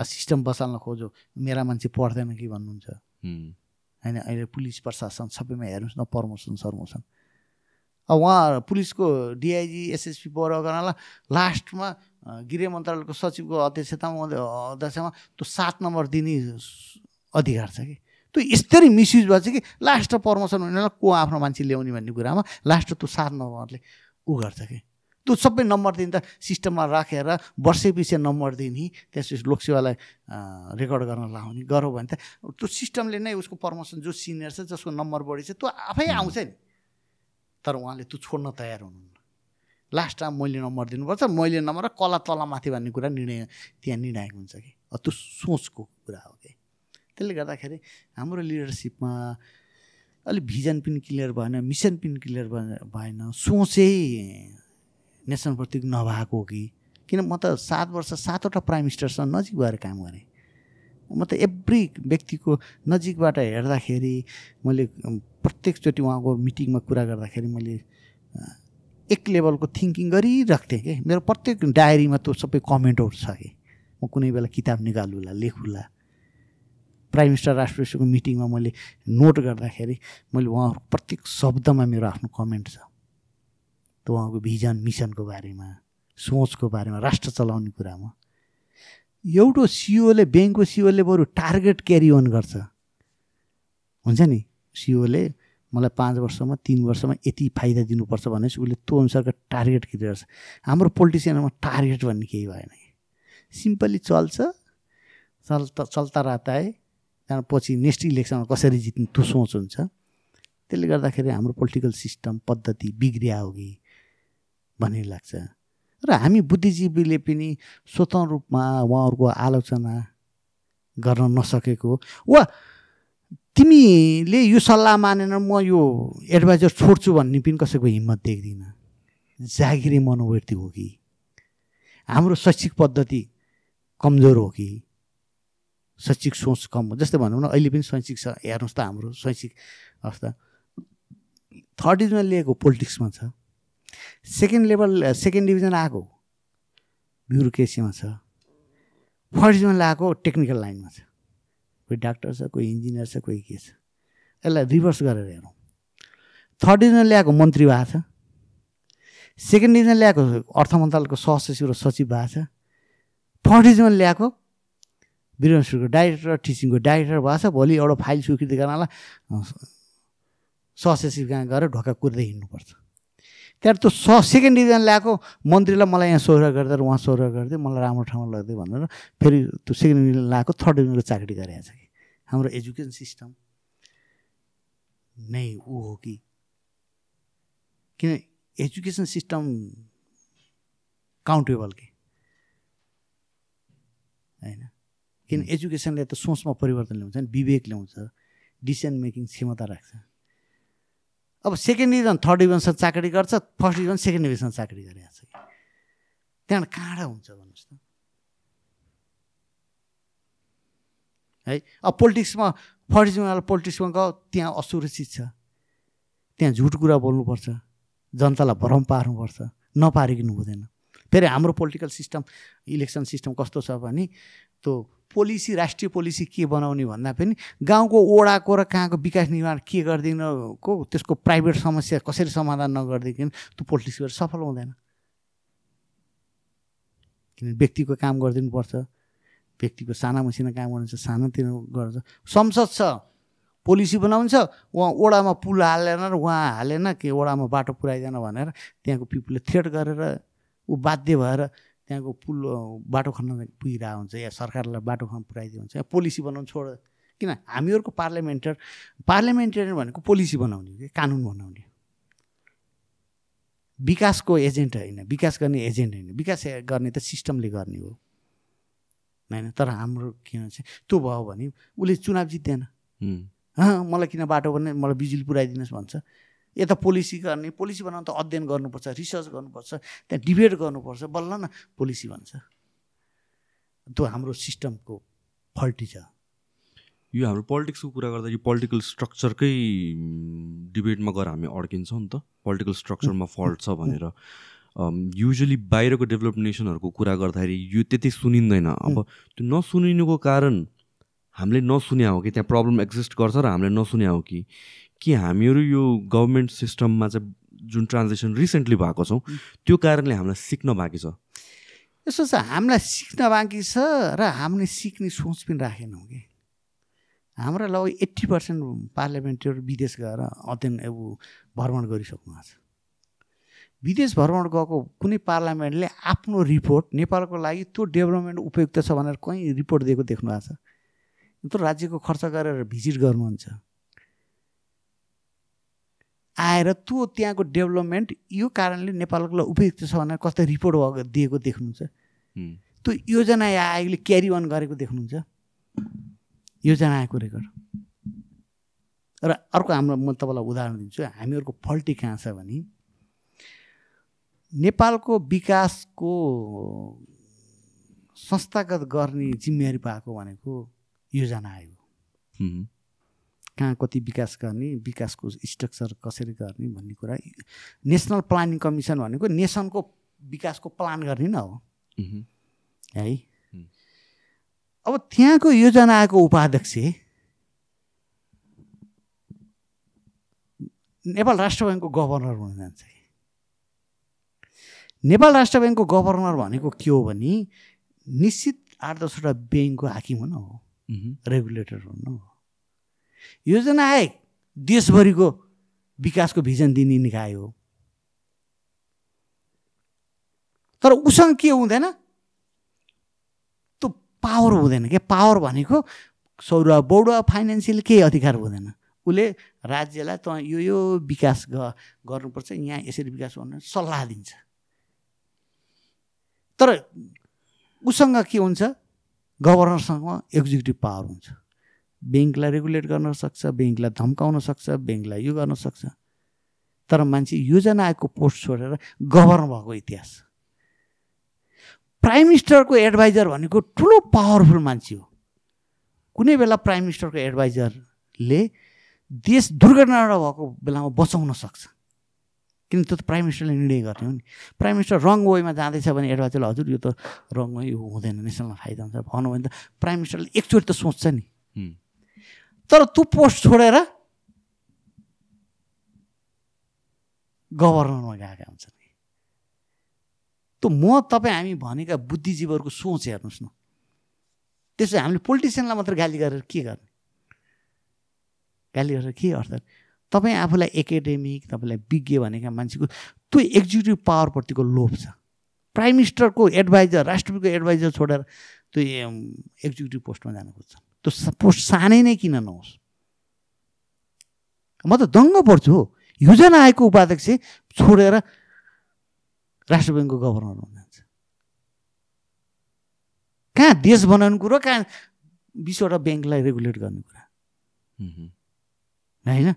सिस्टम बसाल्न खोजो। मेरा मान्छे पढ्दैन कि भन्नुहुन्छ। होइन अहिले पुलिस प्रशासन सबैमा हेर्नुहोस् न प्रमोसन सर्मोसन। अब उहाँ पुलिसको डिआइजी एसएसपी गराला लास्टमा गृह मन्त्रालयको सचिवको अध्यक्षतामा अध्यक्षमा त्यो सात नम्बर दिने अधिकार छ कि। त्यो यस्तरी मिसयुज भएछ कि लास्ट प्रमोसन हुने को आफ्नो मान्छे ल्याउने भन्ने कुरामा लास्ट त्यो सात नम्बरले ऊ गर्छ कि। त्यो सबै नम्बर दिँदा सिस्टममा राखेर वर्षै पछि नम्बर दिने त्यसपछि लोकसेवालाई रेकर्ड गर्न लाउने गरौँ भने त त्यो सिस्टमले नै उसको प्रमोसन जो सिनियर छ जसको नम्बर बढी छ त्यो आफै आउँछ नि। तर उहाँले त्यो छोड्न तयार हुनुहुन्न। लास्ट टाइम मैले नम्बर दिनुपर्छ मैले नम्बर र कला तलमाथि भन्ने कुरा निर्णय त्यहाँ निर्णायक हुन्छ कि? त्यो सोचको कुरा हो कि? त्यसले गर्दाखेरि हाम्रो लिडरसिपमा अलिक भिजन पनि क्लियर भएन मिसन पनि क्लियर भएन। सोचै नेसनप्रति नभएको हो कि? किन म त सात वर्ष सातवटा प्राइम मिनिस्टरसँग नजिक भएर काम गरेँ। म त एभ्री व्यक्तिको नजिकबाट हेर्दाखेरि मैले प्रत्येकचोटि उहाँको मिटिङमा कुरा गर्दाखेरि मैले एक लेभलको थिङ्किङ गरिरहेको थिएँ कि? मेरो प्रत्येक डायरीमा त्यो सबै कमेन्टहरू छ कि? म कुनै बेला किताब निकालुला लेखुला। प्राइम मिनिस्टर राष्ट्रपतिको मिटिङमा मैले नोट गर्दाखेरि मैले उहाँहरूको प्रत्येक शब्दमा मेरो आफ्नो कमेन्ट छ। त्यो उहाँको भिजन मिसनको बारेमा सोचको बारेमा राष्ट्र चलाउने कुरामा एउटो सिओले ब्याङ्कको सिओले बरु टार्गेट क्यारी अन गर्छ। हुन्छ नि? सिओले मलाई पाँच वर्षमा तिन वर्षमा यति फाइदा दिनुपर्छ भनेपछि उसले त्यो अनुसारको टार्गेट गर्छ। हाम्रो पोलिटिसियनमा टार्गेट भन्ने केही भएन सिम्पली चल्छ चल्ता चल्ता रहता है त्यहाँबाट पछि नेक्स्ट इलेक्सनमा कसरी जित्ने त्यो सोच हुन्छ। त्यसले गर्दाखेरि हाम्रो पोलिटिकल सिस्टम पद्धति बिग्रिया हो कि। भन्ने लाग्छ। र हामी बुद्धिजीवीले पनि स्वतन्त्र रूपमा उहाँहरूको आलोचना गर्न नसकेको वा तिमीले यो सल्लाह मानेर म यो एडभाइजर छोड्छु भन्ने पनि कसैको हिम्मत देख्दिनँ। जागिरे मनोवृत्ति हो कि? हाम्रो शैक्षिक पद्धति कमजोर हो कि? शैक्षिक सोच कम हो। जस्तै भनौँ न अहिले पनि शैक्षिक छ। हेर्नुहोस् त हाम्रो शैक्षिक अवस्था। थर्ड डिभिजन लिएको पोलिटिक्समा छ। सेकेन्ड लेभल सेकेन्ड डिभिजन आएको। ब्युरोक्रेसीमा छ। फर्स्ट डिभिजन आएको टेक्निकल लाइनमा छ। कोही डाक्टर छ कोही इन्जिनियर छ कोही के छ। यसलाई रिभर्स गरेर हेरौँ। थर्ड डिभिजन ल्याएको मन्त्री भएको छ। सेकेन्ड डिभिजन ल्याएको अर्थ मन्त्रालयको सहसचिव र सचिव भएको छ। फर्स्ट डिभिजन ल्याएको बिरुवा डाइरेक्टर टिचिङको डाइरेक्टर भएको छ। भोलि एउटा फाइल स्वीकृति गर्नलाई सहसचिव कहाँ गएर ढोका कुर्दै हिँड्नुपर्छ। त्यहाँबाट त्यो स सेकेन्ड डिभिजन ल्याएको मन्त्रीलाई मलाई यहाँ सोह्र गर्दा उहाँ सोह्र गरिदियो मलाई राम्रो ठाउँमा लगिदियो भनेर फेरि त्यो सेकेन्ड डिभिजन ल्याएको थर्ड डिभिजनको चाकरी गरेको छ कि। हाम्रो एजुकेसन सिस्टम नै ऊ हो कि। किन एजुकेसन सिस्टम काउन्टेबल के? होइन? किन एजुकेसनले त सोचमा परिवर्तन ल्याउँछ नि विवेक ल्याउँछ डिसिसन मेकिङ क्षमता राख्छ। अब सेकेन्ड डिभिजन थर्ड डिभिजनसँग चाकरी गर्छ फर्स्ट डिभिजन सेकेन्ड डिभिजन चाकरी गरिरहेको छ कि? त्यहाँबाट काँडा हुन्छ भन्नुहोस् त है? अब पोलिटिक्समा फर्स्ट डिभिजनवाला पोलिटिक्समा गयो त्यहाँ असुरक्षित छ। त्यहाँ झुट कुरा बोल्नुपर्छ। जनतालाई भ्रम पार्नुपर्छ। नपारिकनु हुँदैन। फेरि हाम्रो पोलिटिकल सिस्टम इलेक्सन सिस्टम कस्तो छ भने त्यो पोलिसी राष्ट्रिय पोलिसी के बनाउने भन्दा पनि गाउँको ओडाको र कहाँको विकास निर्माण के गरिदिनको त्यसको प्राइभेट समस्या कसरी समाधान नगरिदिकन त्यो पोलिटिक्स गरेर सफल हुँदैन। किनभने व्यक्तिको काम गरिदिनुपर्छ व्यक्तिको साना मसिना काम गर्नुहुन्छ सानोतिर गर्छ। संसद छ पोलिसी बनाउँछ उहाँ ओडामा पुल हालेन र उहाँ हालेन कि ओडामा बाटो पुऱ्याइदिएन भनेर त्यहाँको पिपुलले थ्रेट गरेर ऊ बाध्य भएर त्यहाँको पुल बाटो खन्न पुगिरहेको हुन्छ या सरकारलाई बाटो खन्न पुऱ्याइदियो हुन्छ या पोलिसी बनाउनु छोड किन हामीहरूको पार्लियामेन्टर पार्लियामेन्टेरियन भनेको पोलिसी बनाउने कि कानुन बनाउने विकासको एजेन्ट होइन विकास गर्ने एजेन्ट होइन विकास गर्ने त सिस्टमले गर्ने हो। होइन तर हाम्रो के भन्छ त्यो भयो भने उसले चुनाव जित्दैन। मलाई किन बाटो भने मलाई बिजुली पुऱ्याइदिनुहोस् भन्छ। यता पोलिसी गर्ने पोलिसी बनाउनु त अध्ययन गर्नुपर्छ रिसर्च गर्नुपर्छ त्यहाँ डिबेट गर्नुपर्छ बल्ल न पोलिसी भन्छ त्यो हाम्रो सिस्टमको फल्टी छ। यो हाम्रो पोलिटिक्सको कुरा गर्दा यो पोलिटिकल स्ट्रक्चरकै डिबेटमा गएर हामी अड्किन्छौँ नि त। पोलिटिकल स्ट्रक्चरमा फल्ट छ भनेर। युजली बाहिरको डेभलप नेसनहरूको कुरा गर्दाखेरि यो त्यति सुनिँदैन। अब त्यो नसुनिनुको कारण हामीले नसुन्या हो कि त्यहाँ प्रब्लम एक्जिस्ट गर्छ र हामीले नसुन्या हो कि। कि हामीहरू यो गभर्मेन्ट सिस्टममा चाहिँ जुन ट्रान्जेक्सन रिसेन्टली भएको छौँ त्यो कारणले हामीलाई सिक्न बाँकी छ? यसो छ हामीलाई सिक्न बाँकी छ र हामीले सिक्ने सोच पनि राखेनौँ कि। हाम्रा लगभग एट्टी पर्सेन्ट पार्लियामेन्टहरू विदेश गएर अध्ययन अब भ्रमण गरिसक्नु भएको छ। विदेश भ्रमण गएको कुनै पार्लियामेन्टले आफ्नो रिपोर्ट नेपालको लागि त्यो डेभलपमेन्ट उपयुक्त छ भनेर कहीँ रिपोर्ट दिएको देख्नु भएको छ। त्यो राज्यको खर्च गरेर भिजिट गर्नुहुन्छ। आएर त्यो त्यहाँको डेभलपमेन्ट यो कारणले नेपालको लागि उपयुक्त छ भनेर कस्तो रिपोर्ट दिएको देख्नुहुन्छ? त्यो योजना आयोगले क्यारी अन गरेको देख्नुहुन्छ? योजना आएको रेकर्ड र अर्को हाम्रो म तपाईँलाई उदाहरण दिन्छु। हामीहरूको फल्टी कहाँ छ भने नेपालको विकासको संस्थागत गर्ने जिम्मेवारी पाएको भनेको योजना आयोग कहाँ कति विकास गर्ने विकासको स्ट्रक्चर कसरी गर्ने भन्ने कुरा। नेसनल प्लानिङ कमिसन भनेको नेसनको विकासको प्लान गर्ने न हो। है? अब त्यहाँको योजना आएको उपाध्यक्ष नेपाल राष्ट्र ब्याङ्कको गभर्नर हुन जान्छ। नेपाल राष्ट्र ब्याङ्कको गभर्नर भनेको के हो भने निश्चित आठ दसवटा ब्याङ्कको हाकिम हुन हो। रेगुलेटर हुन हो। योजना आए देशभरिको विकासको भिजन दिने निकाय हो। तर उसँग के हुँदैन? त्यो पावर हुँदैन क्या पावर भनेको सौर बौड फाइनेन्सियल केही अधिकार हुँदैन? उसले राज्यलाई त यो यो विकास गर्नुपर्छ यहाँ यसरी विकास गर्नु सल्लाह दिन्छ। तर उसँग के हुन्छ? गभर्नरसँग एक्जिक्युटिभ पावर हुन्छ। ब्याङ्कलाई रेगुलेट गर्न सक्छ ब्याङ्कलाई धम्काउन सक्छ ब्याङ्कलाई यो गर्न सक्छ। तर मान्छे योजना आएको पोस्ट छोडेर गभर्नर भएको इतिहास। प्राइम मिनिस्टरको एडभाइजर भनेको ठुलो पावरफुल मान्छे हो। कुनै बेला प्राइम मिनिस्टरको एडभाइजरले देश दुर्घटनाबाट भएको बेलामा बचाउन सक्छ। किन त्यो त प्राइम मिनिस्टरले निर्णय गर्ने हो नि। प्राइम मिनिस्टर रङ वेमा जाँदैछ भने एडभाइजरले हजुर यो त रङ वे हुँदैन नेसनल फाइदा हुन्छ भनौँ भने त प्राइम मिनिस्टरले एकचोटि त सोच्छ नि। तर त्यो पोस्ट छोडेर गभर्नरमा गएका हुन्छन्। त म तपाईँ हामी भनेका बुद्धिजीवहरूको सोच हेर्नुहोस् न। त्यसो हामीले पोलिटिसियनलाई मात्र गाली गरेर के गर्ने? गाली गरेर के अर्थ तपाईँ आफूलाई एकाडेमिक तपाईँलाई विज्ञ भनेका मान्छेको त्यो एक्जिक्युटिभ पावरप्रतिको लोभ छ। प्राइम मिनिस्टरको एडभाइजर राष्ट्रपतिको एडभाइजर छोडेर त्यो एक्जिक्युटिभ पोस्टमा जान खोज्छन्। त्यो पोस्ट सानै नै किन नहोस्? म त दङ्ग पर्छु हो। योजना आएको उपाध्यक्ष छोडेर राष्ट्र ब्याङ्कको गभर्नर हुन जान्छ। कहाँ देश बनाउने कुरो कहाँ बिसवटा ब्याङ्कलाई रेगुलेट गर्ने कुरा? होइन?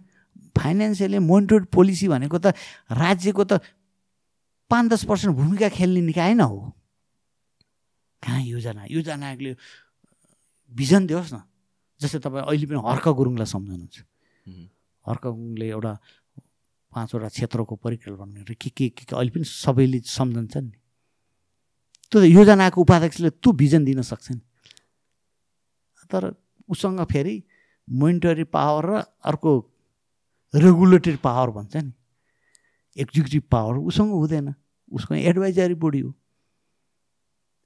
फाइनेन्सियली मोनिटोड पोलिसी भनेको त राज्यको त पाँच दस पर्सेन्ट भूमिका खेल्ने निकाय न हो। कहाँ योजना? योजना आयोगले भिजन दियोस् न। जस्तै तपाईँ अहिले पनि हर्क गुरुङलाई सम्झाउनुहुन्छ हर्क गुरुङले एउटा पाँचवटा क्षेत्रको परिकल्पना के के के अहिले पनि सबैले सम्झन्छन् नि। त्यो योजनाको उपाध्यक्षले त्यो भिजन दिन सक्छन्। तर उसँग फेरि मोनिटरी पावर र अर्को रेगुलेटरी पावर भन्छ नि। एक्जिक्युटिभ पावर उसँग हुँदैन। उसको एडभाइजरी बोडी हो।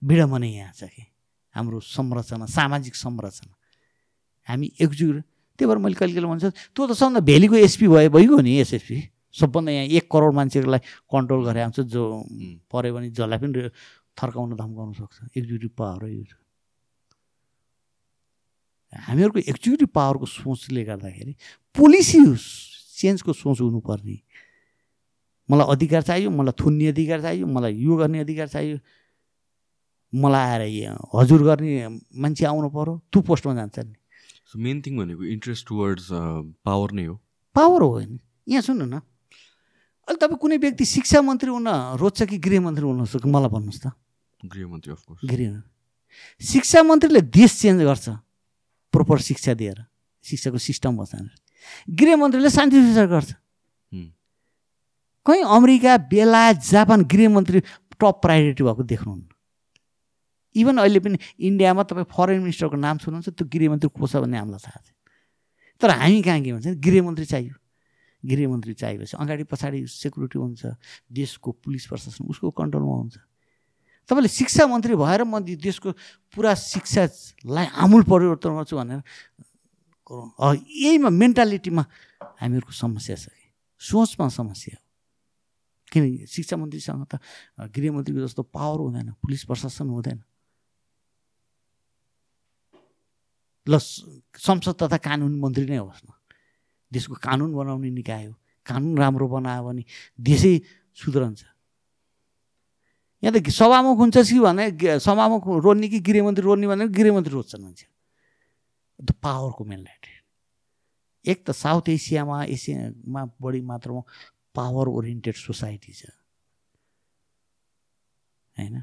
बिडमनै यहाँ छ कि। हाम्रो संरचना सामाजिक संरचना। हामी एक्जिक्युटिभ त्यही भएर मैले कहिले कहिले भन्छु त्यो त सबभन्दा भेलीको एसपी भयो भइगयो नि एसएसपी सबभन्दा यहाँ एक करोड मान्छेहरूलाई कन्ट्रोल गरेर आउँछ जो पऱ्यो भने जसलाई पनि थर्काउन धम्काउन सक्छ। एक्जिक्युटिभ पावर यो हामीहरूको एक्जिक्युटिभ पावरको सोचले गर्दाखेरि पोलिसी चेन्जको सोच हुनुपर्ने। मलाई अधिकार चाहियो मलाई थुन्ने अधिकार चाहियो मलाई यो गर्ने अधिकार चाहियो। मलाई आएर हजुर गर्ने मान्छे आउनु पऱ्यो त्यो पोस्टमा जान्छ नि। मेन थिङ भनेको इन्ट्रेस्ट टुवर्ड्स पावर नै हो। पावर हो नि यहाँ सुन्नु न। अहिले तपाईँ कुनै व्यक्ति शिक्षा मन्त्री हुन रोज्छ कि गृहमन्त्री हुन सक्छ? मलाई भन्नुहोस् त। गृहमन्त्री अफकोर्स गृह। शिक्षा मन्त्रीले देश चेन्ज गर्छ। प्रोपर शिक्षा दिएर। शिक्षाको सिस्टम बचाएर गृहमन्त्रीले शान्ति सुरक्षा गर्छ। कहीँ अमेरिका बेलायत जापान गृहमन्त्री टप प्रायोरिटी भएको देख्नुहुन्न। इभन अहिले पनि इन्डियामा तपाईँ फरेन मिनिस्टरको नाम सुन्नुहुन्छ त्यो गृहमन्त्री को छ भन्ने हामीलाई थाहा छ। तर हामी कहाँ के भन्छ गृहमन्त्री चाहियो। गृहमन्त्री चाहिएपछि अगाडि पछाडि सेक्युरिटी हुन्छ देशको पुलिस प्रशासन उसको कन्ट्रोलमा हुन्छ। तपाईँले शिक्षा मन्त्री भएर म देशको पुरा शिक्षालाई आमूल परिवर्तन गर्छु भनेर यहीमा मेन्टालिटीमा हामीहरूको समस्या छ कि? सोचमा समस्या हो। किनकि शिक्षा मन्त्रीसँग त गृहमन्त्रीको जस्तो पावर हुँदैन पुलिस प्रशासन हुँदैन। ल संसद तथा कानुन मन्त्री नै होस् न। देशको कानुन बनाउने निकाय हो कानुन राम्रो बनायो भने देशै सुध्रन्छ। यहाँ त सभामुख हुन्छ कि भने सभामुख रोज्ने कि गृहमन्त्री रोज्ने भने गृहमन्त्री रोज्छन् मान्छे। द पावरको मेन्टालिटी एक त साउथ एसियामा एसियामा बढी मात्रामा पावर ओरिएन्टेड सोसाइटी छ। होइन?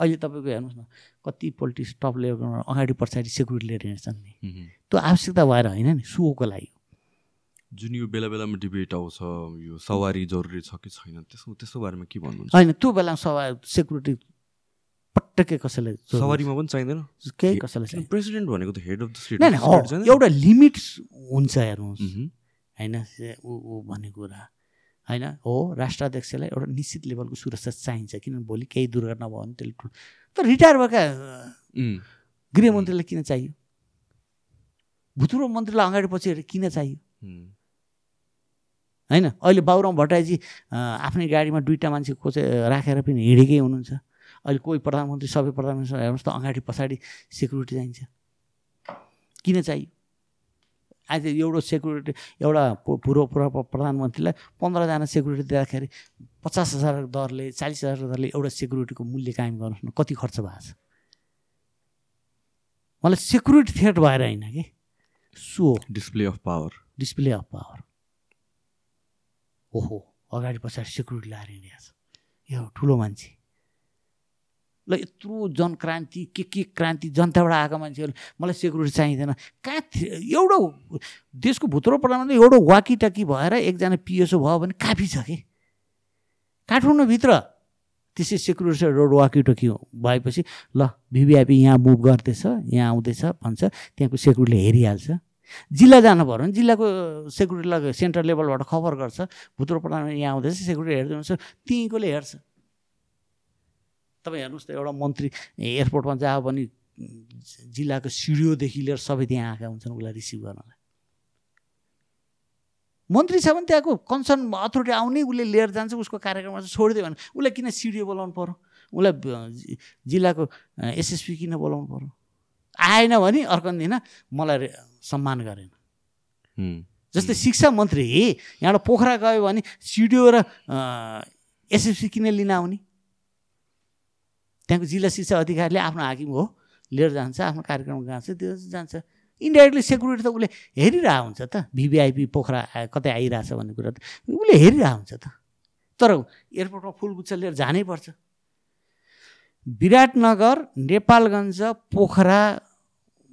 अहिले तपाईँको हेर्नुहोस् न कति पोलिटिक्स टप लेभलमा अगाडि पछाडि सेक्युरिटी लिएर हिँड्छन् नि। त्यो आवश्यकता भएर होइन नि सुको लागि। जुन यो बेला बेलामा डिबेट आउँछ यो सवारी जरुरी छ कि छैन त्यसको त्यसको बारेमा के भन्नुहुन्छ? होइन त्यो बेलामा सवारी सेक्युरिटी पटक्कै कसैले सवारीमा पनि चाहिँदैन? केही कसैलाई प्रेसिडेन्ट भनेको त हेड अफ द स्टेट एउटा लिमिट हुन्छ हेर्नुहोस्। होइन ऊ भन्ने कुरा। होइन? हो राष्ट्राध्यक्षलाई एउटा निश्चित लेभलको सुरक्षा चाहिन्छ। किनभने भोलि केही दुर्घटना भयो भने त्यसले तर रिटायर भएका गृहमन्त्रीलाई किन चाहियो? भूतपूर्व मन्त्रीलाई अगाडि पछि किन चाहियो? होइन? अहिले बाबुराम भट्टराईजी आफ्नै गाडीमा दुईवटा मान्छे खोजे राखेर पनि हिँडेकै हुनुहुन्छ। अहिले कोही प्रधानमन्त्री सबै प्रधानमन्त्री हेर्नुहोस् त अगाडि पछाडि सेक्युरिटी चाहिन्छ। किन चाहियो? आज एउटा सेक्युरिटी एउटा पूर्व पूर्व प्रधानमन्त्रीलाई पन्ध्रजना सेक्युरिटी दिँदाखेरि पचास हजार दरले चालिस हजार दरले एउटा सेक्युरिटीको मूल्य कायम गर्नुहोस् न कति खर्च भएको छ? मलाई सेक्युरिटी थ्रेट भएर होइन कि? So display of power display of power ओहो अगाडि पछाडि सेक्युरिटी लाएर हिँडिरहेको छ। यो ठुलो मान्छे। ल यत्रो जनक्रान्ति के के क्रान्ति जनताबाट आएको मान्छेहरू मलाई सेक्युरिटी चाहिँदैन। कहाँ एउटा देशको भूतपूर्व प्रधानमन्त्री एउटा वाकिटाकी भएर एकजना पिएसओ भयो भने काफी छ कि? काठमाडौँभित्र त्यसै सेक्युरिटी रोड वाकिटोकी भएपछि ल भिभिआइपी यहाँ मुभ गर्दैछ यहाँ आउँदैछ भन्छ त्यहाँको सेक्युरिटीले हेरिहाल्छ। जिल्ला जानु पऱ्यो भने जिल्लाको सेक्युरिटीलाई सेन्ट्रल लेभलबाट खबर गर्छ भूतपूर्व प्रधानमन्त्री यहाँ आउँदैछ सेक्युरिटी हेरिदिनुहुन्छ त्यहीँकोले हेर्छ। तपाईँ हेर्नुहोस् त एउटा मन्त्री एयरपोर्टमा जायो भने जिल्लाको सिडिओदेखि लिएर सबै त्यहाँ आएका हुन्छन् उसलाई रिसिभ गर्नलाई। मन्त्री छ भने त्यहाँको कन्सर्न अथोरिटी आउने उसले लिएर जान्छ उसको कार्यक्रममा चाहिँ छोडिदियो भने उसलाई किन सिडिओ बोलाउनु पऱ्यो उसलाई जिल्लाको एसएसपी किन बोलाउनु पऱ्यो आएन भने अर्को दिन मलाई सम्मान गरेन। जस्तै शिक्षा मन्त्री यहाँबाट पोखरा गयो भने सिडिओ र एसएसपी किन लिन आउने? त्यहाँको जिल्ला शिक्षा अधिकारीले आफ्नो हाकिम हो लिएर जान्छ आफ्नो कार्यक्रम जान्छ त्यो जान्छ। इन्डाइरेक्टली सेक्युरिटी त उसले हेरिरहेको हुन्छ त। भिभिआइपी पोखरा कतै आइरहेछ भन्ने कुरा त उसले हेरिरहेको हुन्छ त। तर एयरपोर्टमा फुलगुच्छ लिएर जानै पर्छ। विराटनगर नेपालगञ्ज पोखरा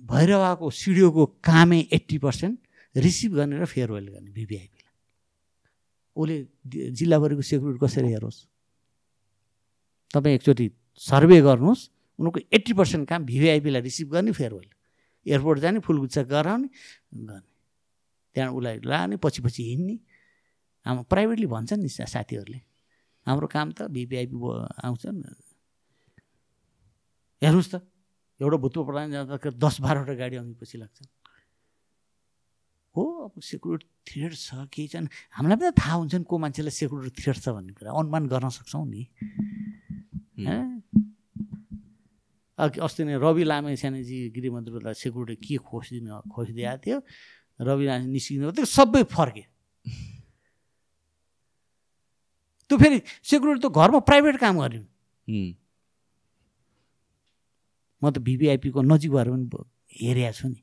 भैरवाको सिडिओको कामै एट्टी पर्सेन्ट रिसिभ गर्ने र फेयरवेल गर्ने भिभिआइपीलाई उसले जिल्लाभरिको सेक्युरिटी कसरी हेरोस्? तपाईँ एकचोटि सर्वे गर्नुहोस् उनीहरूको एट्टी पर्सेन्ट काम भिभिआइपीलाई रिसिभ गर्ने फेयरवेल एयरपोर्ट जाने फुलगुच्चा गराउने गर्ने। त्यहाँ उसलाई लाने पछि पछि हिँड्ने। हाम्रो प्राइभेटली भन्छन् नि साथीहरूले। हाम्रो काम त भिभिआइपी आउँछन् हेर्नुहोस् त। एउटा भूतपूर्व प्रधान जाँदा दस बाह्रवटा गाडी आउने पछि लाग्छन् हो अब सेक्युरिटी थ्रेड छ केही छन् हामीलाई पनि त थाहा हुन्छ नि को मान्छेलाई सेक्युरिटी थ्रेड छ भन्ने कुरा। अनुमान गर्न सक्छौँ नि। अस्ति नै रवि लामे सानोजी गृहमन्त्रीलाई सेक्युरिटी के खोजिदिनु खोजिदिएको थियो? रवि लामे निस्किनु त्यो सबै फर्के। त्यो फेरि सेक्युरिटी त घरमा प्राइभेट काम गर्ने म त भिभिआइपीको नजिक भएर पनि हेरेको छु नि।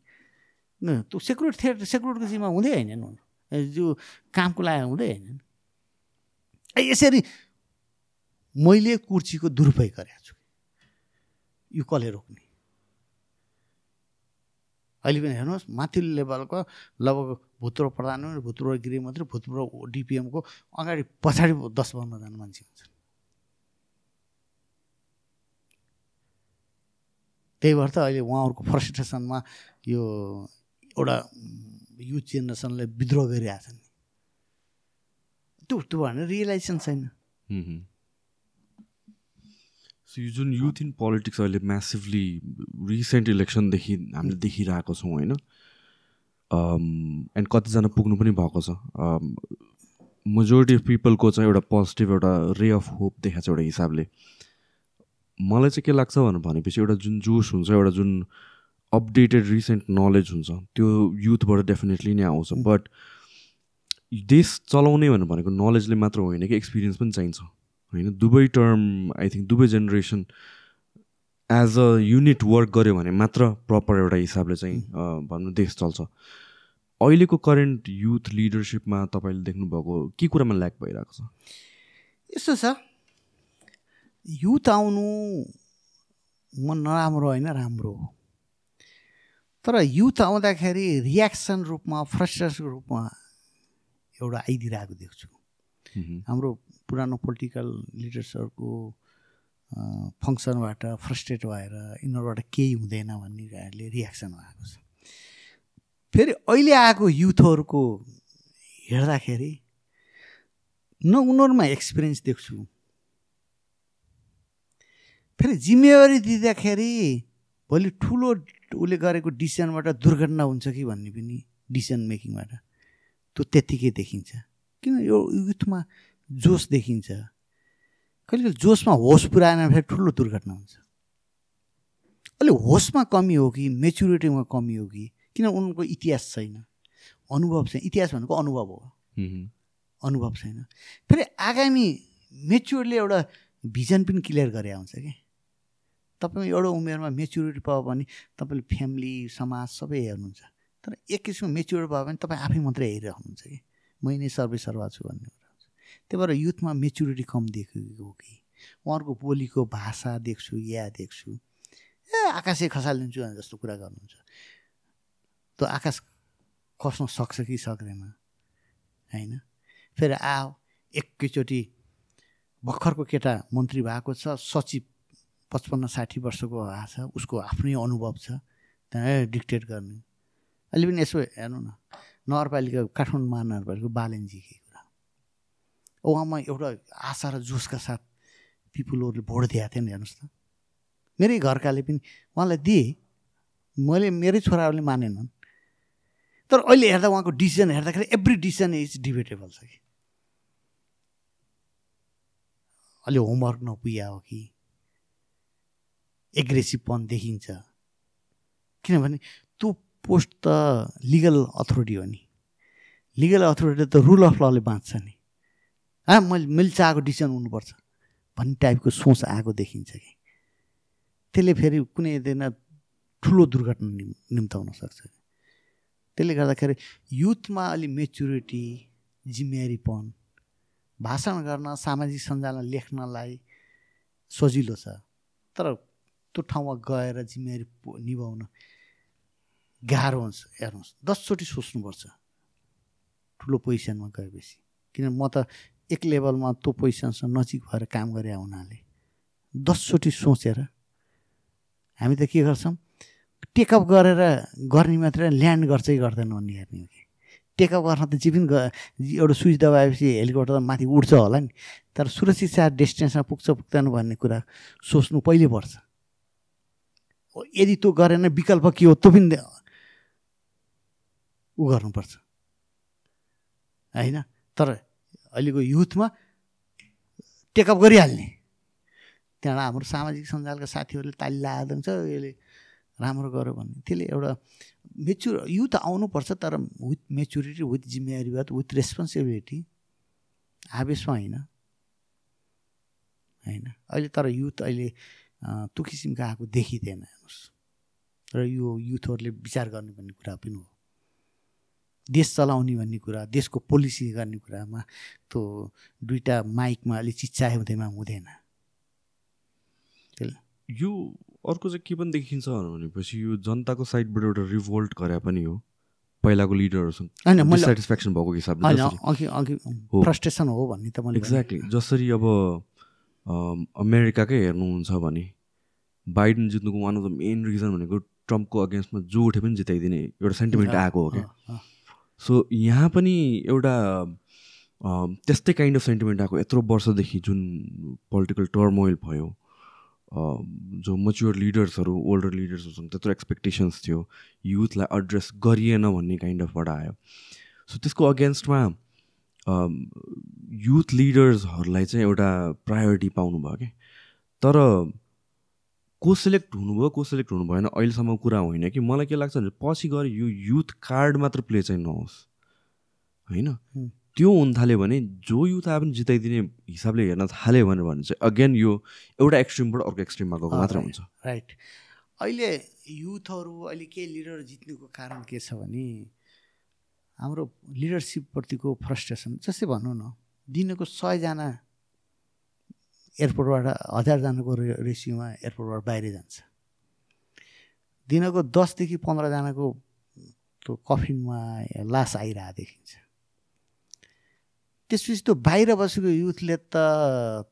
त्यो सेक्युरिटी थिएटर सेक्युरिटीको जिम्मा हुँदै होइन जो कामको लागि हुँदै होइन यसरी मैले कुर्सीको दुरुपयोग गरेको छु। यो कसले रोक्ने? अहिले पनि हेर्नुहोस् माथिल्लो लेभलको लगभग भूतपूर्व प्रधानमन्त्री भूतपूर्व गृहमन्त्री भूतपूर्व डिपिएमको अगाडि पछाडि दस पन्ध्रजना मान्छे हुन्छन्। त्यही भएर त अहिले उहाँहरूको फ्रस्ट्रेसनमा यो एउटा युथ जेनेरेसनले विद्रोह गरिरहेछन्। त्यो त्यो भनेर रियलाइजेसन छैन। सो यो जुन युथ इन पोलिटिक्स अहिले म्यासिभली रिसेन्ट इलेक्सनदेखि हामीले देखिरहेको छौँ होइन? एन्ड कतिजना पुग्नु पनि भएको छ। मेजोरिटी अफ पिपलको चाहिँ एउटा पोजिटिभ एउटा रे अफ होप देखाएको छ एउटा हिसाबले। मलाई चाहिँ के लाग्छ भनेपछि एउटा जुन जोस हुन्छ एउटा जुन अपडेटेड रिसेन्ट नलेज हुन्छ त्यो युथबाट डेफिनेटली नै आउँछ। बट देश चलाउने भनेको नलेजले मात्र होइन कि एक्सपिरियन्स पनि चाहिन्छ। होइन? दुवै टर्म आई थिङ्क दुवै generation as a unit work गऱ्यो भने मात्र प्रपर एउटा हिसाबले चाहिँ भन्नु देश चल्छ। अहिलेको करेन्ट युथ लिडरसिपमा तपाईँले देख्नुभएको के कुरामा ल्याक भइरहेको छ? यस्तो छ। युथ आउनु म नराम्रो होइन राम्रो हो। तर युथ आउँदाखेरि रियाक्सन रूपमा फ्रस्ट्रेसन रूपमा एउटा आइदिरहेको देख्छु। हाम्रो पुरानो पोलिटिकल लिडर्सहरूको फङ्सनबाट फ्रस्ट्रेट भएर यिनीहरूबाट केही हुँदैन भन्ने रियाक्सन भएको छ। फेरि अहिले आएको युथहरूको हेर्दाखेरि न उनीहरूमा एक्सपिरियन्स देख्छु। फेरि जिम्मेवारी दिँदाखेरि भोलि ठुलो उसले गरेको डिसिजनबाट दुर्घटना हुन्छ कि भन्ने पनि डिसिजन मेकिङबाट त्यो त्यत्तिकै देखिन्छ। किन यो युथमा जोस देखिन्छ। कहिले कहिले जोसमा होस पुऱ्याएन फेरि ठुलो दुर्घटना हुन्छ। अहिले होसमा कमी हो कि मेच्युरिटीमा कमी हो कि किन उनको इतिहास छैन? अनुभव छैन। इतिहास भनेको अनुभव हो। अनुभव छैन। फेरि आगामी मेच्योरले एउटा भिजन पनि क्लियर गरे आउँछ कि? तपाईँ एउटा उमेरमा मेच्युरिटी पायो भने तपाईँले फ्यामिली समाज सबै हेर्नुहुन्छ। तर एक किसिमको मेच्योर भयो भने तपाईँ आफै मात्रै हेरिरहनुहुन्छ कि? मै नै सर्वे सर्वा छु भन्ने त्यही भएर युथमा मेच्युरिटी कम देखेको कि। उहाँहरूको बोलीको भाषा देख्छु या देख्छु। ए आकाशै खसालिदिन्छु जस्तो कुरा गर्नुहुन्छ। त्यो आकाश खस्न सक्छ कि सक्दैन? होइन? फेरि आऊ एकैचोटि भर्खरको केटा मन्त्री भएको छ सचिव पचपन्न साठी वर्षको भएको छ उसको आफ्नै अनुभव छ त्यहाँ डिक्टेट गर्ने। अहिले पनि यसो हेर्नु न नगरपालिका काठमाडौँ महानगरपालिका बालेन्जीकै उहाँमा एउटा आशा र जोसका साथ पिपुलहरूले भोट दिएको थियो नि हेर्नुहोस् त। मेरै घरकाले पनि उहाँलाई दिएँ। मैले मेरै छोराहरूले मानेनन्। तर अहिले हेर्दा उहाँको डिसिजन हेर्दाखेरि एभ्री डिसिजन इज डिबेटेबल छ कि? अलि होमवर्क नपुग्या हो कि? एग्रेसिभपन देखिन्छ। किनभने त्यो पोस्ट त लिगल अथोरिटी हो नि। लिगल अथोरिटी त रुल अफ लले बाँच्छ नि। हा मैले मैले चाहेको डिसिजन हुनुपर्छ। भन्ने टाइपको सोच आएको देखिन्छ कि। त्यसले फेरि कुनै दिन ठुलो दुर्घटना निम्ताउन सक्छ। त्यसले गर्दाखेरि युथमा अलि मेच्युरिटी जिम्मेवारीपन भाषण गर्न सामाजिक सञ्जालमा लेख्नलाई सजिलो छ। तर त्यो ठाउँमा गएर जिम्मेवारी निभाउन गाह्रो हुन्छ हेर्नुहोस्। दसचोटि सोच्नुपर्छ। ठुलो पोजिसनमा गएपछि। किन म त एक लेभलमा त्यो पोजिसनसँग नजिक भएर काम गरे हुनाले दसचोटि सोचेर हामी त के गर्छौँ? टेकअप गरेर गर्ने मात्रै ल्यान्ड गर्छै गर्दैन भन्ने हेर्ने हो कि। टेकअप गर्न त जे पनि एउटा स्विच दबाएपछि हेलिकप्टर माथि उड्छ होला नि। तर सुरक्षित साथ डेस्टिनेसनमा पुग्छ पुग्दैन भन्ने कुरा सोच्नु पहिले पर्छ। यदि त्यो गरेन विकल्प के हो त्यो पनि ऊ गर्नुपर्छ। होइन? तर अहिलेको युथमा टेकअप गरिहाल्ने। त्यहाँबाट हाम्रो सामाजिक सञ्जालका साथीहरूले ताली लगाइदिन्छ यसले राम्रो गर्यो भन्ने। त्यसले एउटा मेच्युर युथ आउनुपर्छ तर विथ मेच्युरिटी विथ जिम्मेवारी विथ रेस्पोन्सिबिलिटी आवेशमा होइन। होइन। अहिले तर युथ अहिले त्यो किसिमको आएको देखिँदैन हेर्नुहोस्। र यो युथहरूले विचार गर्नुपर्ने कुरा पनि हो। देश चलाउने भन्ने कुरा देशको पोलिसी गर्ने कुरामा त्यो दुइटा माइकमा अलिक चिच्चाए हुँदैमा हुँदैन। यो अर्को चाहिँ के पनि देखिन्छ भनेपछि यो जनताको साइडबाट एउटा रिभोल्ट गरे पनि हो। पहिलाको लिडरहरूसँग सेटिस्फ्याक्सन भएको हिसाबले फ्रस्ट्रेसन हो। भन्ने त मैले एक्ज्याक्टली जसरी अब अमेरिकाकै हेर्नुहुन्छ भने Biden जित्नुको one of the main reason भनेको ट्रम्पको अगेन्स्टमा जो उठे पनि जिताइदिने एउटा सेन्टिमेन्ट आएको हो क्या। सो यहाँ पनि एउटा त्यस्तै काइन्ड अफ सेन्टिमेन्ट आएको यत्रो वर्षदेखि जुन पोलिटिकल टर्मोइल भयो जो मच्योर लिडर्सहरू ओल्डर लिडर्सहरूसँग त्यत्रो एक्सपेक्टेसन्स थियो युथलाई एड्रेस गरिएन भन्ने काइन्ड अफबाट आयो। सो त्यसको अगेन्स्टमा युथ लिडर्सहरूलाई चाहिँ एउटा प्रायोरिटी पाउनुभयो कि? तर को सेलेक्ट हुनुभयो को सेलेक्ट हुनु भएन अहिलेसम्म कुरा होइन कि। मलाई के लाग्छ भने पछि गएर यो युथ कार्ड मात्र प्ले चाहिँ नहोस्। होइन? त्यो हुन थाल्यो भने जो युथ आयो पनि जिताइदिने हिसाबले हेर्न थाल्यो भने भने चाहिँ अगेन यो एउटा एक्सट्रिमबाट अर्को एक्सट्रिममा गएको मात्र हुन्छ। राइट अहिले युथहरू अहिले के लिडर जित्नुको कारण के छ भने हाम्रो लिडरसिपप्रतिको फ्रस्ट्रेसन जस्तै भनौँ न दिनको सयजना एयरपोर्टबाट हजारजनाको रेसियोमा एयरपोर्टबाट बाहिर जान्छ। दिनको दसदेखि पन्ध्रजनाको त्यो कफिनमा लास आइरहेको देखिन्छ। त्यसपछि त्यो बाहिर बसेको युथले त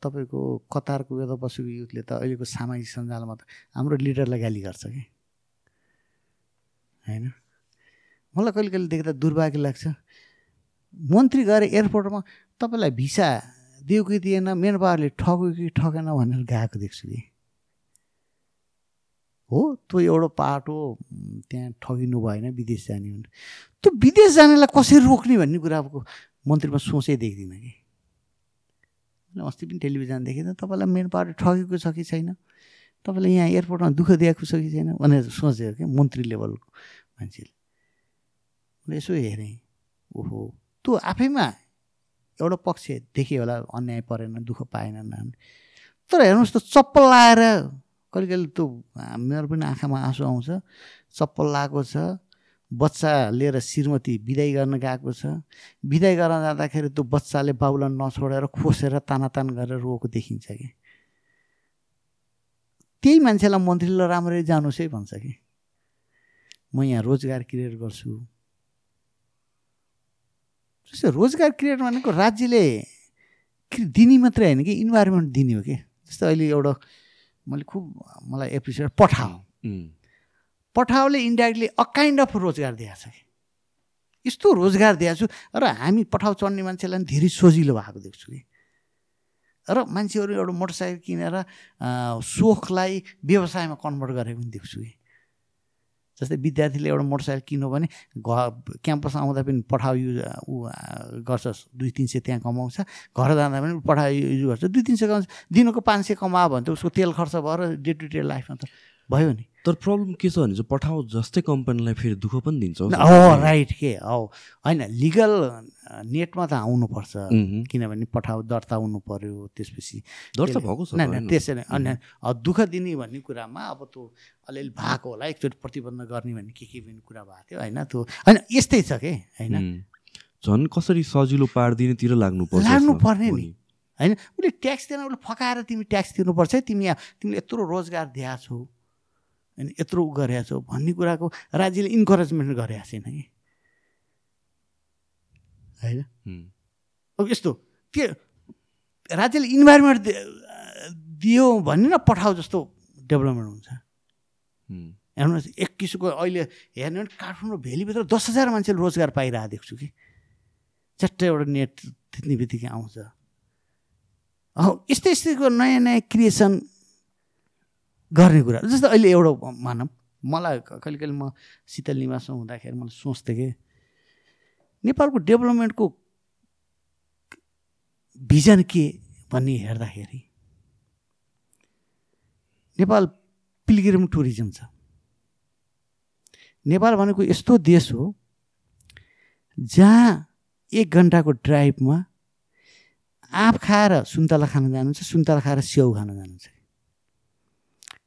तपाईँको कतारको यता बसेको युथले त अहिलेको सामाजिक सञ्जालमा त हाम्रो लिडरलाई गाली गर्छ कि? होइन? मलाई कहिले कहिले देख्दा दुर्भाग्य लाग्छ। मन्त्री गएर एयरपोर्टमा तपाईँलाई भिसा दियो कि दिएन मेन पावरले ठग्यो कि ठगेन भनेर गएको देख्छु कि। हो त्यो एउटा पाटो त्यहाँ ठगिनु भएन विदेश जाने भने त्यो विदेश जानेलाई कसरी रोक्ने भन्ने कुराको मन्त्रीमा सोचै देख्दिनँ कि। अस्ति पनि टेलिभिजन देखेँ तपाईँलाई मेन पावर ठगेको छ कि छैन? तपाईँले यहाँ एयरपोर्टमा दुःख दिएको छ कि छैन? भनेर सोचेको क्या मन्त्री लेभलको मान्छेले। यसो हेरेँ ओहो त्यो आफैमा एउटा पक्ष देखेँ होला अन्याय परेन दुःख पाएन तर हेर्नुहोस् त चप्पल लाएर कहिले कहिले त्यो मेरो पनि आँखामा आँसु आउँछ। चप्पल लगाएको छ बच्चा लिएर श्रीमती बिदाई गर्न गएको छ। बिदाई गर्न जाँदाखेरि त्यो बच्चाले बाउलाई नछोडेर खोसेर तानातान गरेर रोएको देखिन्छ कि। त्यही मान्छेलाई मन्त्रीलाई राम्ररी जानुहोस् है भन्छ कि। म यहाँ रोजगार क्रिएट गर्छु। जस्तै रोजगार क्रिएट भनेको राज्यले दिने मात्रै होइन कि इन्भाइरोमेन्ट दिने हो कि? जस्तै अहिले एउटा मैले खुब मलाई एप्रिसिएट पठाऊ पठाउले इन्डाइरेक्टली अ काइन्ड अफ रोजगार दिएको छ कि? यस्तो रोजगार दिएको छु। र हामी पठाउ चढ्ने मान्छेलाई धेरै सजिलो भएको देख्छु कि? र मान्छेहरू एउटा मोटरसाइकल किनेर सोखलाई व्यवसायमा कन्भर्ट गरेको पनि देख्छु कि? जस्तै विद्यार्थीले एउटा मोटरसाइकल किन्यो भने घर क्याम्पस आउँदा पनि पठाउ युज ऊ गर्छ। दुई तिन सय त्यहाँ कमाउँछ। घर जाँदा पनि पठाउ युज गर्छ। दुई तिन सय कमाउँछ। दिनको पाँच सय कमायो भने त उसको तेल खर्च भएर डे टु डे लाइफमा त भयो नि। तर प्रब्लम के छ भने चाहिँ पठाउ जस्तै कम्पनीलाई फेरि दुःख पनि दिन्छ हो। राइट के? हो होइन लिगल नेटमा त आउनुपर्छ। किनभने पठाउ दर्ता हुनु पर्यो त्यसपछि दर्ता भएको छ त्यसरी अनि दुःख दिने भन्ने कुरामा अब त्यो अलिअलि भएको होला एकचोटि प्रतिबन्ध गर्ने भन्ने के के पनि कुरा भएको थियो होइन त्यो होइन यस्तै छ कि होइन? झन् कसरी सजिलो पारिदिनेतिर लाग्नु पर्छ लाग्नु पर्ने नि होइन उसले ट्याक्स दिएर उसले फकाएर तिमी ट्याक्स तिर्नुपर्छ है तिमी तिमीले यत्रो रोजगार दिएको छौ। अनि यत्रो गरेका छौ भन्ने कुराको राज्यले इन्करेजमेन्ट गरेको छैन कि होइन? अब यस्तो के राज्यले इन्भाइरोमेन्ट दियो भने न पठाउ जस्तो डेभलपमेन्ट हुन्छ। हेर्नुहोस् एक किसिमको अहिले हेर्नु भने काठमाडौँ भेलीभित्र दस हजार मान्छेले रोजगार पाइरहेको देख्छु कि। चट्टै एउटा नेट थिच्ने बित्तिकै आउँछ। हो यस्तै यस्तैको नयाँ नयाँ क्रिएसन गर्ने कुरा। जस्तो अहिले एउटा मानौँ मलाई कहिले कहिले म शीतल निवासमा हुँदाखेरि मलाई सोच्थेँ कि नेपालको डेभलपमेन्टको भिजन के भन्ने हेर्दाखेरि नेपाल पिलग्रिम टुरिज्म छ। नेपाल भनेको यस्तो देश हो जहाँ एक घन्टाको ड्राइभमा आँप खाएर सुन्तला खान जानुहुन्छ सुन्तला खाएर स्याउ खान जानुहुन्छ।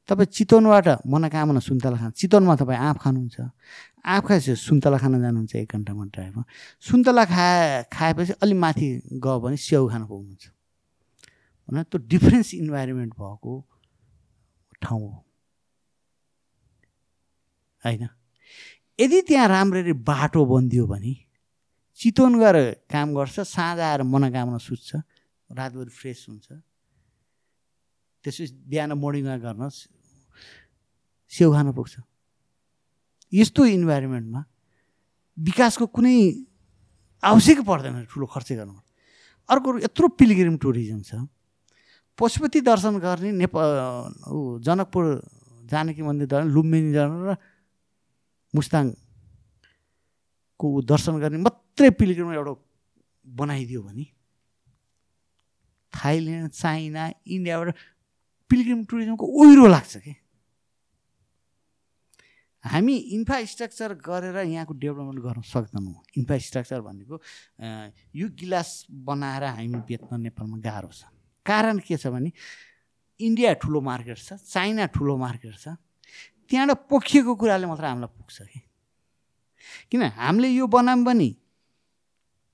तपाईँ चितवनबाट मनोकामना सुन्तला खान? चितवनमा तपाईँ आँप खानुहुन्छ। आँप खाएपछि सुन्तला खान जानुहुन्छ एक घन्टामा ड्राइभमा सुन्तला खाए खाएपछि अलिक माथि गयो भने स्याउ खान पाउनुहुन्छ भने त्यो डिफ्रेन्स इन्भाइरोमेन्ट भएको ठाउँ हो। होइन? यदि त्यहाँ राम्ररी बाटो बनिदियो भने चितवन गएर काम गर्छ साँझ आएर मनोकामना सुत्छ रातभरि फ्रेस हुन्छ। त्यसपछि बिहान मर्निङमा गर्न सेउ खान पुग्छ। यस्तो इन्भाइरोमेन्टमा विकासको कुनै आवश्यक पर्दैन ठुलो खर्च गर्नु अर्को यत्रो पिलग्रिम टुरिज्म छ। पशुपति दर्शन गर्ने नेपाल जनकपुर जानकी मन्दिर दर्शन लुम्बिनी दर्शन र मुस्ताङको दर्शन गर्ने मात्रै पिलग्रिम एउटा बनाइदियो भने थाइल्यान्ड चाइना इन्डियाबाट पिलग्रिम टुरिज्मको ओहिरो लाग्छ कि? हामी इन्फ्रास्ट्रक्चर गरेर यहाँको डेभलपमेन्ट गर्न सक्दैनौँ। इन्फ्रास्ट्रक्चर भनेको यो गिलास बनाएर हामी बेच्न नेपालमा गाह्रो छ। कारण के छ भने इन्डिया ठुलो मार्केट छ चाइना ठुलो मार्केट छ त्यहाँबाट पोखिएको कुराले मात्र हामीलाई पुग्छ कि। किन? हामीले यो बनाऊँ पनि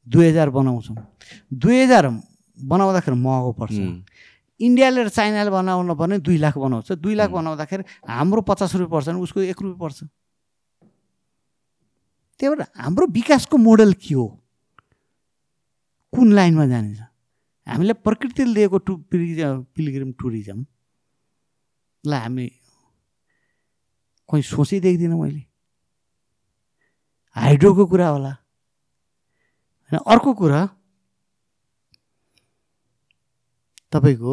दुई हजार बनाउँछौँ। दुई हजार बनाउँदाखेरि महँगो पर्छ। इन्डियाले र चाइनाले बनाउनु पर्ने दुई लाख बनाउँछ। दुई लाख बनाउँदाखेरि हाम्रो पचास रुपियाँ पर्छ भने उसको एक रुपियाँ पर्छ। त्यही भएर हाम्रो विकासको मोडल के हो? कुन लाइनमा जानेछ? हामीले प्रकृतिले दिएको टु पिलग्रिम टुरिज्मलाई हामी कहीँ सोचै देख्दिनँ मैले। हाइड्रोको कुरा होला। होइन अर्को कुरा तपाईँको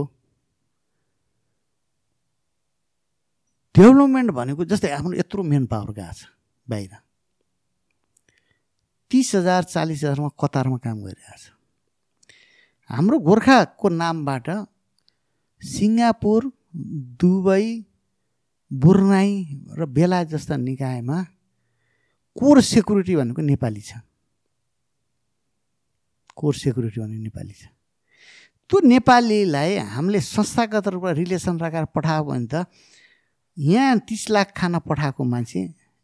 डेभलपमेन्ट भनेको जस्तै आफ्नो यत्रो मेन पावर गएको छ बाहिर। तिस हजार चालिस हजारमा कतारमा काम गरिरहेको छ। हाम्रो गोर्खाको नामबाट सिङ्गापुर दुबई बुर्नाई र बेला जस्ता निकायमा कोर सेक्युरिटी भनेको नेपाली छ। कोर सेक्युरिटी भनेको नेपाली छ। त्यो नेपालीलाई हामीले संस्थागत रूपमा रिलेसन राखेर पठायो भने त यहाँ तिस लाख खाना पठाएको मान्छे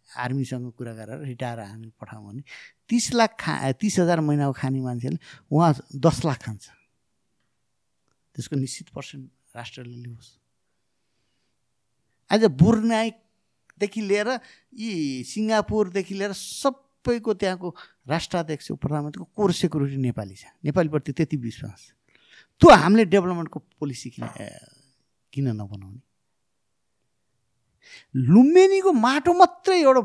आर्मीसँग कुरा गरेर रिटायर हामी पठाउँ भने तिस लाख खा तिस हजार महिनाको खाने मान्छेले उहाँ दस लाख खान्छ। त्यसको निश्चित पर्सेन्ट राष्ट्रले लियोस्। आज बुर्नाइदेखि लिएर यी सिङ्गापुरदेखि लिएर सबैको त्यहाँको राष्ट्राध्यक्ष प्रधानमन्त्रीको कोर सेक्युरिटी नेपाली छ। नेपालीप्रति त्यति विश्वास। त्यो हामीले डेभलपमेन्टको पोलिसी किन किन नबनाउने? लुम्बिनीको माटो मात्रै एउटा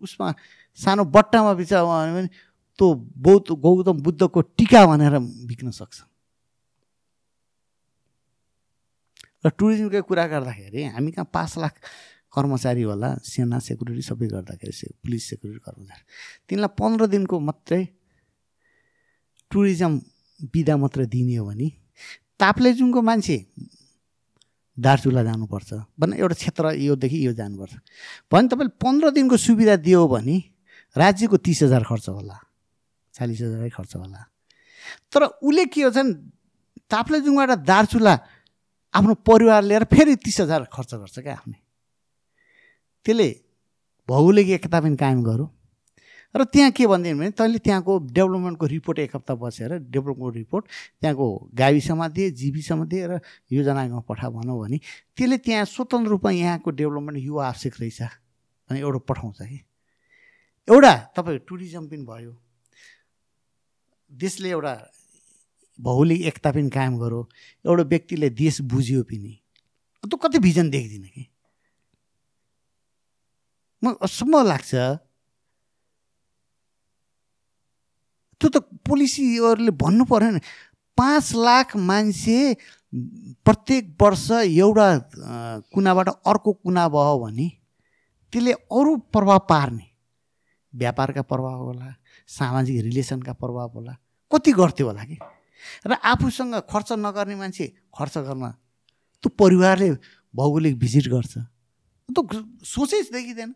उसमा सानो बट्टामा बिचा भने त्यो बौद्ध गौतम बुद्धको टिका भनेर बिक्न सक्छ। र टुरिज्मकै कुरा गर्दाखेरि हामी कहाँ पाँच लाख कर्मचारी होला सेना सेक्युरिटी सबै गर्दाखेरि से पुलिस सेक्युरिटी कर्मचारी। तिनीलाई पन्ध्र दिनको मात्रै टुरिज्म बिदा मात्र दिने हो भने ताप्लेजुङको मान्छे दार्चुला जानुपर्छ। भने एउटा क्षेत्र योदेखि यो जानुपर्छ। भने तपाईँले पन्ध्र दिनको सुविधा दियो भने राज्यको तिस हजार खर्च होला चालिस हजारै खर्च होला। तर उसले के हो भने ताप्लेजुङबाट दार्चुला आफ्नो परिवार लिएर फेरि तिस हजार खर्च गर्छ क्या आफ्नै। त्यसले भौगोलिक एकता पनि कायम गरौँ। र त्यहाँ के भनिदिनु भने तैँले त्यहाँको डेभलपमेन्टको रिपोर्ट एक हप्ता बसेर डेभलपमेन्टको रिपोर्ट त्यहाँको गाविसमा दिए जिबीसम्म दिए र योजनामा पठा भनौँ भने त्यसले त्यहाँ स्वतन्त्र रूपमा यहाँको डेभलपमेन्ट यो आवश्यक रहेछ अनि एउटा पठाउँछ कि। एउटा तपाईँ टुरिज्म पनि भयो। देशले एउटा भौगोलिक एकता पनि कायम गरो। एउटा व्यक्तिले देश बुझ्यो पनि। त कति भिजन देख्दिनँ कि। म असम्म लाग्छ त्यो त पोलिसीहरूले भन्नु नि। पाँच लाख मान्छे प्रत्येक वर्ष एउटा कुनाबाट अर्को कुना भयो भने त्यसले अरू प्रभाव पार्ने। व्यापारका प्रभाव होला सामाजिक रिलेसनका प्रभाव होला कति गर्थ्यो होला कि? र आफूसँग खर्च नगर्ने मान्छे खर्च गर्न त्यो परिवारले भौगोलिक भिजिट गर्छ। त सोचै देखिँदैन।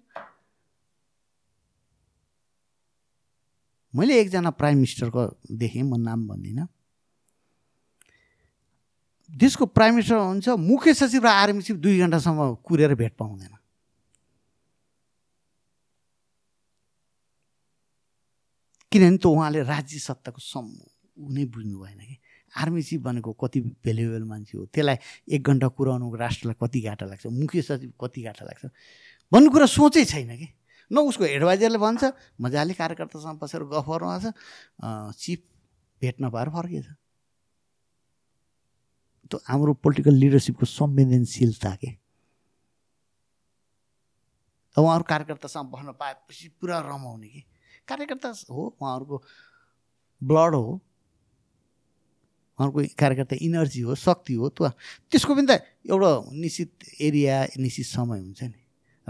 मैले एकजना प्राइम मिनिस्टरको देखेँ म नाम भन्दिनँ। देशको प्राइम मिनिस्टर हुन्छ मुख्य सचिव र आर्मी चिफ दुई घन्टासम्म कुरेर भेट पाउँदैन। किनभने त उहाँले राज्य सत्ताको सम नै बुझ्नु भएन कि। आर्मी चिफ भनेको कति भेल्युएबल मान्छे हो। त्यसलाई एक घन्टा कुराउनुको राष्ट्रलाई कति घाटा लाग्छ? मुख्य सचिव कति घाटा लाग्छ? भन्ने कुरा सोचै छैन कि। न उसको एडभाइजरले भन्छ मजाले कार्यकर्तासँग बसेर गफ गर्नु छ। चिफ भेट नपाएर फर्किएछ। त्यो हाम्रो पोलिटिकल लिडरसिपको संवेदनशीलता के? अब उहाँहरू कार्यकर्तासँग बस्न पाएपछि पुरा रमाउने कि? कार्यकर्ता हो उहाँहरूको ब्लड हो। उहाँहरूको कार्यकर्ता इनर्जी हो शक्ति हो। त्यो त्यसको पनि त एउटा निश्चित एरिया निश्चित समय हुन्छ नि।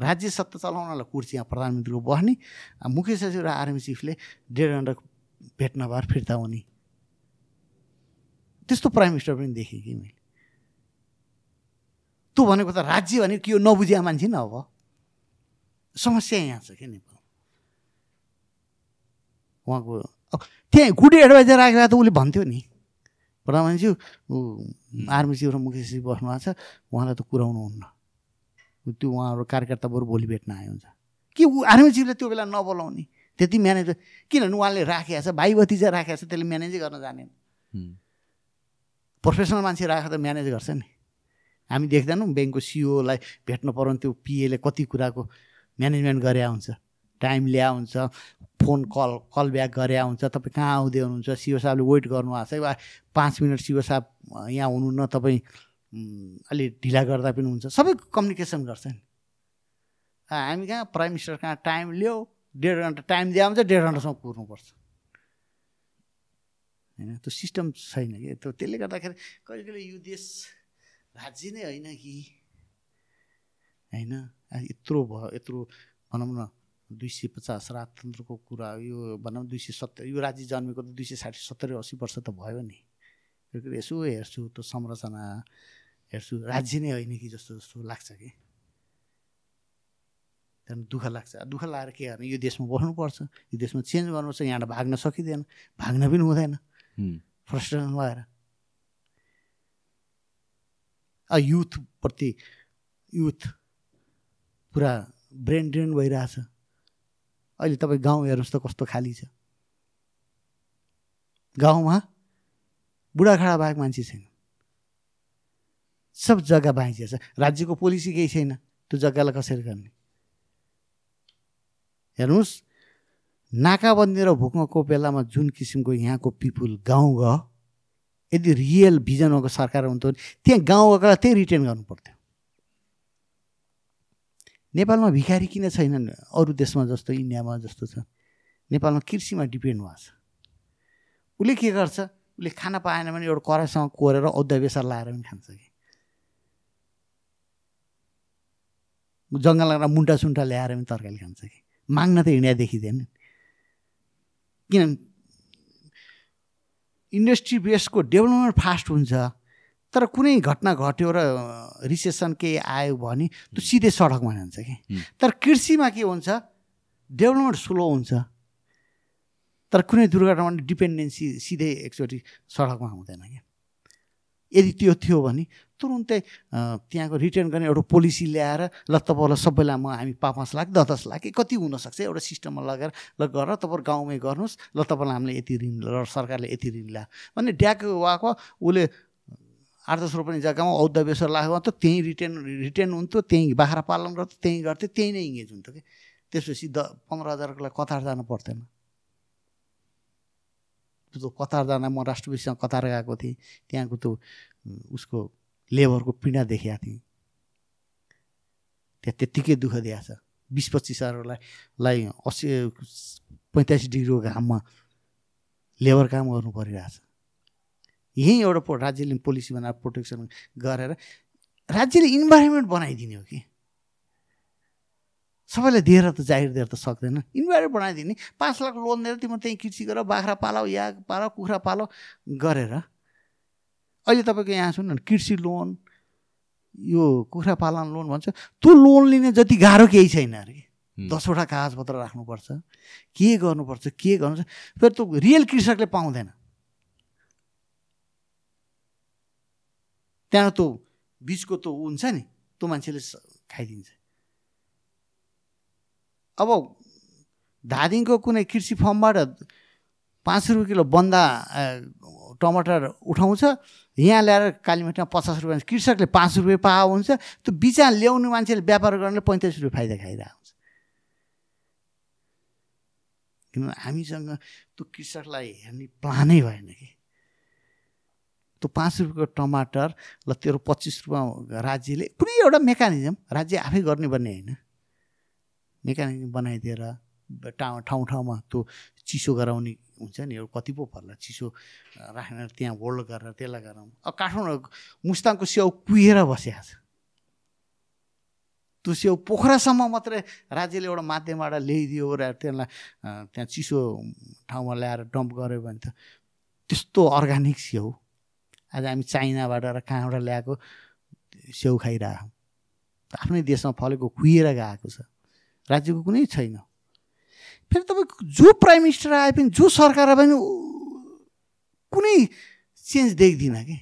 राज्य सत्ता चलाउनलाई कुर्सी यहाँ प्रधानमन्त्रीको बस्ने मुख्य सचिव र आर्मी चिफले डेढ घन्टा भेट नभएर फिर्ता हुने। त्यस्तो प्राइम मिनिस्टर पनि देखेँ कि मैले। त्यो भनेको त राज्य भनेको के हो नबुझिया मान्छे न अब समस्या यहाँ छ क्या नेपाल उहाँको त्यहाँ गुड एडभाइजर भए त उसले भन्थ्यो नि। प्रधानमन्त्री आर्मी चिफ र मुख्य सचिव बस्नु भएको छ उहाँलाई त कुराउनु हुन्न। त्यो उहाँहरू कार्यकर्ता बरु भोलि भेट्न आयो हुन्छ। कि ऊ आर्मी चिफले त्यो बेला नबोलाउने? त्यति म्यानेजर किनभने उहाँले राखेको छ भाइ भतिजा राखेको छ त्यसले म्यानेजै गर्न जानेन। प्रोफेसनल मान्छे राखेर त म्यानेज गर्छ नि। हामी देख्दैनौँ ब्याङ्कको सिओलाई भेट्नु पऱ्यो भने त्यो पिएले कति कुराको म्यानेजमेन्ट गरे हुन्छ। टाइम ल्या हुन्छ फोन कल कल ब्याक गरे हुन्छ तपाईँ कहाँ आउँदै हुनुहुन्छ? सिओ साहबले वेट गर्नु भएको छ। वा पाँच मिनट सिओ साहब यहाँ हुनुहुन्न तपाईँ अलि ढिला गर्दा पनि हुन्छ। सबै कम्युनिकेसन गर्छ नि। हामी कहाँ प्राइम मिनिस्टर कहाँ टाइम लियो डेढ घन्टा टाइम दिए हुन्छ डेढ घन्टासम्म कुर्नुपर्छ। होइन त्यो सिस्टम छैन कि? त्यो त्यसले गर्दाखेरि कहिले कहिले यो देश नै होइन कि? होइन यत्रो भयो यत्रो भनौँ न दुई सय पचास राजतन्त्रको कुरा यो भनौँ दुई सय सत्तर यो राज्य जन्मेको त दुई सय साठी सत्तरी असी वर्ष त भयो नि। यसो हेर्छु त्यो संरचना। हेर्छु राज्य नै होइन कि जस्तो जस्तो लाग्छ कि? त्यहाँदेखि दुःख लाग्छ। दुःख लगाएर के गर्ने? यो देशमा बस्नुपर्छ यो देशमा चेन्ज गर्नुपर्छ यहाँबाट भाग्न सकिँदैन। भाग्न पनि हुँदैन। फ्रस्ट्रेसन भएर। युथप्रति युथ पुरा ब्रेन ड्रेन भइरहेछ। अहिले तपाईँ गाउँ हेर्नुहोस् त कस्तो खाली छ। गाउँमा बुढाखाडा बाहेक मान्छे छैन। सब जग्गा बाँचिएको राज्यको पोलिसी केही छैन। त्यो जग्गालाई कसरी गर्ने? हेर्नुहोस् नाकाबन्दी र भूकम्पको बेलामा जुन किसिमको यहाँको पिपुल गाउँ गयो यदि रियल भिजन भएको सरकार हुन्थ्यो भने त्यहाँ गाउँ गएकोलाई त्यही रिटेन गर्नु पर्थ्यो। नेपालमा भिखारी किन छैनन्? अरू देशमा जस्तो इन्डियामा जस्तो छ। नेपालमा कृषिमा डिपेन्ड भएको छ। उसले के गर्छ? उसले खाना पाएन भने एउटा कराईसँग कोरेर औद्ध बेसार लाएर पनि खान्छ कि जङ्गलमा मुन्टा सुन्टा ल्याएर पनि तरकारी खान्छ कि। माग्न त हिँड्या देखिँदैन। किनभने इन्डस्ट्री बेसको डेभलपमेन्ट फास्ट हुन्छ तर कुनै घटना घट्यो र रिसेसन केही आयो भने त्यो सिधै सडकमा जान्छ कि। तर कृषिमा के हुन्छ डेभलपमेन्ट स्लो हुन्छ तर कुनै दुर्घटनामा डिपेन्डेन्सी सिधै एकचोटि सडकमा हुँदैन क्या यदि त्यो थियो भने तुरुन्तै त्यहाँको रिटर्न गर्ने एउटा पोलिसी ल्याएर ल तपाईँलाई सबैलाई म हामी पाँच पाँच लाख दस दस लाख कति हुनसक्छ एउटा सिस्टममा लगेर ल गरेर तपाईँहरू गाउँमै गर्नुहोस् ल तपाईँलाई हामीले यति ऋण र सरकारले यति ऋण ल्या। भने ड्याक वाको उसले आठ दस रुपियाँ जग्गामा औद्ध बेसर लाग्यो त त्यहीँ रिटर्न रिटर्न हुन्थ्यो त्यहीँ बाख्रा पालन गर्थ्यो त्यहीँ गर्थ्यो त्यहीँ नै इङ्गेज हुन्थ्यो कि? त्यसपछि द पन्ध्र हजारको लागि कतार जानु पर्दैन त्यो कतार जाँदा म राष्ट्रपतिसँग कतार गएको थिएँ त्यहाँको त्यो उसको लेबरको पीडा देखेको थिएँ। त्यहाँ त्यत्तिकै दुःख दिएको छ। बिस पच्चिस हजारलाई असी पैँतालिस डिग्रीको घाममा लेबर काम गर्नु परिरहेछ। यहीँ एउटा राज्यले पोलिसी बनाएर प्रोटेक्सन गरेर राज्यले इन्भाइरोमेन्ट बनाइदिने हो कि? सबैलाई दिएर त जाहिर दिएर त सक्दैन। इन्भाइरोमेन्ट बनाइदिने पाँच लाख लोन दिएर तिम्रो त्यहीँ कृषि गर बाख्रा पालो या पालो कुखुरा पालो गरेर। अहिले तपाईँको यहाँ सुन्नु न कृषि लोन यो कुखुरा पालन लोन भन्छ। त्यो लोन लिने जति गाह्रो केही छैन अरे। दसवटा कागजपत्र राख्नुपर्छ। के गर्नुपर्छ के गर्नुपर्छ? फेरि त्यो रियल कृषकले पाउँदैन। त्यहाँ त्यो बिचको त्यो हुन्छ नि त्यो मान्छेले खाइदिन्छ। अब धादिङको कुनै कृषि फर्मबाट पाँच रुपियाँ किलो बन्दा टमाटर उठाउँछ यहाँ ल्याएर कालीमाटीमा पचास रुपियाँ कृषकले पाँच रुपियाँ पाएको हुन्छ त्यो बिचा ल्याउने मान्छेले व्यापार गर्ने पैँतालिस रुपियाँ फाइदा खाइरहेको हुन्छ। किनभने हामीसँग त्यो कृषकलाई हेर्ने प्लानै भएन कि? त्यो पाँच रुपियाँको टमाटर ल तेरो पच्चिस रुपियाँ राज्यले कुनै एउटा मेकानिजम राज्य आफै गर्ने भन्ने होइन। मेकानिजम बनाइदिएर ठाउँ ठाउँ ठाउँमा त्यो चिसो गराउने हुन्छ नि एउटा कति पो पर्ला चिसो राखेर त्यहाँ होल्ड गरेर त्यसलाई गराउँ अब काठमाडौँ मुस्ताङको स्याउ कुहिएर बसिरहेको छ। त्यो स्याउ पोखरासम्म मात्रै राज्यले एउटा माध्यमबाट ल्याइदियो र त्यसलाई त्यहाँ चिसो ठाउँमा ल्याएर डम्प गऱ्यो भने त त्यस्तो अर्ग्यानिक स्याउ। आज हामी चाइनाबाट र कहाँबाट ल्याएको स्याउ खाइरहेको आफ्नै देशमा फलेको कुहिएर गएको छ। राज्यको कुनै छैन। फेरि तपाईँ जो प्राइम मिनिस्टर आए पनि जो सरकार आए पनि कुनै चेन्ज देख्दिनँ कि?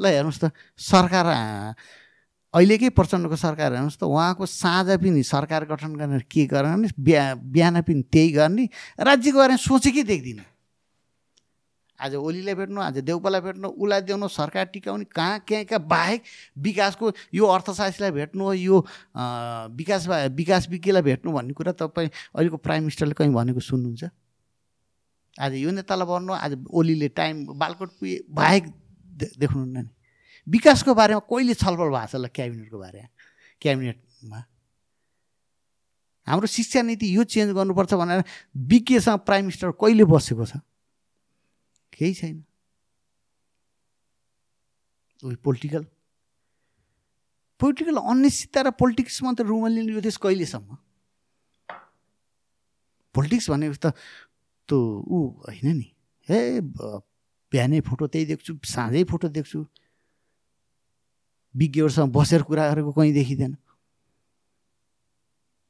ल हेर्नुहोस् त सरकार अहिलेकै प्रचण्डको सरकार हेर्नुहोस् त उहाँको साँझ पनि सरकार गठन गर्ने के गर्ने बिहा बिहान पनि त्यही गर्ने राज्यको बारेमा सोचेकै देख्दिनँ? आज ओलीलाई भेट्नु आज देउपालाई भेट्नु उसलाई देउनु सरकार टिकाउने कहाँ कहाँ कहाँ बाहेक विकासको यो अर्थशास्त्रीलाई भेट्नु यो विकास विकास विज्ञलाई भेट्नु भन्ने कुरा तपाईँ अहिलेको प्राइम मिनिस्टरले कहीँ भनेको सुन्नुहुन्छ? आज यो नेतालाई भन्नु आज ओलीले टाइम बालकोट पुगे बाहेक देख्नुहुन्न नि। विकासको बारेमा कहिले छलफल भएको छ ल क्याबिनेटको बारेमा? क्याबिनेटमा? हाम्रो शिक्षा नीति यो चेन्ज गर्नुपर्छ भनेर विज्ञसँग प्राइम मिनिस्टर कहिले बसेको छ? केही छैन उयो पोलिटिकल पोलिटिकल अनिश्चितता र पोलिटिक्समा त रुमल लिने यो देश कहिलेसम्म पोलिटिक्स भनेको त त्यो ऊ होइन नि हे बिहानै फोटो त्यही देख्छु साँझै फोटो देख्छु विज्ञहरूसँग बसेर कुरा गरेको कहीँ देखिँदैन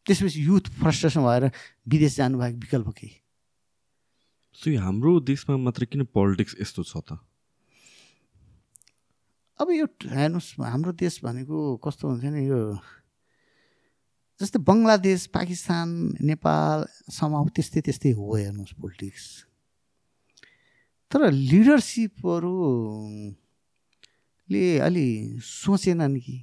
त्यसपछि युथ फ्रस्ट्रेसन भएर विदेश जानुभएको विकल्प केही सो हाम्रो देशमा मात्र किन पोलिटिक्स यस्तो छ त? अब यो हेर्नुहोस् हाम्रो देश भनेको कस्तो हुन्छ नि यो जस्तै बङ्गलादेश पाकिस्तान नेपालसम्म अब त्यस्तै त्यस्तै हो हेर्नुहोस् पोलिटिक्स तर लिडरसिपहरूले अलि सोचेनन् कि?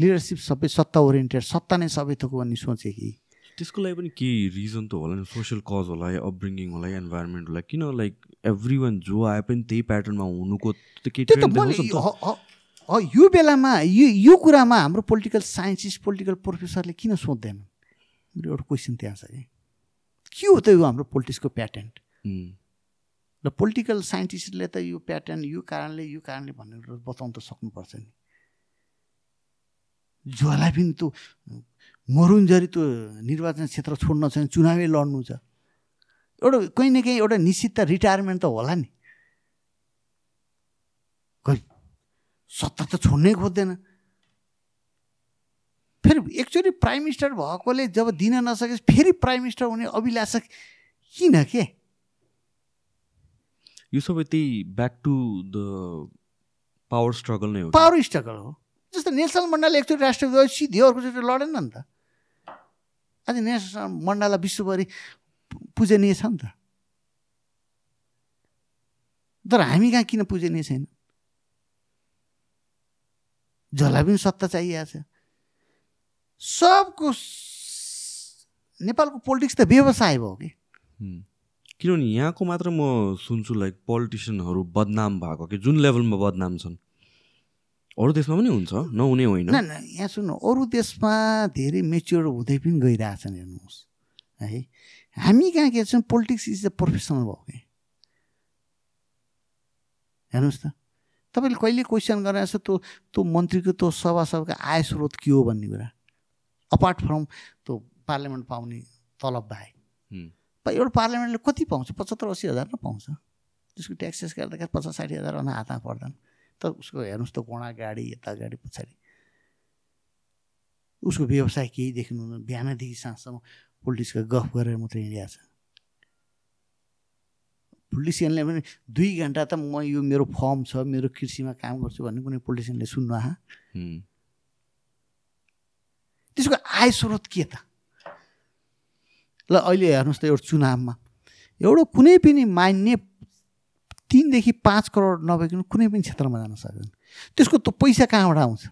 लिडरसिप सबै सत्ता ओरिएन्टेड सत्ता नै सबै थोक भन्ने सोचे कि? त्यसको लागि पनि केही रिजन त होला नि सोसियल कज होला या अपब्रिङ्गिङ होला इन्भाइरोमेन्ट होला किन लाइक एभ्री वान जो आए पनि त्यही प्याटर्नमा हुनुको यो बेलामा यो यो कुरामा हाम्रो पोलिटिकल साइन्टिस्ट पोलिटिकल प्रोफेसरले किन सोध्दैन मेरो एउटा क्वेसन त्यहाँ छ कि के हो त यो हाम्रो पोलिटिक्सको प्याटर्न र पोलिटिकल साइन्टिस्टले त यो प्याटर्न यो कारणले यो कारणले भनेर बताउनु त सक्नुपर्छ नि। जोलाई पनि त्यो मरुन्जरी त्यो निर्वाचन क्षेत्र छोड्न छैन चुनावै लड्नु छ। एउटा कहीँ न कहीँ एउटा निश्चित त रिटायरमेन्ट त होला नि। खै सत्ता त छोड्नै खोज्दैन। फेरि एकचोटि प्राइम मिनिस्टर भएकोले जब दिन नसके फेरि प्राइम मिनिस्टर हुने अभिलाषा किन के? यो सबै त्यही back to the power struggle नै हो। पावर स्ट्रगल हो। जस्तो नेल्सन मण्डल एकचोटि राष्ट्रपति सिधै अर्कोचोटि लडेन नि त। आज नेल्सन मण्डला विश्वभरि पूजनीय छ नि त। तर हामी कहाँ किन पूजनीय छैन? जसलाई पनि सत्ता चाहिएको छ। सबको नेपालको पोलिटिक्स त व्यवसाय भयो कि। किनभने यहाँको मात्र म सुन्छु लाइक पोलिटिसियनहरू बदनाम भएको कि जुन लेभलमा बदनाम छन्। अरू देशमा पनि हुन्छ? नहुने होइन? यहाँ सुन्नु अरू देशमा धेरै मेच्योर हुँदै पनि गइरहेछन् हेर्नुहोस्। है हामी कहाँ के छौँ? पोलिटिक्स इज द प्रोफेसनल भयो कि हेर्नुहोस् त तपाईँले कहिले क्वेसन गरेर छ त्यो त्यो मन्त्रीको त्यो सभासदको आय स्रोत के हो भन्ने कुरा? अपार्ट फ्रम त्यो पार्लियामेन्ट पाउने तलब बाहेक। एउटा पार्लियामेन्टले कति पाउँछ? पचहत्तर असी हजार न पाउँछ। त्यसको ट्याक्सेस गर्दाखेरि पचास साठी हजार भन्दा हातमा पर्दैन। त उसको हेर्नुहोस् त घोडा गाडी यता गाडी पछाडि। उसको व्यवसाय केही देख्नु बिहानदेखि साँझसम्म पोलिटिक्सको गफ गरेर मात्रै हिँडिरहेको छ। पोलिटिसियनले पनि दुई घन्टा त म यो मेरो फर्म छ मेरो कृषिमा काम गर्छु भन्ने कुनै पोलिटिसियनले सुन्नु आहा। त्यसको आय स्रोत के त? ल अहिले हेर्नुहोस् त एउटा चुनावमा। एउटा कुनै पनि मान्ने तिनदेखि पाँच करोड नभइकन कुनै पनि क्षेत्रमा जान सक्दैन। त्यसको त पैसा कहाँबाट आउँछ?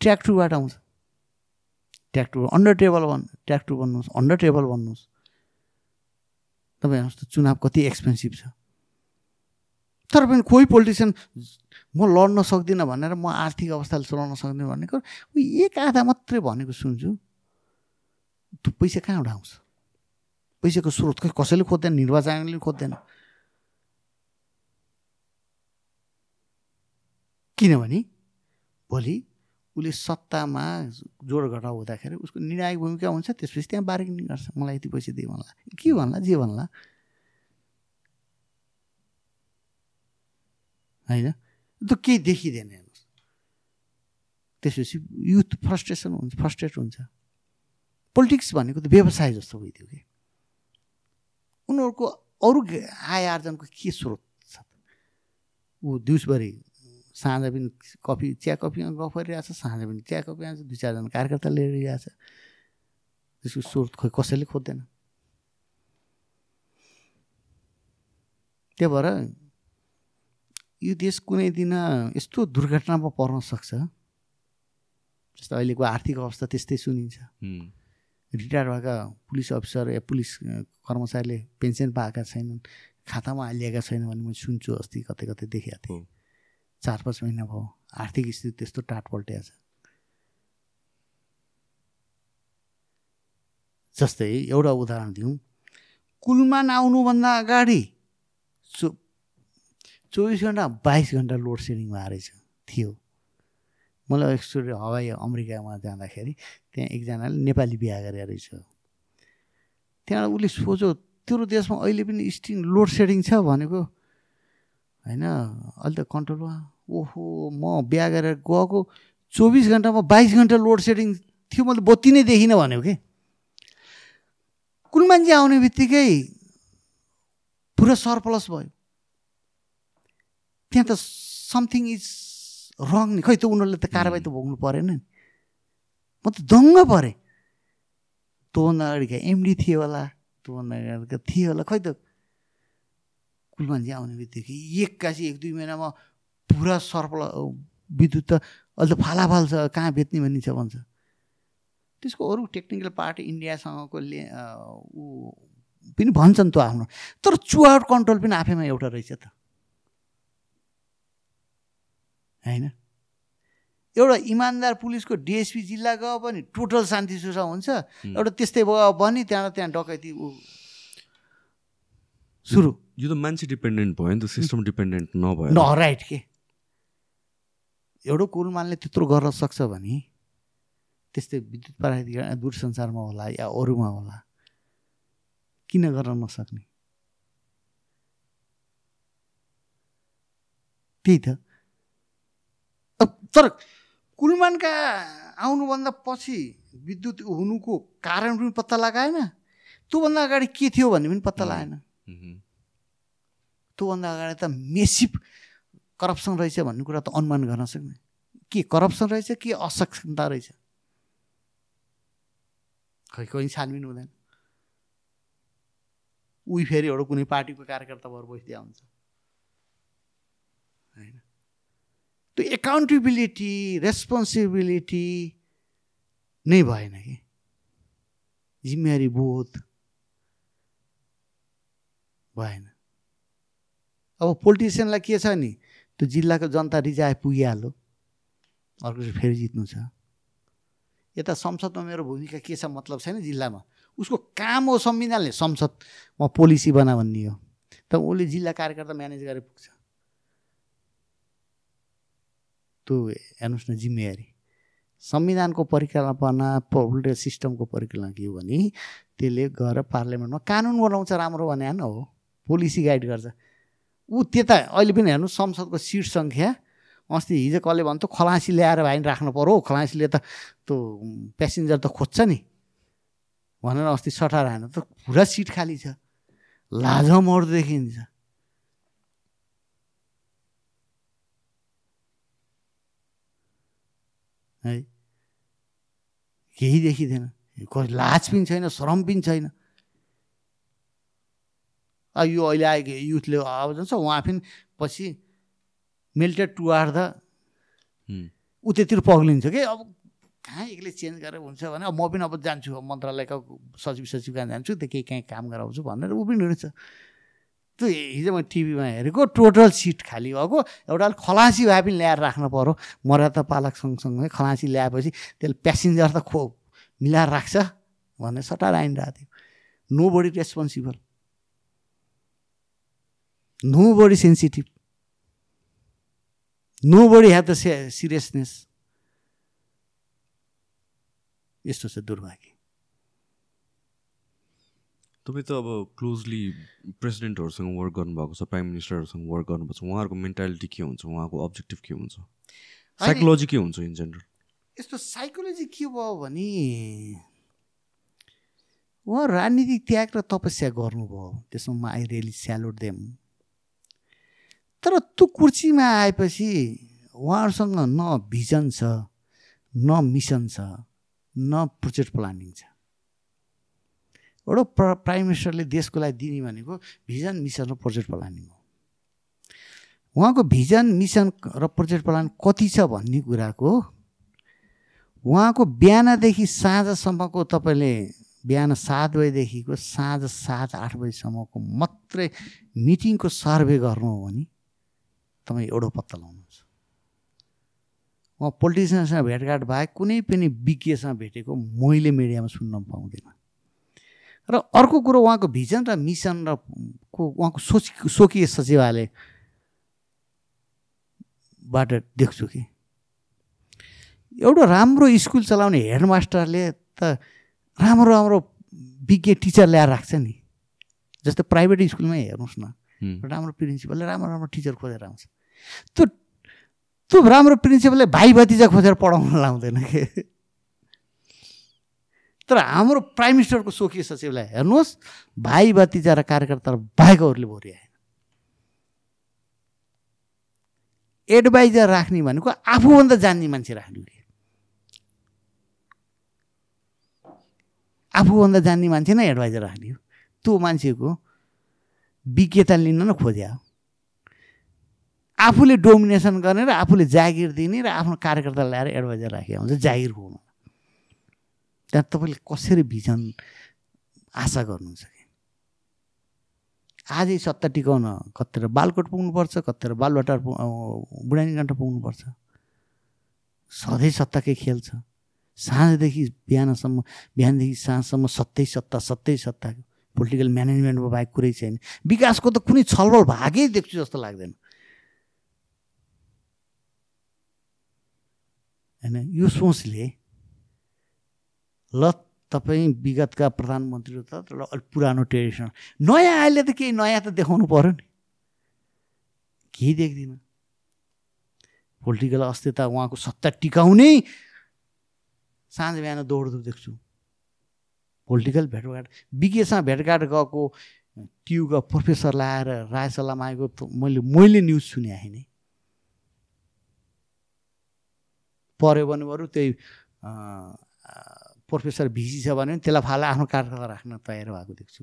ट्र्याक्टरबाट आउँछ। ट्र्याक्टर अन्डर टेबल बन् ट्र्याक्टर बन्नुहोस् अन्डर टेबल बन्नुहोस् तपाईँ हेर्नुहोस् त चुनाव कति एक्सपेन्सिभ छ। तर पनि कोही पोलिटिसियन म लड्न सक्दिनँ भनेर म आर्थिक अवस्थाले चलाउन सक्दिनँ भनेको एक आधा मात्रै भनेको सुन्छु। त्यो पैसा कहाँबाट आउँछ? पैसाको स्रोत खै कसैले खोज्दैन निर्वाचनले खोज्दैन। किनभने भोलि उसले सत्तामा जोड घटाउ हुँदाखेरि उसको निर्णायक भूमिका हुन्छ त्यसपछि त्यहाँ बार्गेनिङ गर्छ। मलाई यति पैसा दिए भन्ला। के भन्ला जे भन्ला? होइन? त्यो केही देखिँदैन हेर्नुहोस्। त्यसपछि युथ फ्रस्ट्रेसन हुन्छ फ्रस्ट्रेट हुन्छ। पोलिटिक्स भनेको त व्यवसाय जस्तो भइदियो कि। उनीहरूको अरू आय आर्जनको के स्रोत छ? ऊ दिउँसभरि साँझ पनि कफी चिया कफीमा गफ गरिरहेछ साँझ पनि चिया कफी आउँछ दुई चारजना कार्यकर्ता लिएर त्यसको स्रोत खोइ कसैले खोज्दैन। त्यही भएर यो देश कुनै दिन यस्तो दुर्घटनामा पर्न सक्छ जस्तो अहिलेको आर्थिक अवस्था त्यस्तै सुनिन्छ। रिटायर भएका पुलिस अफिसर या पुलिस कर्मचारीले पेन्सन पाएका छैनन् खातामा हालिएका छैन भने म सुन्छु अस्ति कतै कतै देखेको थिएँ। चार पाँच महिना भयो आर्थिक स्थिति त्यस्तो टाट पल्टिया छ। जस्तै एउटा उदाहरण दिउँ। कुलमान आउनुभन्दा अगाडि चो चौबिस घन्टा बाइस घन्टा लोड सेडिङमा रहेछ थियो। मलाई एकचोटि हवाई अमेरिकामा जाँदाखेरि त्यहाँ एकजनाले नेपाली बिहा गरेर रहेछ। त्यहाँ उसले सोच्यो तेरो देशमा अहिले पनि स्टिङ लोड सेडिङ छ भनेको। होइन अहिले त कन्ट्रोलमा ओहो म बिहा गरेर गएको चौबिस घन्टामा बाइस घन्टा लोड सेडिङ थियो मैले बत्ती नै देखिनँ भनेको कि? कुन मान्छे आउने बित्तिकै पुरा सरप्लस भयो। त्यहाँ त समथिङ इज रङ नि खै त उनीहरूले त कारवाही त भोग्नु परेन नि। म त दङ्ग परेँ। त्योभन्दा अगाडि एमडी थियो होला त्योभन्दा अगाडि थियो होला। खै त कुल मान्छे आउने बित्तिकै एक्कासी एक दुई महिनामा पुरा सर्पल विद्युत त अहिले त फालाफाल छ कहाँ बेच्ने भन्ने छ भन्छ। त्यसको अरू टेक्निकल पार्ट इन्डियासँगको ले ऊ पनि भन्छन् त्यो आफ्नो। तर चुहाट कन्ट्रोल पनि आफैमा एउटा रहेछ त। होइन? एउटा इमान्दार पुलिसको डिएसपी जिल्ला गयो भने टोटल शान्ति सुरक्षा हुन्छ। एउटा त्यस्तै भयो भने त्यहाँ त्यहाँ डकैती ऊ सुरु। यो त मान्छे डिपेन्डेन्ट भयो नि त सिस्टम डिपेन्डेन्ट नभयो न राइट के? एउटा कुलमानले त्यत्रो गर्न सक्छ भने त्यस्तै विद्युत प्राविधिक दूरसञ्चारमा होला या अरूमा होला किन गर्न नसक्ने? त्यही त। तर कुलमानका आउनुभन्दा पछि विद्युत हुनुको कारण पनि पत्ता लगाएन। त्योभन्दा अगाडि के थियो भन्ने पनि पत्ता लगाएन त्योभन्दा अगाडि त मेसिभ करप्सन रहेछ भन्ने कुरा त अनुमान गर्न सक्ने। के करप्सन रहेछ के असक्षमता रहेछ? खै कहीँ छानबिन हुँदैन। उही फेरि एउटा कुनै पार्टीको कार्यकर्ता भएर बसिदिया हुन्छ होइन। त्यो एकाउन्टेबिलिटी रेस्पोन्सिबिलिटी नै भएन कि? जिम्मेवारी बोध भएन। अब पोलिटिसियनलाई के छ नि? त्यो जिल्लाको जनता रिजाए पुगिहाल्यो। अर्को चाहिँ फेरि जित्नु छ। यता संसदमा मेरो भूमिका के छ मतलब छैन जिल्लामा? उसको काम हो संविधानले। संसदमा पोलिसी बना भन्ने हो। त उसले जिल्ला कार्यकर्ता म्यानेज गरेर पुग्छ। त्यो हेर्नुहोस् न जिम्मेवारी संविधानको परिकल्पना पोलिटिकल सिस्टमको परिकल्पना के हो भने त्यसले गएर पार्लियामेन्टमा कानुन बनाउँछ राम्रो भने हो पोलिसी गाइड गर्छ। ऊ त्यता अहिले पनि हेर्नु संसदको सिट सङ्ख्या अस्ति हिजो कसले भन्थ्यो खलासी ल्याएर भाइ राख्नु पऱ्यो खलासीले त त्यो प्यासेन्जर त खोज्छ नि। भनेर अस्ति सटार आएन त पुरा सिट खाली छ। लाज मर्दो देखिन्छ है? केही देखिँदैन। लाज पनि छैन श्रम पनि छैन। यो अहिले आएको युथले अब जान्छ उहाँ पनि पछि मेल्टेड टु आर द उतैतिर पग्लिन्छ कि? अब कहाँ एक्लै चेन्ज गरेर हुन्छ भने अब म पनि अब जान्छु मन्त्रालयका सचिव सचिव कहाँ जान्छु त्यो केही कहीँ काम गराउँछु भनेर ऊ पनि हुन्छ त्यो हिजो मैले टिभीमा हेरेको टोटल सिट खाली भएको एउटा खलासी भए पनि ल्याएर राख्नु पऱ्यो मर्यादा पालक सँगसँगै खलासी ल्याएपछि त्यसले प्यासेन्जर त खो मिलाएर राख्छ भन्ने सटार आइरहेको थियो। Nobody responsible nobody sensitive nobody have the seriousness यस्तो छ दुर्भाग्य। तपाईँ त अब क्लोजली प्रेसिडेन्टहरूसँग वर्क गर्नुभएको छ प्राइम मिनिस्टरहरूसँग वर्क गर्नुभएको छ उहाँहरूको मेन्टालिटी के हुन्छ उहाँको अब्जेक्टिभ के हुन्छ? साइकोलोजी के हुन्छ इन जेनरल यस्तो साइकोलोजी के भयो भने उहाँ राजनीतिक त्याग र तपस्या गर्नुभयो त्यसमा आई रियली स्यालुट देम। तर त्यो कुर्सीमा आएपछि उहाँहरूसँग न भिजन छ न मिसन छ न प्रोजेक्ट प्लानिङ छ। एउटा प्र प्राइम मिनिस्टरले देशको लागि दिने भनेको भिजन मिसन र प्रोजेक्ट प्लानिङ हो। उहाँको भिजन मिसन र प्रोजेक्ट प्लान कति छ भन्ने कुराको उहाँको बिहानदेखि साँझसम्मको तपाईँले बिहान सात बजीदेखिको साँझ सात आठ बजीसम्मको मात्रै मिटिङको सर्भे गर्नु हो भने तपाईँ एउटा पत्ता लाउनुहुन्छ उहाँ पोलिटिसियनसँग भेटघाट बाहेक कुनै पनि विज्ञसँग भेटेको मैले मिडियामा सुन्न पाउँदैन। र अर्को कुरो उहाँको भिजन र मिसन र को उहाँको सोच स्वकीय सचिवालयबाट देख्छु कि। एउटा राम्रो स्कुल चलाउने हेडमास्टरले त राम्रो राम्रो विज्ञ टिचर ल्याएर राख्छ नि। जस्तो प्राइभेट स्कुलमै हेर्नुहोस् न। राम्रो प्रिन्सिपलले राम्रो राम्रो टिचर खोजेर आउँछ। त्यो त्यो राम्रो प्रिन्सिपलले भाइ भतिजा खोजेर पढाउन लाउँदैन के? तर हाम्रो प्राइम मिनिस्टरको स्वकीय सचिवलाई हेर्नुहोस् भाइ भतिजा र कार्यकर्ता बाहेकहरूले भोरि आएन। एडभाइजर राख्ने भनेको आफूभन्दा जान्ने मान्छे राख्ने कि? आफूभन्दा जान्ने मान्छे नै एडभाइजर राख्ने हो। त्यो मान्छेको विज्ञता लिन न खोज्या आफूले डोमिनेसन गर्ने र आफूले जागिर दिने र आफ्नो कार्यकर्ता ल्याएर एडभाइजर राखेको हुन्छ जागिरको हुनु। त्यहाँ तपाईँले कसरी भिजन आशा गर्नुहुन्छ कि? आजै सत्ता टिकाउन कतिखेर बालकोट पुग्नुपर्छ कतिखेर बालबाटार बुढानीघण्ट पुग्नुपर्छ। सधैँ सत्ताकै खेल छ। साँझदेखि बिहानसम्म बिहानदेखि साँझसम्म सत्तै सत्ता सत्तै सत्ता पोलिटिकल म्यानेजमेन्टको बाहेक कुरै छैन। विकासको त कुनै छलफल भागै देख्छु जस्तो लाग्दैन। होइन यो सोचले ल तपाईँ विगतका प्रधानमन्त्री त अलिक पुरानो ट्रेडिसन। नयाँ अहिले त केही नयाँ त देखाउनु पऱ्यो नि। केही देख्दिनँ। पोलिटिकल अस्थिरता उहाँको सत्ता टिकाउने साँझ बिहान दौड देख्छु। पोलिटिकल भेटघाट विज्ञसँग भेटघाट गएको ट्युका प्रोफेसर लाएर राय सल्लाह मागेको मैले मैले न्युज सुने नै। पऱ्यो भने बरु त्यही प्रोफेसर भिजी छ भने त्यसलाई फाले आफ्नो कार्यकर्ता राख्न तयार भएको देख्छु।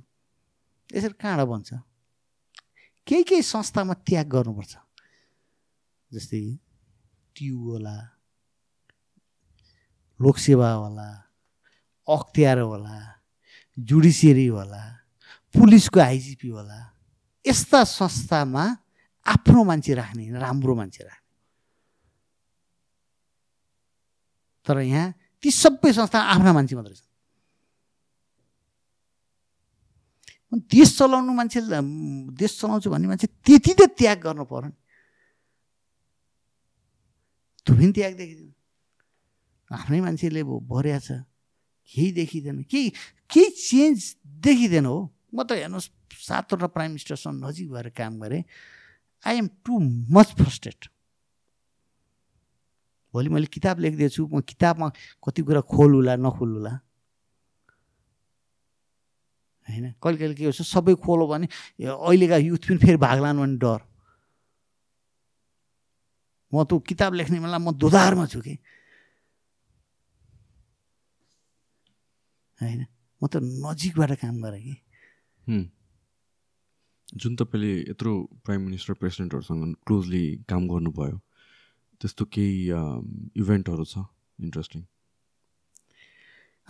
यसरी कहाँबाट बन्छ। केही केही संस्थामा त्याग गर्नुपर्छ। जस्तै ट्यु होला लोकसेवा होला अख्तियार होला जुडिसियरी होला पुलिसको आइजिपी होला यस्ता संस्थामा आफ्नो मान्छे राख्ने राम्रो मान्छे राख्ने। तर यहाँ ती सबै संस्था आफ्ना मान्छे मात्रै छन् देश चलाउनु मान्छे देश चलाउँछु भन्ने मान्छे त्यति त त्याग गर्नु पर्यो नि। पनि त्याग देखिँदैन। आफ्नै मान्छेले भर्या छ केही देखिँदैन। केही केही चेन्ज देखिँदैन हो? म त हेर्नुहोस् सातवटा प्राइम मिनिस्टरसँग नजिक भएर काम गरेँ। I am too much frustrate भोलि मैले किताब लेख्दैछु म किताबमा कति कुरा खोलुला नखोलुला होइन कहिले कहिले के हुन्छ सबै खोलो भने अहिलेका युथ पनि फेरि भाग्लान् भने डर म त किताब लेख्ने बेला म दुधारमा छु कि होइन म त नजिकबाट काम गरेँ कि जुन तपाईँले यत्रो प्राइम मिनिस्टर प्रेसिडेन्टहरूसँग क्लोजली काम गर्नुभयो त्यस्तो केही इभेन्टहरू छ? इन्ट्रेस्टिङ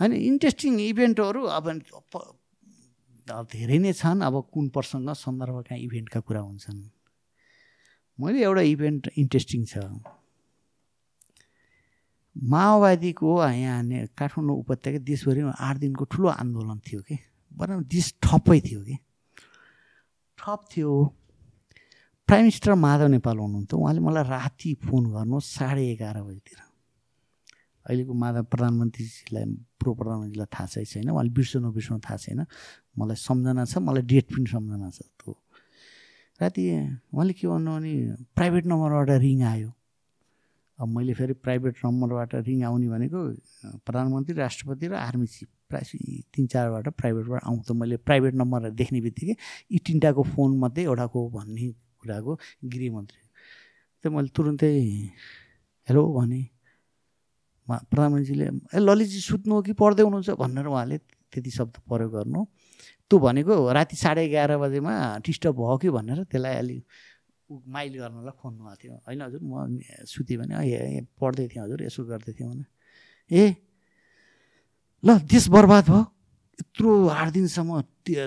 होइन इन्ट्रेस्टिङ इभेन्टहरू अब धेरै नै छन्। अब कुन प्रसङ्ग सन्दर्भका इभेन्टका कुरा हुन्छन्? मैले एउटा इभेन्ट इन्ट्रेस्टिङ छ। माओवादीको यहाँ काठमाडौँ उपत्यका देशभरिमा आठ दिनको ठुलो आन्दोलन थियो कि? बनाउनु देश ठप्पै थियो कि? ठप थियो। प्राइम मिनिस्टर माधव नेपाल हुनुहुन्थ्यो. उहाँले मलाई राति फोन गर्नु साढे एघार बजीतिर। अहिलेको माधव प्रधानमन्त्रीजीलाई प्रो प्रधानमन्त्रीलाई थाहा छ छैन? उहाँले बिर्सनु बिर्सनु थाहा छैन। मलाई सम्झना छ मलाई डेट पनि सम्झना छ। त्यो राति उहाँले के भन्नु भने प्राइभेट नम्बरबाट रिङ आयो। अब मैले फेरि प्राइभेट नम्बरबाट रिङ आउने भनेको प्रधानमन्त्री राष्ट्रपति र आर्मी चिफ प्रायः तिन चारबाट प्राइभेटबाट आउँछ मैले प्राइभेट नम्बर देख्ने बित्तिकै यी तिनवटाको फोनमध्ये एउटाको भन्ने कुराको गृहमन्त्री त मैले तुरुन्तै हेलो भने प्रधानमन्त्रीले ए ललितजी सुत्नु हो कि पढ्दै हुनुहुन्छ? भनेर उहाँले त्यति शब्द प्रयोग गर्नु। त्यो भनेको राति साढे एघार बजेमा डिस्टर्ब भयो कि भनेर त्यसलाई अलिक माइल गर्नलाई खोज्नु भएको थियो। होइन हजुर म सुतेँ भने ए पढ्दै थिएँ हजुर यसो गर्दै थिएँ भने ए ल देश बर्बाद भयो। यत्रो आठ दिनसम्म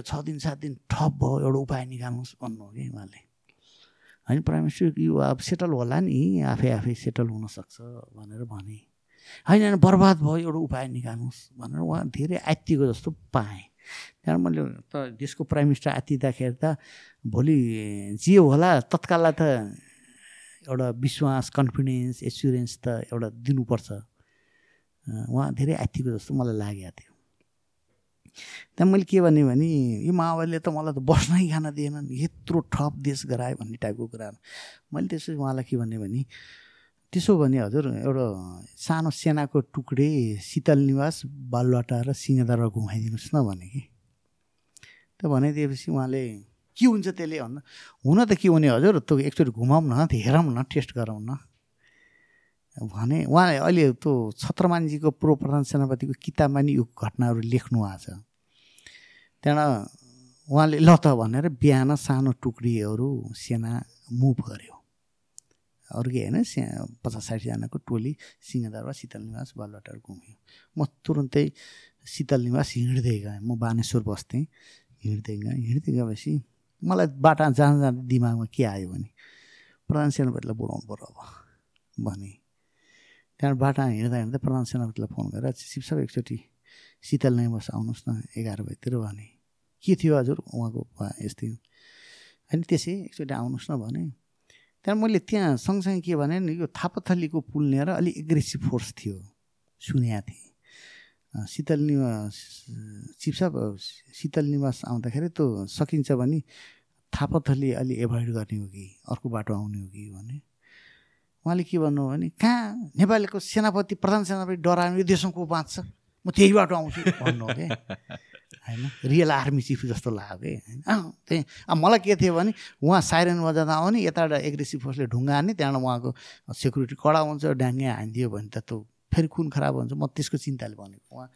छ दिन सात दिन ठप भयो एउटा उपाय निकाल्नुहोस् भन्नु हो कि उहाँले। होइन प्राइम मिनिस्टर यो अब सेटल होला नि आफै आफै सेटल हुनसक्छ भनेर भने। होइन होइन बर्बाद भयो एउटा उपाय निकाल्नुहोस् भनेर उहाँ धेरै आत्तिको जस्तो पाएँ। त्यहाँबाट मैले त देशको प्राइम मिनिस्टर आत्तिँदाखेरि त भोलि जे होला तत्काललाई त एउटा विश्वास कन्फिडेन्स एसुरेन्स त एउटा दिनुपर्छ। उहाँ धेरै आत्तिको जस्तो मलाई लागेको थियो। त्यहाँ मैले के भने यो माओवादीले त मलाई त बस्नै खान दिएनन्। यत्रो ठप देश गरायो भन्ने टाइपको कुरा मैले त्यसो उहाँलाई के भने भने त्यसो भने हजुर एउटा सानो सेनाको टुक्रे शीतल निवास बालुवाटा र सिंहदरबार घुमाइदिनुहोस् न भने कि। त भनाइदिएपछि उहाँले के हुन्छ त्यसले भन्दा हुन त के हुने हजुर त्यो एकचोटि घुमाउँ न हेरौँ न टेस्ट गरौँ न। भने उहाँ अहिले त्यो छत्रमानजीको पूर्व प्रधान सेनापतिको किताबमा नि यो घटनाहरू लेख्नु भएको छ। त्यहाँबाट उहाँले ल त भनेर बिहान सानो टुक्रीहरू सेना मुभ गर्यो। अरू के होइन पचास साठीजनाको टोली सिंहदरबार शीतल निवास बालुवाटार घुम्यो। म तुरुन्तै शीतल निवास हिँड्दै गएँ। म बानेश्वर बस्थेँ हिँड्दै गएँ। हिँड्दै गएपछि मलाई बाटा जाँदा जाँदा दिमागमा के आयो भने प्रधान सेनापतिलाई बोलाउनु पऱ्यो अब भने। त्यहाँबाट बाटा हिँड्दा हिँड्दा प्रधान सेनापतिलाई फोन गरेर सिप सब एकचोटि शीतल निवास आउनुहोस् न एघार बजीतिर भने के थियो हजुर? उहाँको यस्तै होइन त्यसै एकचोटि आउनुहोस् न भने। त्यहाँबाट मैले त्यहाँ सँगसँगै के भने यो थापाथलीको पुल लिएर अलिक एग्रेसिभ फोर्स थियो सुनेको थिएँ। शीतल निवास चिप्साप शीतल निवास आउँदाखेरि त्यो सकिन्छ भने थापाथली अलि एभोइड गर्ने हो कि अर्को बाटो आउने हो कि भने। उहाँले के भन्नु भने कहाँ? नेपालीको सेनापति प्रधान सेनापति डरायो यो देशमा को बाँच्छ म त्यही बाटो आउँछु। भन्नु क्या होइन? रियल आर्मी चिफ जस्तो लाग्यो कि? होइन? त्यही। अब मलाई के थियो भने उहाँ साइरन बजाउँदा आउने यताबाट एग्रेसिभ फोर्सले ढुङ्गा हान्ने त्यहाँबाट उहाँको सेक्युरिटी कडा हुन्छ ड्याङ्गे हानिदियो भने त त्यो फेरि खुन खराब हुन्छ। म त्यसको चिन्ताले भनेको। उहाँ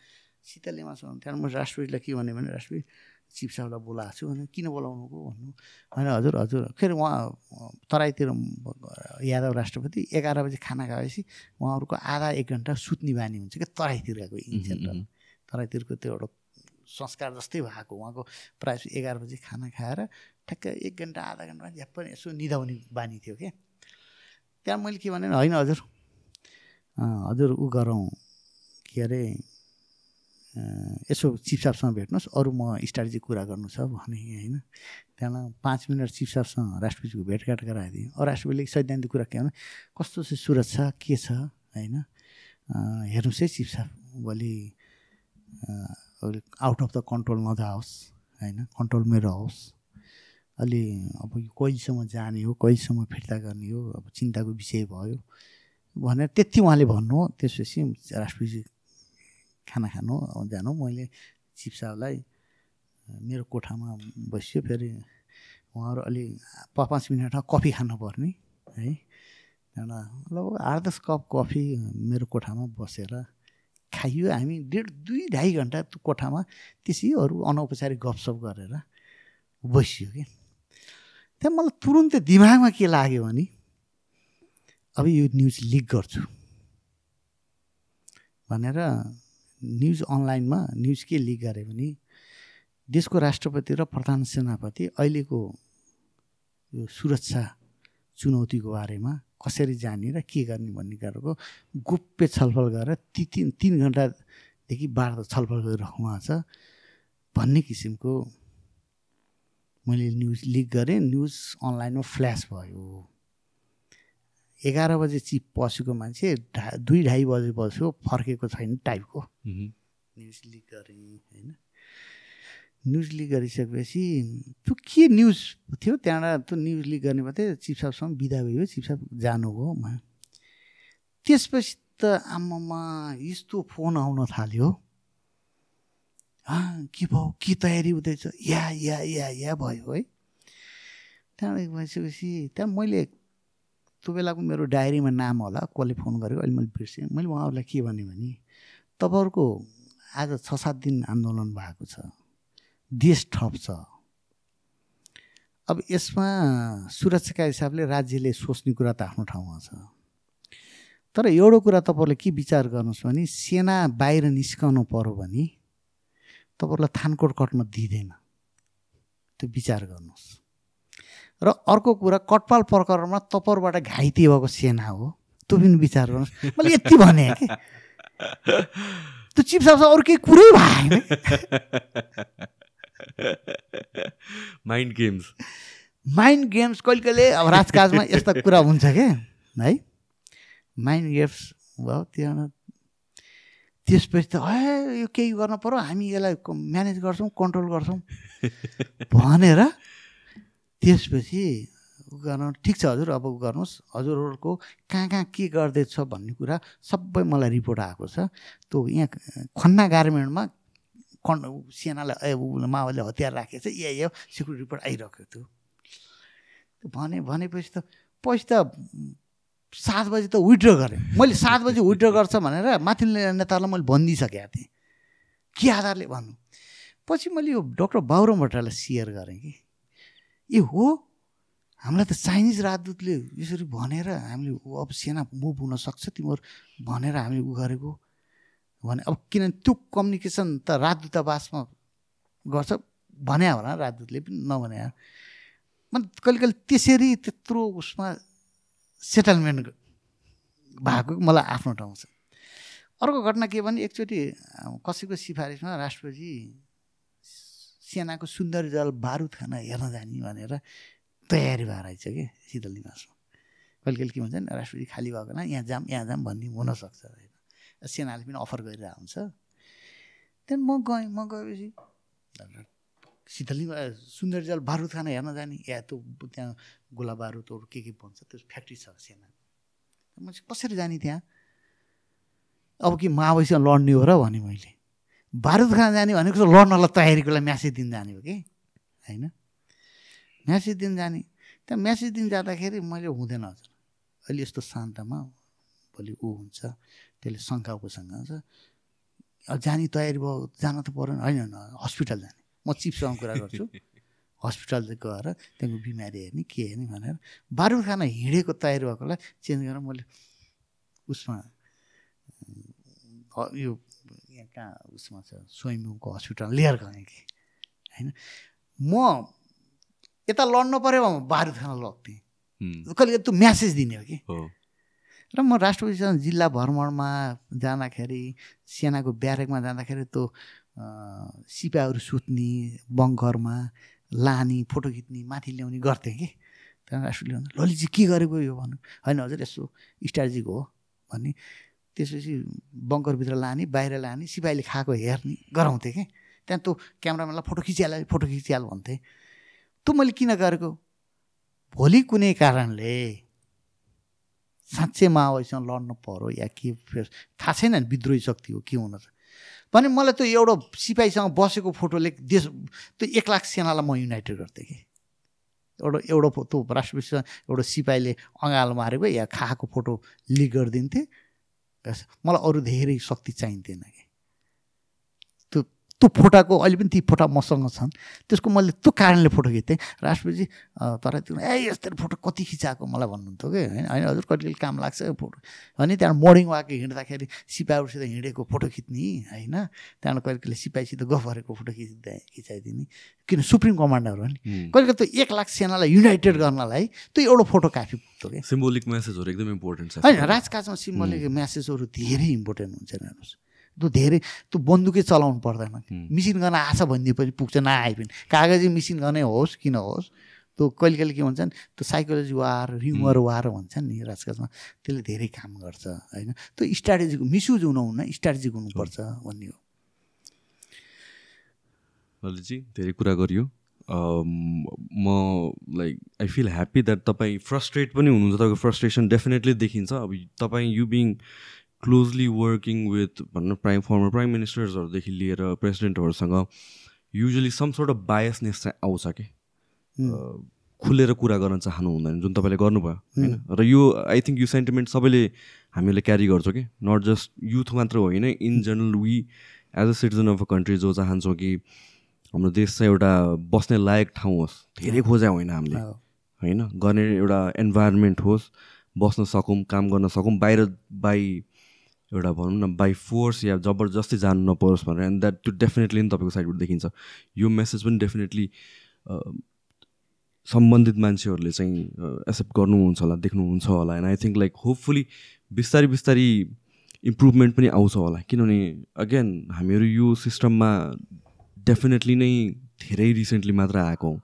शीतलले मासु त्यहाँबाट म राष्ट्रपतिलाई के भने राष्ट्रपति चिफ साहबलाई बोलाएको छु भने किन बोलाउनुको भन्नु? होइन हजुर हजुर। फेरि उहाँ तराईतिर यादव राष्ट्रपति एघार बजी खाना खाएपछि उहाँहरूको आधा एक घन्टा सुत्ने बानी हुन्छ क्या तराईतिर गएको इन तराईतिरको त्यो एउटा संस्कार जस्तै भएको उहाँको प्रायः एघार बजी खाना खाएर ठ्याक्कै एक घन्टा आधा घन्टा झ्याप्प यसो निधाउने बानी थियो क्या। त्यहाँ मैले के भने होइन हजुर। हजुर ऊ गरौँ। के अरे यसो चिपसापसँग भेट्नुहोस्। अरू म स्ट्राटेजी कुरा गर्नु छ भने होइन? त्यहाँबाट पाँच मिनट चिपसापसँग राष्ट्रपतिको भेटघाट गराइदिएँ। अरू राष्ट्रपतिले सैद्धान्तिक कुरा के भने कस्तो चाहिँ सुरक्षा के छ? होइन? हेर्नुहोस् है चिपसाप भोलि आउट अफ द कन्ट्रोल नजाओस् होइन? कन्ट्रोलमै रहोस्। अलि अब कहिलेसम्म जाने हो कहिलेसम्म फिर्ता गर्ने हो अब चिन्ताको विषय भयो। भनेर त्यति उहाँले भन्नु हो। त्यसपछि राष्ट्रपति खाना खानु जानु। मैले साहबलाई मेरो कोठामा बस्यो। फेरि उहाँहरू अलि पाँच पाँच मिनटमा कफी खानुपर्ने है। त्यहाँबाट लगभग आठ दस कप कफी मेरो कोठामा बसेर खाइयो हामी। डेढ दुई ढाई घन्टा त्यो कोठामा त्यसै अरू अनौपचारिक गफसप गरेर बसियो कि। त्यहाँ मलाई तुरुन्तै दिमागमा के लाग्यो भने अब यो न्युज लिक गर्छु। भनेर न्युज अनलाइनमा न्युज के लिक गरे भने देशको राष्ट्रपति र प्रधान सेनापति अहिलेको यो सुरक्षा चुनौतीको बारेमा कसरी जाने र के गर्ने भन्ने कुराको गोप्य छलफल गरेर ती तिन तिन घन्टादेखि बाह्र छलफल गरिराख्नु भएको छ। भन्ने किसिमको मैले न्युज लिक गरेँ। न्युज अनलाइनमा फ्ल्यास भयो। एघार बजे चिप पसेको मान्छे ढा दुई ढाई बजे बस्यो फर्केको छैन टाइपको। न्युज लिक गरेँ होइन? न्युज लिक गरिसकेपछि त्यो के न्युज थियो? त्यहाँबाट त्यो न्युज लिक गर्ने मात्रै चिफ साहबसँग बिदा भयो चिफ साहब जानुभयो त्यसपछि त आमामा यस्तो फोन आउन थाल्यो। के भयो? के तयारी हुँदैछ? या या या या भयो है। त्यहाँबाट भइसकेपछि त्यहाँ मैले त्यो बेलाको मेरो डायरीमा नाम होला कसले फोन गरेको अहिले मैले बिर्सेँ। मैले उहाँहरूलाई के भने तपाईँहरूको आज छ सात दिन आन्दोलन भएको छ देश ठप छ अब यसमा सुरक्षाका हिसाबले राज्यले सोच्ने कुरा त आफ्नो ठाउँमा छ। तर एउटा कुरा तपाईँहरूले के विचार गर्नुहोस् भने सेना बाहिर निस्कनु पऱ्यो भने तपाईँहरूलाई थानकोट कट्न दिँदैन। त्यो विचार गर्नुहोस्। र अर्को कुरा कटपाल प्रकरणमा तपाईँहरूबाट घाइते भएको सेना हो। त्यो पनि विचार गर्नुहोस्। मैले यति भने कि। त्यो चिफ साहब अरू केही कुरै भएन। माइन्ड गेम्स माइन्ड गेम्स कहिले कहिले अब राजकाजमा यस्ता कुरा हुन्छ क्या है? माइन्ड गेम्स भयो त्यहाँ त्यसपछि त है यो केही गर्नु पऱ्यो हामी यसलाई म्यानेज गर्छौँ कन्ट्रोल गर्छौँ। भनेर त्यसपछि गर्नु ठिक छ हजुर। अब गर्नुहोस्। हजुरहरूको कहाँ कहाँ के गर्दैछ भन्ने कुरा सबै मलाई रिपोर्ट आएको छ। त्यो यहाँ खन्ना गार्मेन्टमा कन् सेनालाई माओले हतियार राखेको छ। यो सिक्युरिटी रिपोर्ट आइरहेको थियो। भने भनेपछि त पछि त सात बजी त विड्र गरेँ। मैले सात बजी विड्र गर्छ भनेर माथि नेतालाई मैले भनिदिइसकेको थिएँ। के आधारले भन्नु? पछि मैले यो डक्टर बाबुराम भट्टराईलाई सेयर गरेँ कि। ए हो? हामीलाई त चाइनिज राजदूतले यसरी भनेर हामीले अब सेना मुभ हुनसक्छ तिमीहरू भनेर हामीले उ गरेको भने अब किनभने त्यो कम्युनिकेसन त राजदूतावासमा गर्छ। भने होला राजदूतले पनि नभने मतलब कहिले कहिले त्यसरी त्यत्रो उसमा सेटलमेन्ट भएको मलाई आफ्नो ठाउँ छ। अर्को घटना के भने एकचोटि कसैको सिफारिसमा राष्ट्रपति सेनाको सुन्दर जल बारुद खान हेर्न जाने भनेर तयारी भएर आइछ कि शीतल निवासमा। कहिले कहिले के भन्छ नि राष्ट्रपति खाली भएको बेला यहाँ जाम यहाँ जाम भन्ने हुनसक्छ होइन। सेनाले पनि अफर गरिरहेको हुन्छ। त्यहाँदेखि म गएँ म गएपछि शीतली सुन्दर जल बारुद खाना हेर्न जाने। या त्यो त्यहाँ गोला बारुदहरू के के भन्छ त्यो फ्याक्ट्री छ सेना म कसरी जाने त्यहाँ? अब कि माओवादीसँग लड्ने हो र भने मैले। बारुद खान जाने भनेको लड्नलाई तयारीको लागि म्यासेज दिन जाने हो कि? होइन? म्यासेज दिन जाने। त्यहाँ म्यासेज दिन जाँदाखेरि मैले हुँदैन हजुर। अहिले यस्तो शान्तमा भोलि ऊ हुन्छ त्यसले शङ्का उपशङ्का हुन्छ। जाने तयारी भयो जान त परेन होइन हस्पिटल जाने। म चिपसँग कुरा गर्छु। हस्पिटल गएर त्यहाँको बिमारी हेर्ने के हेर्ने भनेर बारुद खाना हिँडेको तयारी भएकोलाई चेन्ज गरेर मैले उसमा यो यहाँ कहाँ उसमा छ स्वयम्भूको हस्पिटल लिएर गएँ कि। होइन? म यता लड्नु पऱ्यो भने बारुद खाना लग्थेँ। कहिले त्यो म्यासेज दिने हो कि। र म राष्ट्रपतिसँग जिल्ला भ्रमणमा जाँदाखेरि सेनाको ब्यारेकमा जाँदाखेरि त्यो सिपाहीहरू सुत्ने बङ्करमा लाने फोटो खिच्ने माथि ल्याउने गर्थेँ कि। त्यहाँदेखि राष्ट्रपतिले भन्दा ललितजी के गरेको यो भन्नु? होइन हजुर यसो स्ट्राटेजिक हो भन्ने। त्यसपछि बङ्करभित्र लाने बाहिर लाने सिपाहीले खाएको हेर्ने गराउँथेँ कि? त्यहाँ त्यो क्यामराम्यानलाई फोटो खिचिहाल फोटो खिचिहाल भन्थेँ। त्यो मैले किन गरेको? भोलि कुनै कारणले साँच्चै माओवादीसँग लड्नु पऱ्यो या के थाहा छैन विद्रोही शक्ति हो के हुन भने मलाई त्यो एउटा सिपाहीसँग बसेको फोटोले देश त्यो एक लाख सेनालाई म युनाइटेड गर्थेँ कि? एउटा एउटा त्यो राष्ट्रपतिसँग एउटा सिपाहीले अँगालो मारेको या खाएको फोटो लिक गरिदिन्थेँ। मलाई अरू धेरै शक्ति चाहिन्थेन। कि त्यो फोटाको अहिले पनि ती फोटा मसँग छन्। त्यसको मैले त्यो कारणले फोटो खिच्थेँ। राष्ट्रपति तर त्यो ए यस्तो फोटो कति खिचाएको मलाई भन्नुहुन्थ्यो कि? होइन होइन हजुर कहिले कहिले काम लाग्छ फोटो। अनि त्यहाँबाट मोर्निङ वाक हिँड्दाखेरि सिपाहीहरूसित हिँडेको फोटो खिच्ने होइन। त्यहाँबाट कहिले कहिले सिपाहीसित गफ गरेको फोटो खिच्दा खिचाइदिने। किन सुप्रिम कमान्डर हो नि। कहिले कहिले त्यो एक लाख सेनालाई युनाइटेड गर्नलाई त्यो एउटा फोटो काफी पुग्थ्यो कि। सिम्बोलिक मेसेजहरू एकदम इम्पोर्टेन्ट छ। होइन राजकाजमा सिम्बोलिक मेसेजहरू धेरै इम्पोर्टेन्ट हुन्छ हेर्नुहोस्। त्यो धेरै त्यो बन्दुकै चलाउनु पर्दैन। मिसिन गर्न आछ भनिदिए पनि पुग्छ नआए पनि कागजी मिसिन गर्नै होस् किन होस् त्यो कहिले कहिले के भन्छन् त्यो साइकोलोजी वार ह्युमर वार भन्छन् नि राजकाजमा त्यसले धेरै काम गर्छ होइन? त्यो स्ट्राटेजिक मिसयुज हुनुहुन्न स्ट्राटेजिक हुनुपर्छ भन्ने हो। ललितजी धेरै कुरा गरियो। म like I feel happy that तपाईँ फ्रस्ट्रेट पनि हुनुहुन्छ तपाईँको फ्रस्ट्रेसन डेफिनेटली देखिन्छ। अब तपाईँ you being closely working with भनौँ प्राइम फर्मर प्राइम मिनिस्टर्सहरूदेखि लिएर प्रेसिडेन्टहरूसँग usually some sort of biasness चाहिँ आउँछ कि? खुलेर कुरा गर्न चाहनु हुँदैन जुन तपाईँले गर्नुभयो होइन? र यो आई थिङ्क यो सेन्टिमेन्ट सबैले हामीले क्यारी गर्छौँ कि? नट जस्ट युथ मात्र होइन in general we as a citizen of a country जो चाहन्छौँ कि हाम्रो देश चाहिँ एउटा बस्ने लायक ठाउँ होस् धेरै खोजा होइन हामीले होइन? गर्ने एउटा इन्भाइरोमेन्ट होस् बस्न सकौँ काम गर्न सकौँ बाहिर बाई एउटा भनौँ न बाई फोर्स या जबरजस्ती जानु नपरोस् भनेर एन्ड द्याट त्यो डेफिनेटली नि तपाईँको साइडबाट देखिन्छ। यो मेसेज पनि डेफिनेटली सम्बन्धित मान्छेहरूले चाहिँ एक्सेप्ट गर्नुहुन्छ होला देख्नुहुन्छ होला and I think like hopefully बिस्तारै बिस्तारै इम्प्रुभमेन्ट पनि आउँछ होला। किनभने अगेन हामीहरू यो सिस्टममा डेफिनेटली नै धेरै रिसेन्टली मात्र आएको हौँ।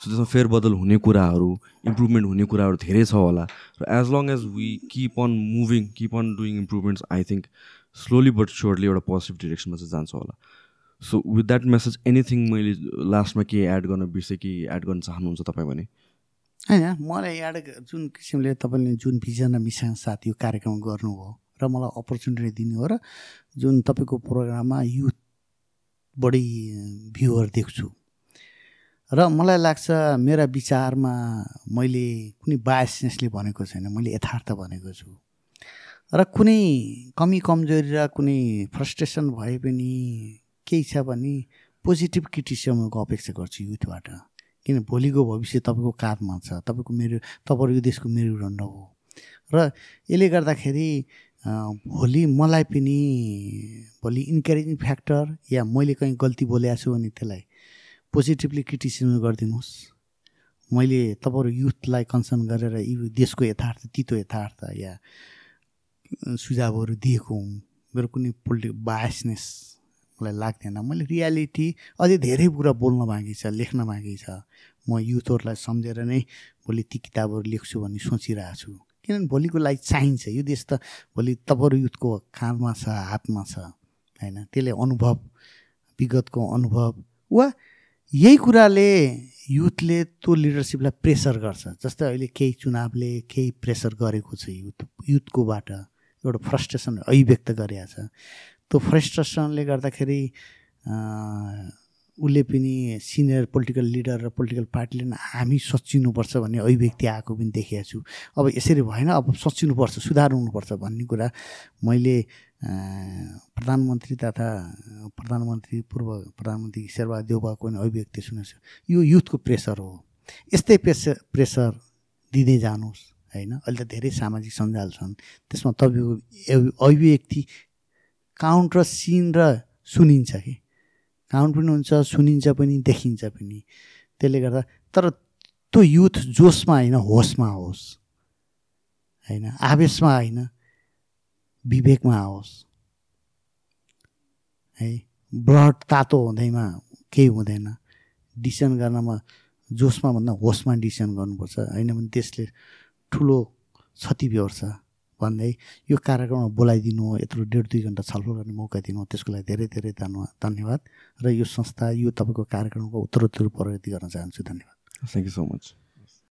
सो त्यसमा फेरबदल हुने कुराहरू इम्प्रुभमेन्ट हुने कुराहरू धेरै छ होला र as long as we keep on moving keep on doing improvements I think slowly but surely एउटा पोजिटिभ डिरेक्सनमा चाहिँ जान्छ होला so with that message anything मैले लास्टमा के एड गर्न बिर्सेँ कि एड गर्न चाहनुहुन्छ तपाईँ भने होइन मलाई एड जुन किसिमले तपाईँले जुन भिजन र मिसन साथ यो कार्यक्रम गर्नुभयो र मलाई अपर्च्युनिटी दिने हो र जुन तपाईँको प्रोग्राममा युथ बढी भ्युवर देख्छु र मलाई लाग्छ मेरा विचारमा मैले कुनै बायसनेसले भनेको छैन मैले यथार्थ भनेको छु। र कुनै कमी कमजोरी र कुनै फ्रस्ट्रेसन भए पनि केही छ भने पोजिटिभ क्रिटिसिजमको अपेक्षा गर्छु युथबाट। किन भोलिको भविष्य तपाईँको काँधमा छ तपाईँको मेरो तपाईँहरू यो देशको मेरुदण्ड हो। र यसले गर्दाखेरि भोलि मलाई पनि भोलि इन्करेजिङ फ्याक्टर या मैले कहीँ गल्ती बोलेको छु भने त्यसलाई पोजिटिभली क्रिटिसिजम गरिदिनुहोस्। मैले तपाईँहरू युथलाई कन्सर्न गरेर यी देशको यथार्थ तितो यथार्थ या सुझावहरू दिएको हुँ मेरो कुनै पोलिटिक बायसनेस मलाई लाग्दैन। मैले रियालिटी अझै धेरै कुरा बोल्न बाँकी छ लेख्न बाँकी छ। म युथहरूलाई सम्झेर नै भोलि ती किताबहरू लेख्छु भन्ने सोचिरहेको छु। किनभने भोलिको लागि चाहिन्छ। यो देश त भोलि तपाईँहरू युथको काँधमा छ हातमा छ होइन? त्यसले अनुभव विगतको अनुभव वा यही कुराले युथले त्यो लिडरसिपलाई प्रेसर गर्छ। जस्तै अहिले केही चुनावले केही प्रेसर गरेको छ युथ युथकोबाट एउटा फ्रस्ट्रेसन अभिव्यक्त गरेको छ। त्यो फ्रस्ट्रेसनले गर्दाखेरि उसले पनि सिनियर पोलिटिकल लिडर र पोलिटिकल पार्टीले हामी सचिनुपर्छ भन्ने अभिव्यक्ति आएको पनि देखेको छु। अब यसरी भएन अब सचिनुपर्छ सुधार हुनुपर्छ भन्ने कुरा मैले प्रधानमन्त्री तथा प्रधानमन्त्री पूर्व प्रधानमन्त्री शेरबहादुर देउबाको पनि अभिव्यक्ति सुनेको छु। यो युथको प्रेसर हो। यस्तै प्रेसर प्रेसर दिँदै जानुहोस् होइन? अहिले त धेरै सामाजिक सञ्जाल छन्। त्यसमा तपाईँको अभिव्यक्ति काउन्ट र सिन र सुनिन्छ कि? काउन्ट पनि हुन्छ सुनिन्छ पनि देखिन्छ पनि। त्यसले गर्दा तर त्यो युथ जोसमा होइन होसमा होस्। होइन आवेशमा होइन विवेकमा आओस् है ब्लड तातो हुँदैमा केही हुँदैन। डिसिसन गर्नमा जोसमा भन्दा होसमा डिसिसन गर्नुपर्छ। होइन भने त्यसले ठुलो क्षति बेहोर्छ। भन्दै यो कार्यक्रममा बोलाइदिनु यत्रो डेढ दुई घन्टा छलफल गर्ने मौका दिनु त्यसको लागि धेरै धेरै धन्यवाद। र यो संस्था यो तपाईँको कार्यक्रमको उत्तरोत्तर प्रगति गर्न चाहन्छु। धन्यवाद। Thank you so much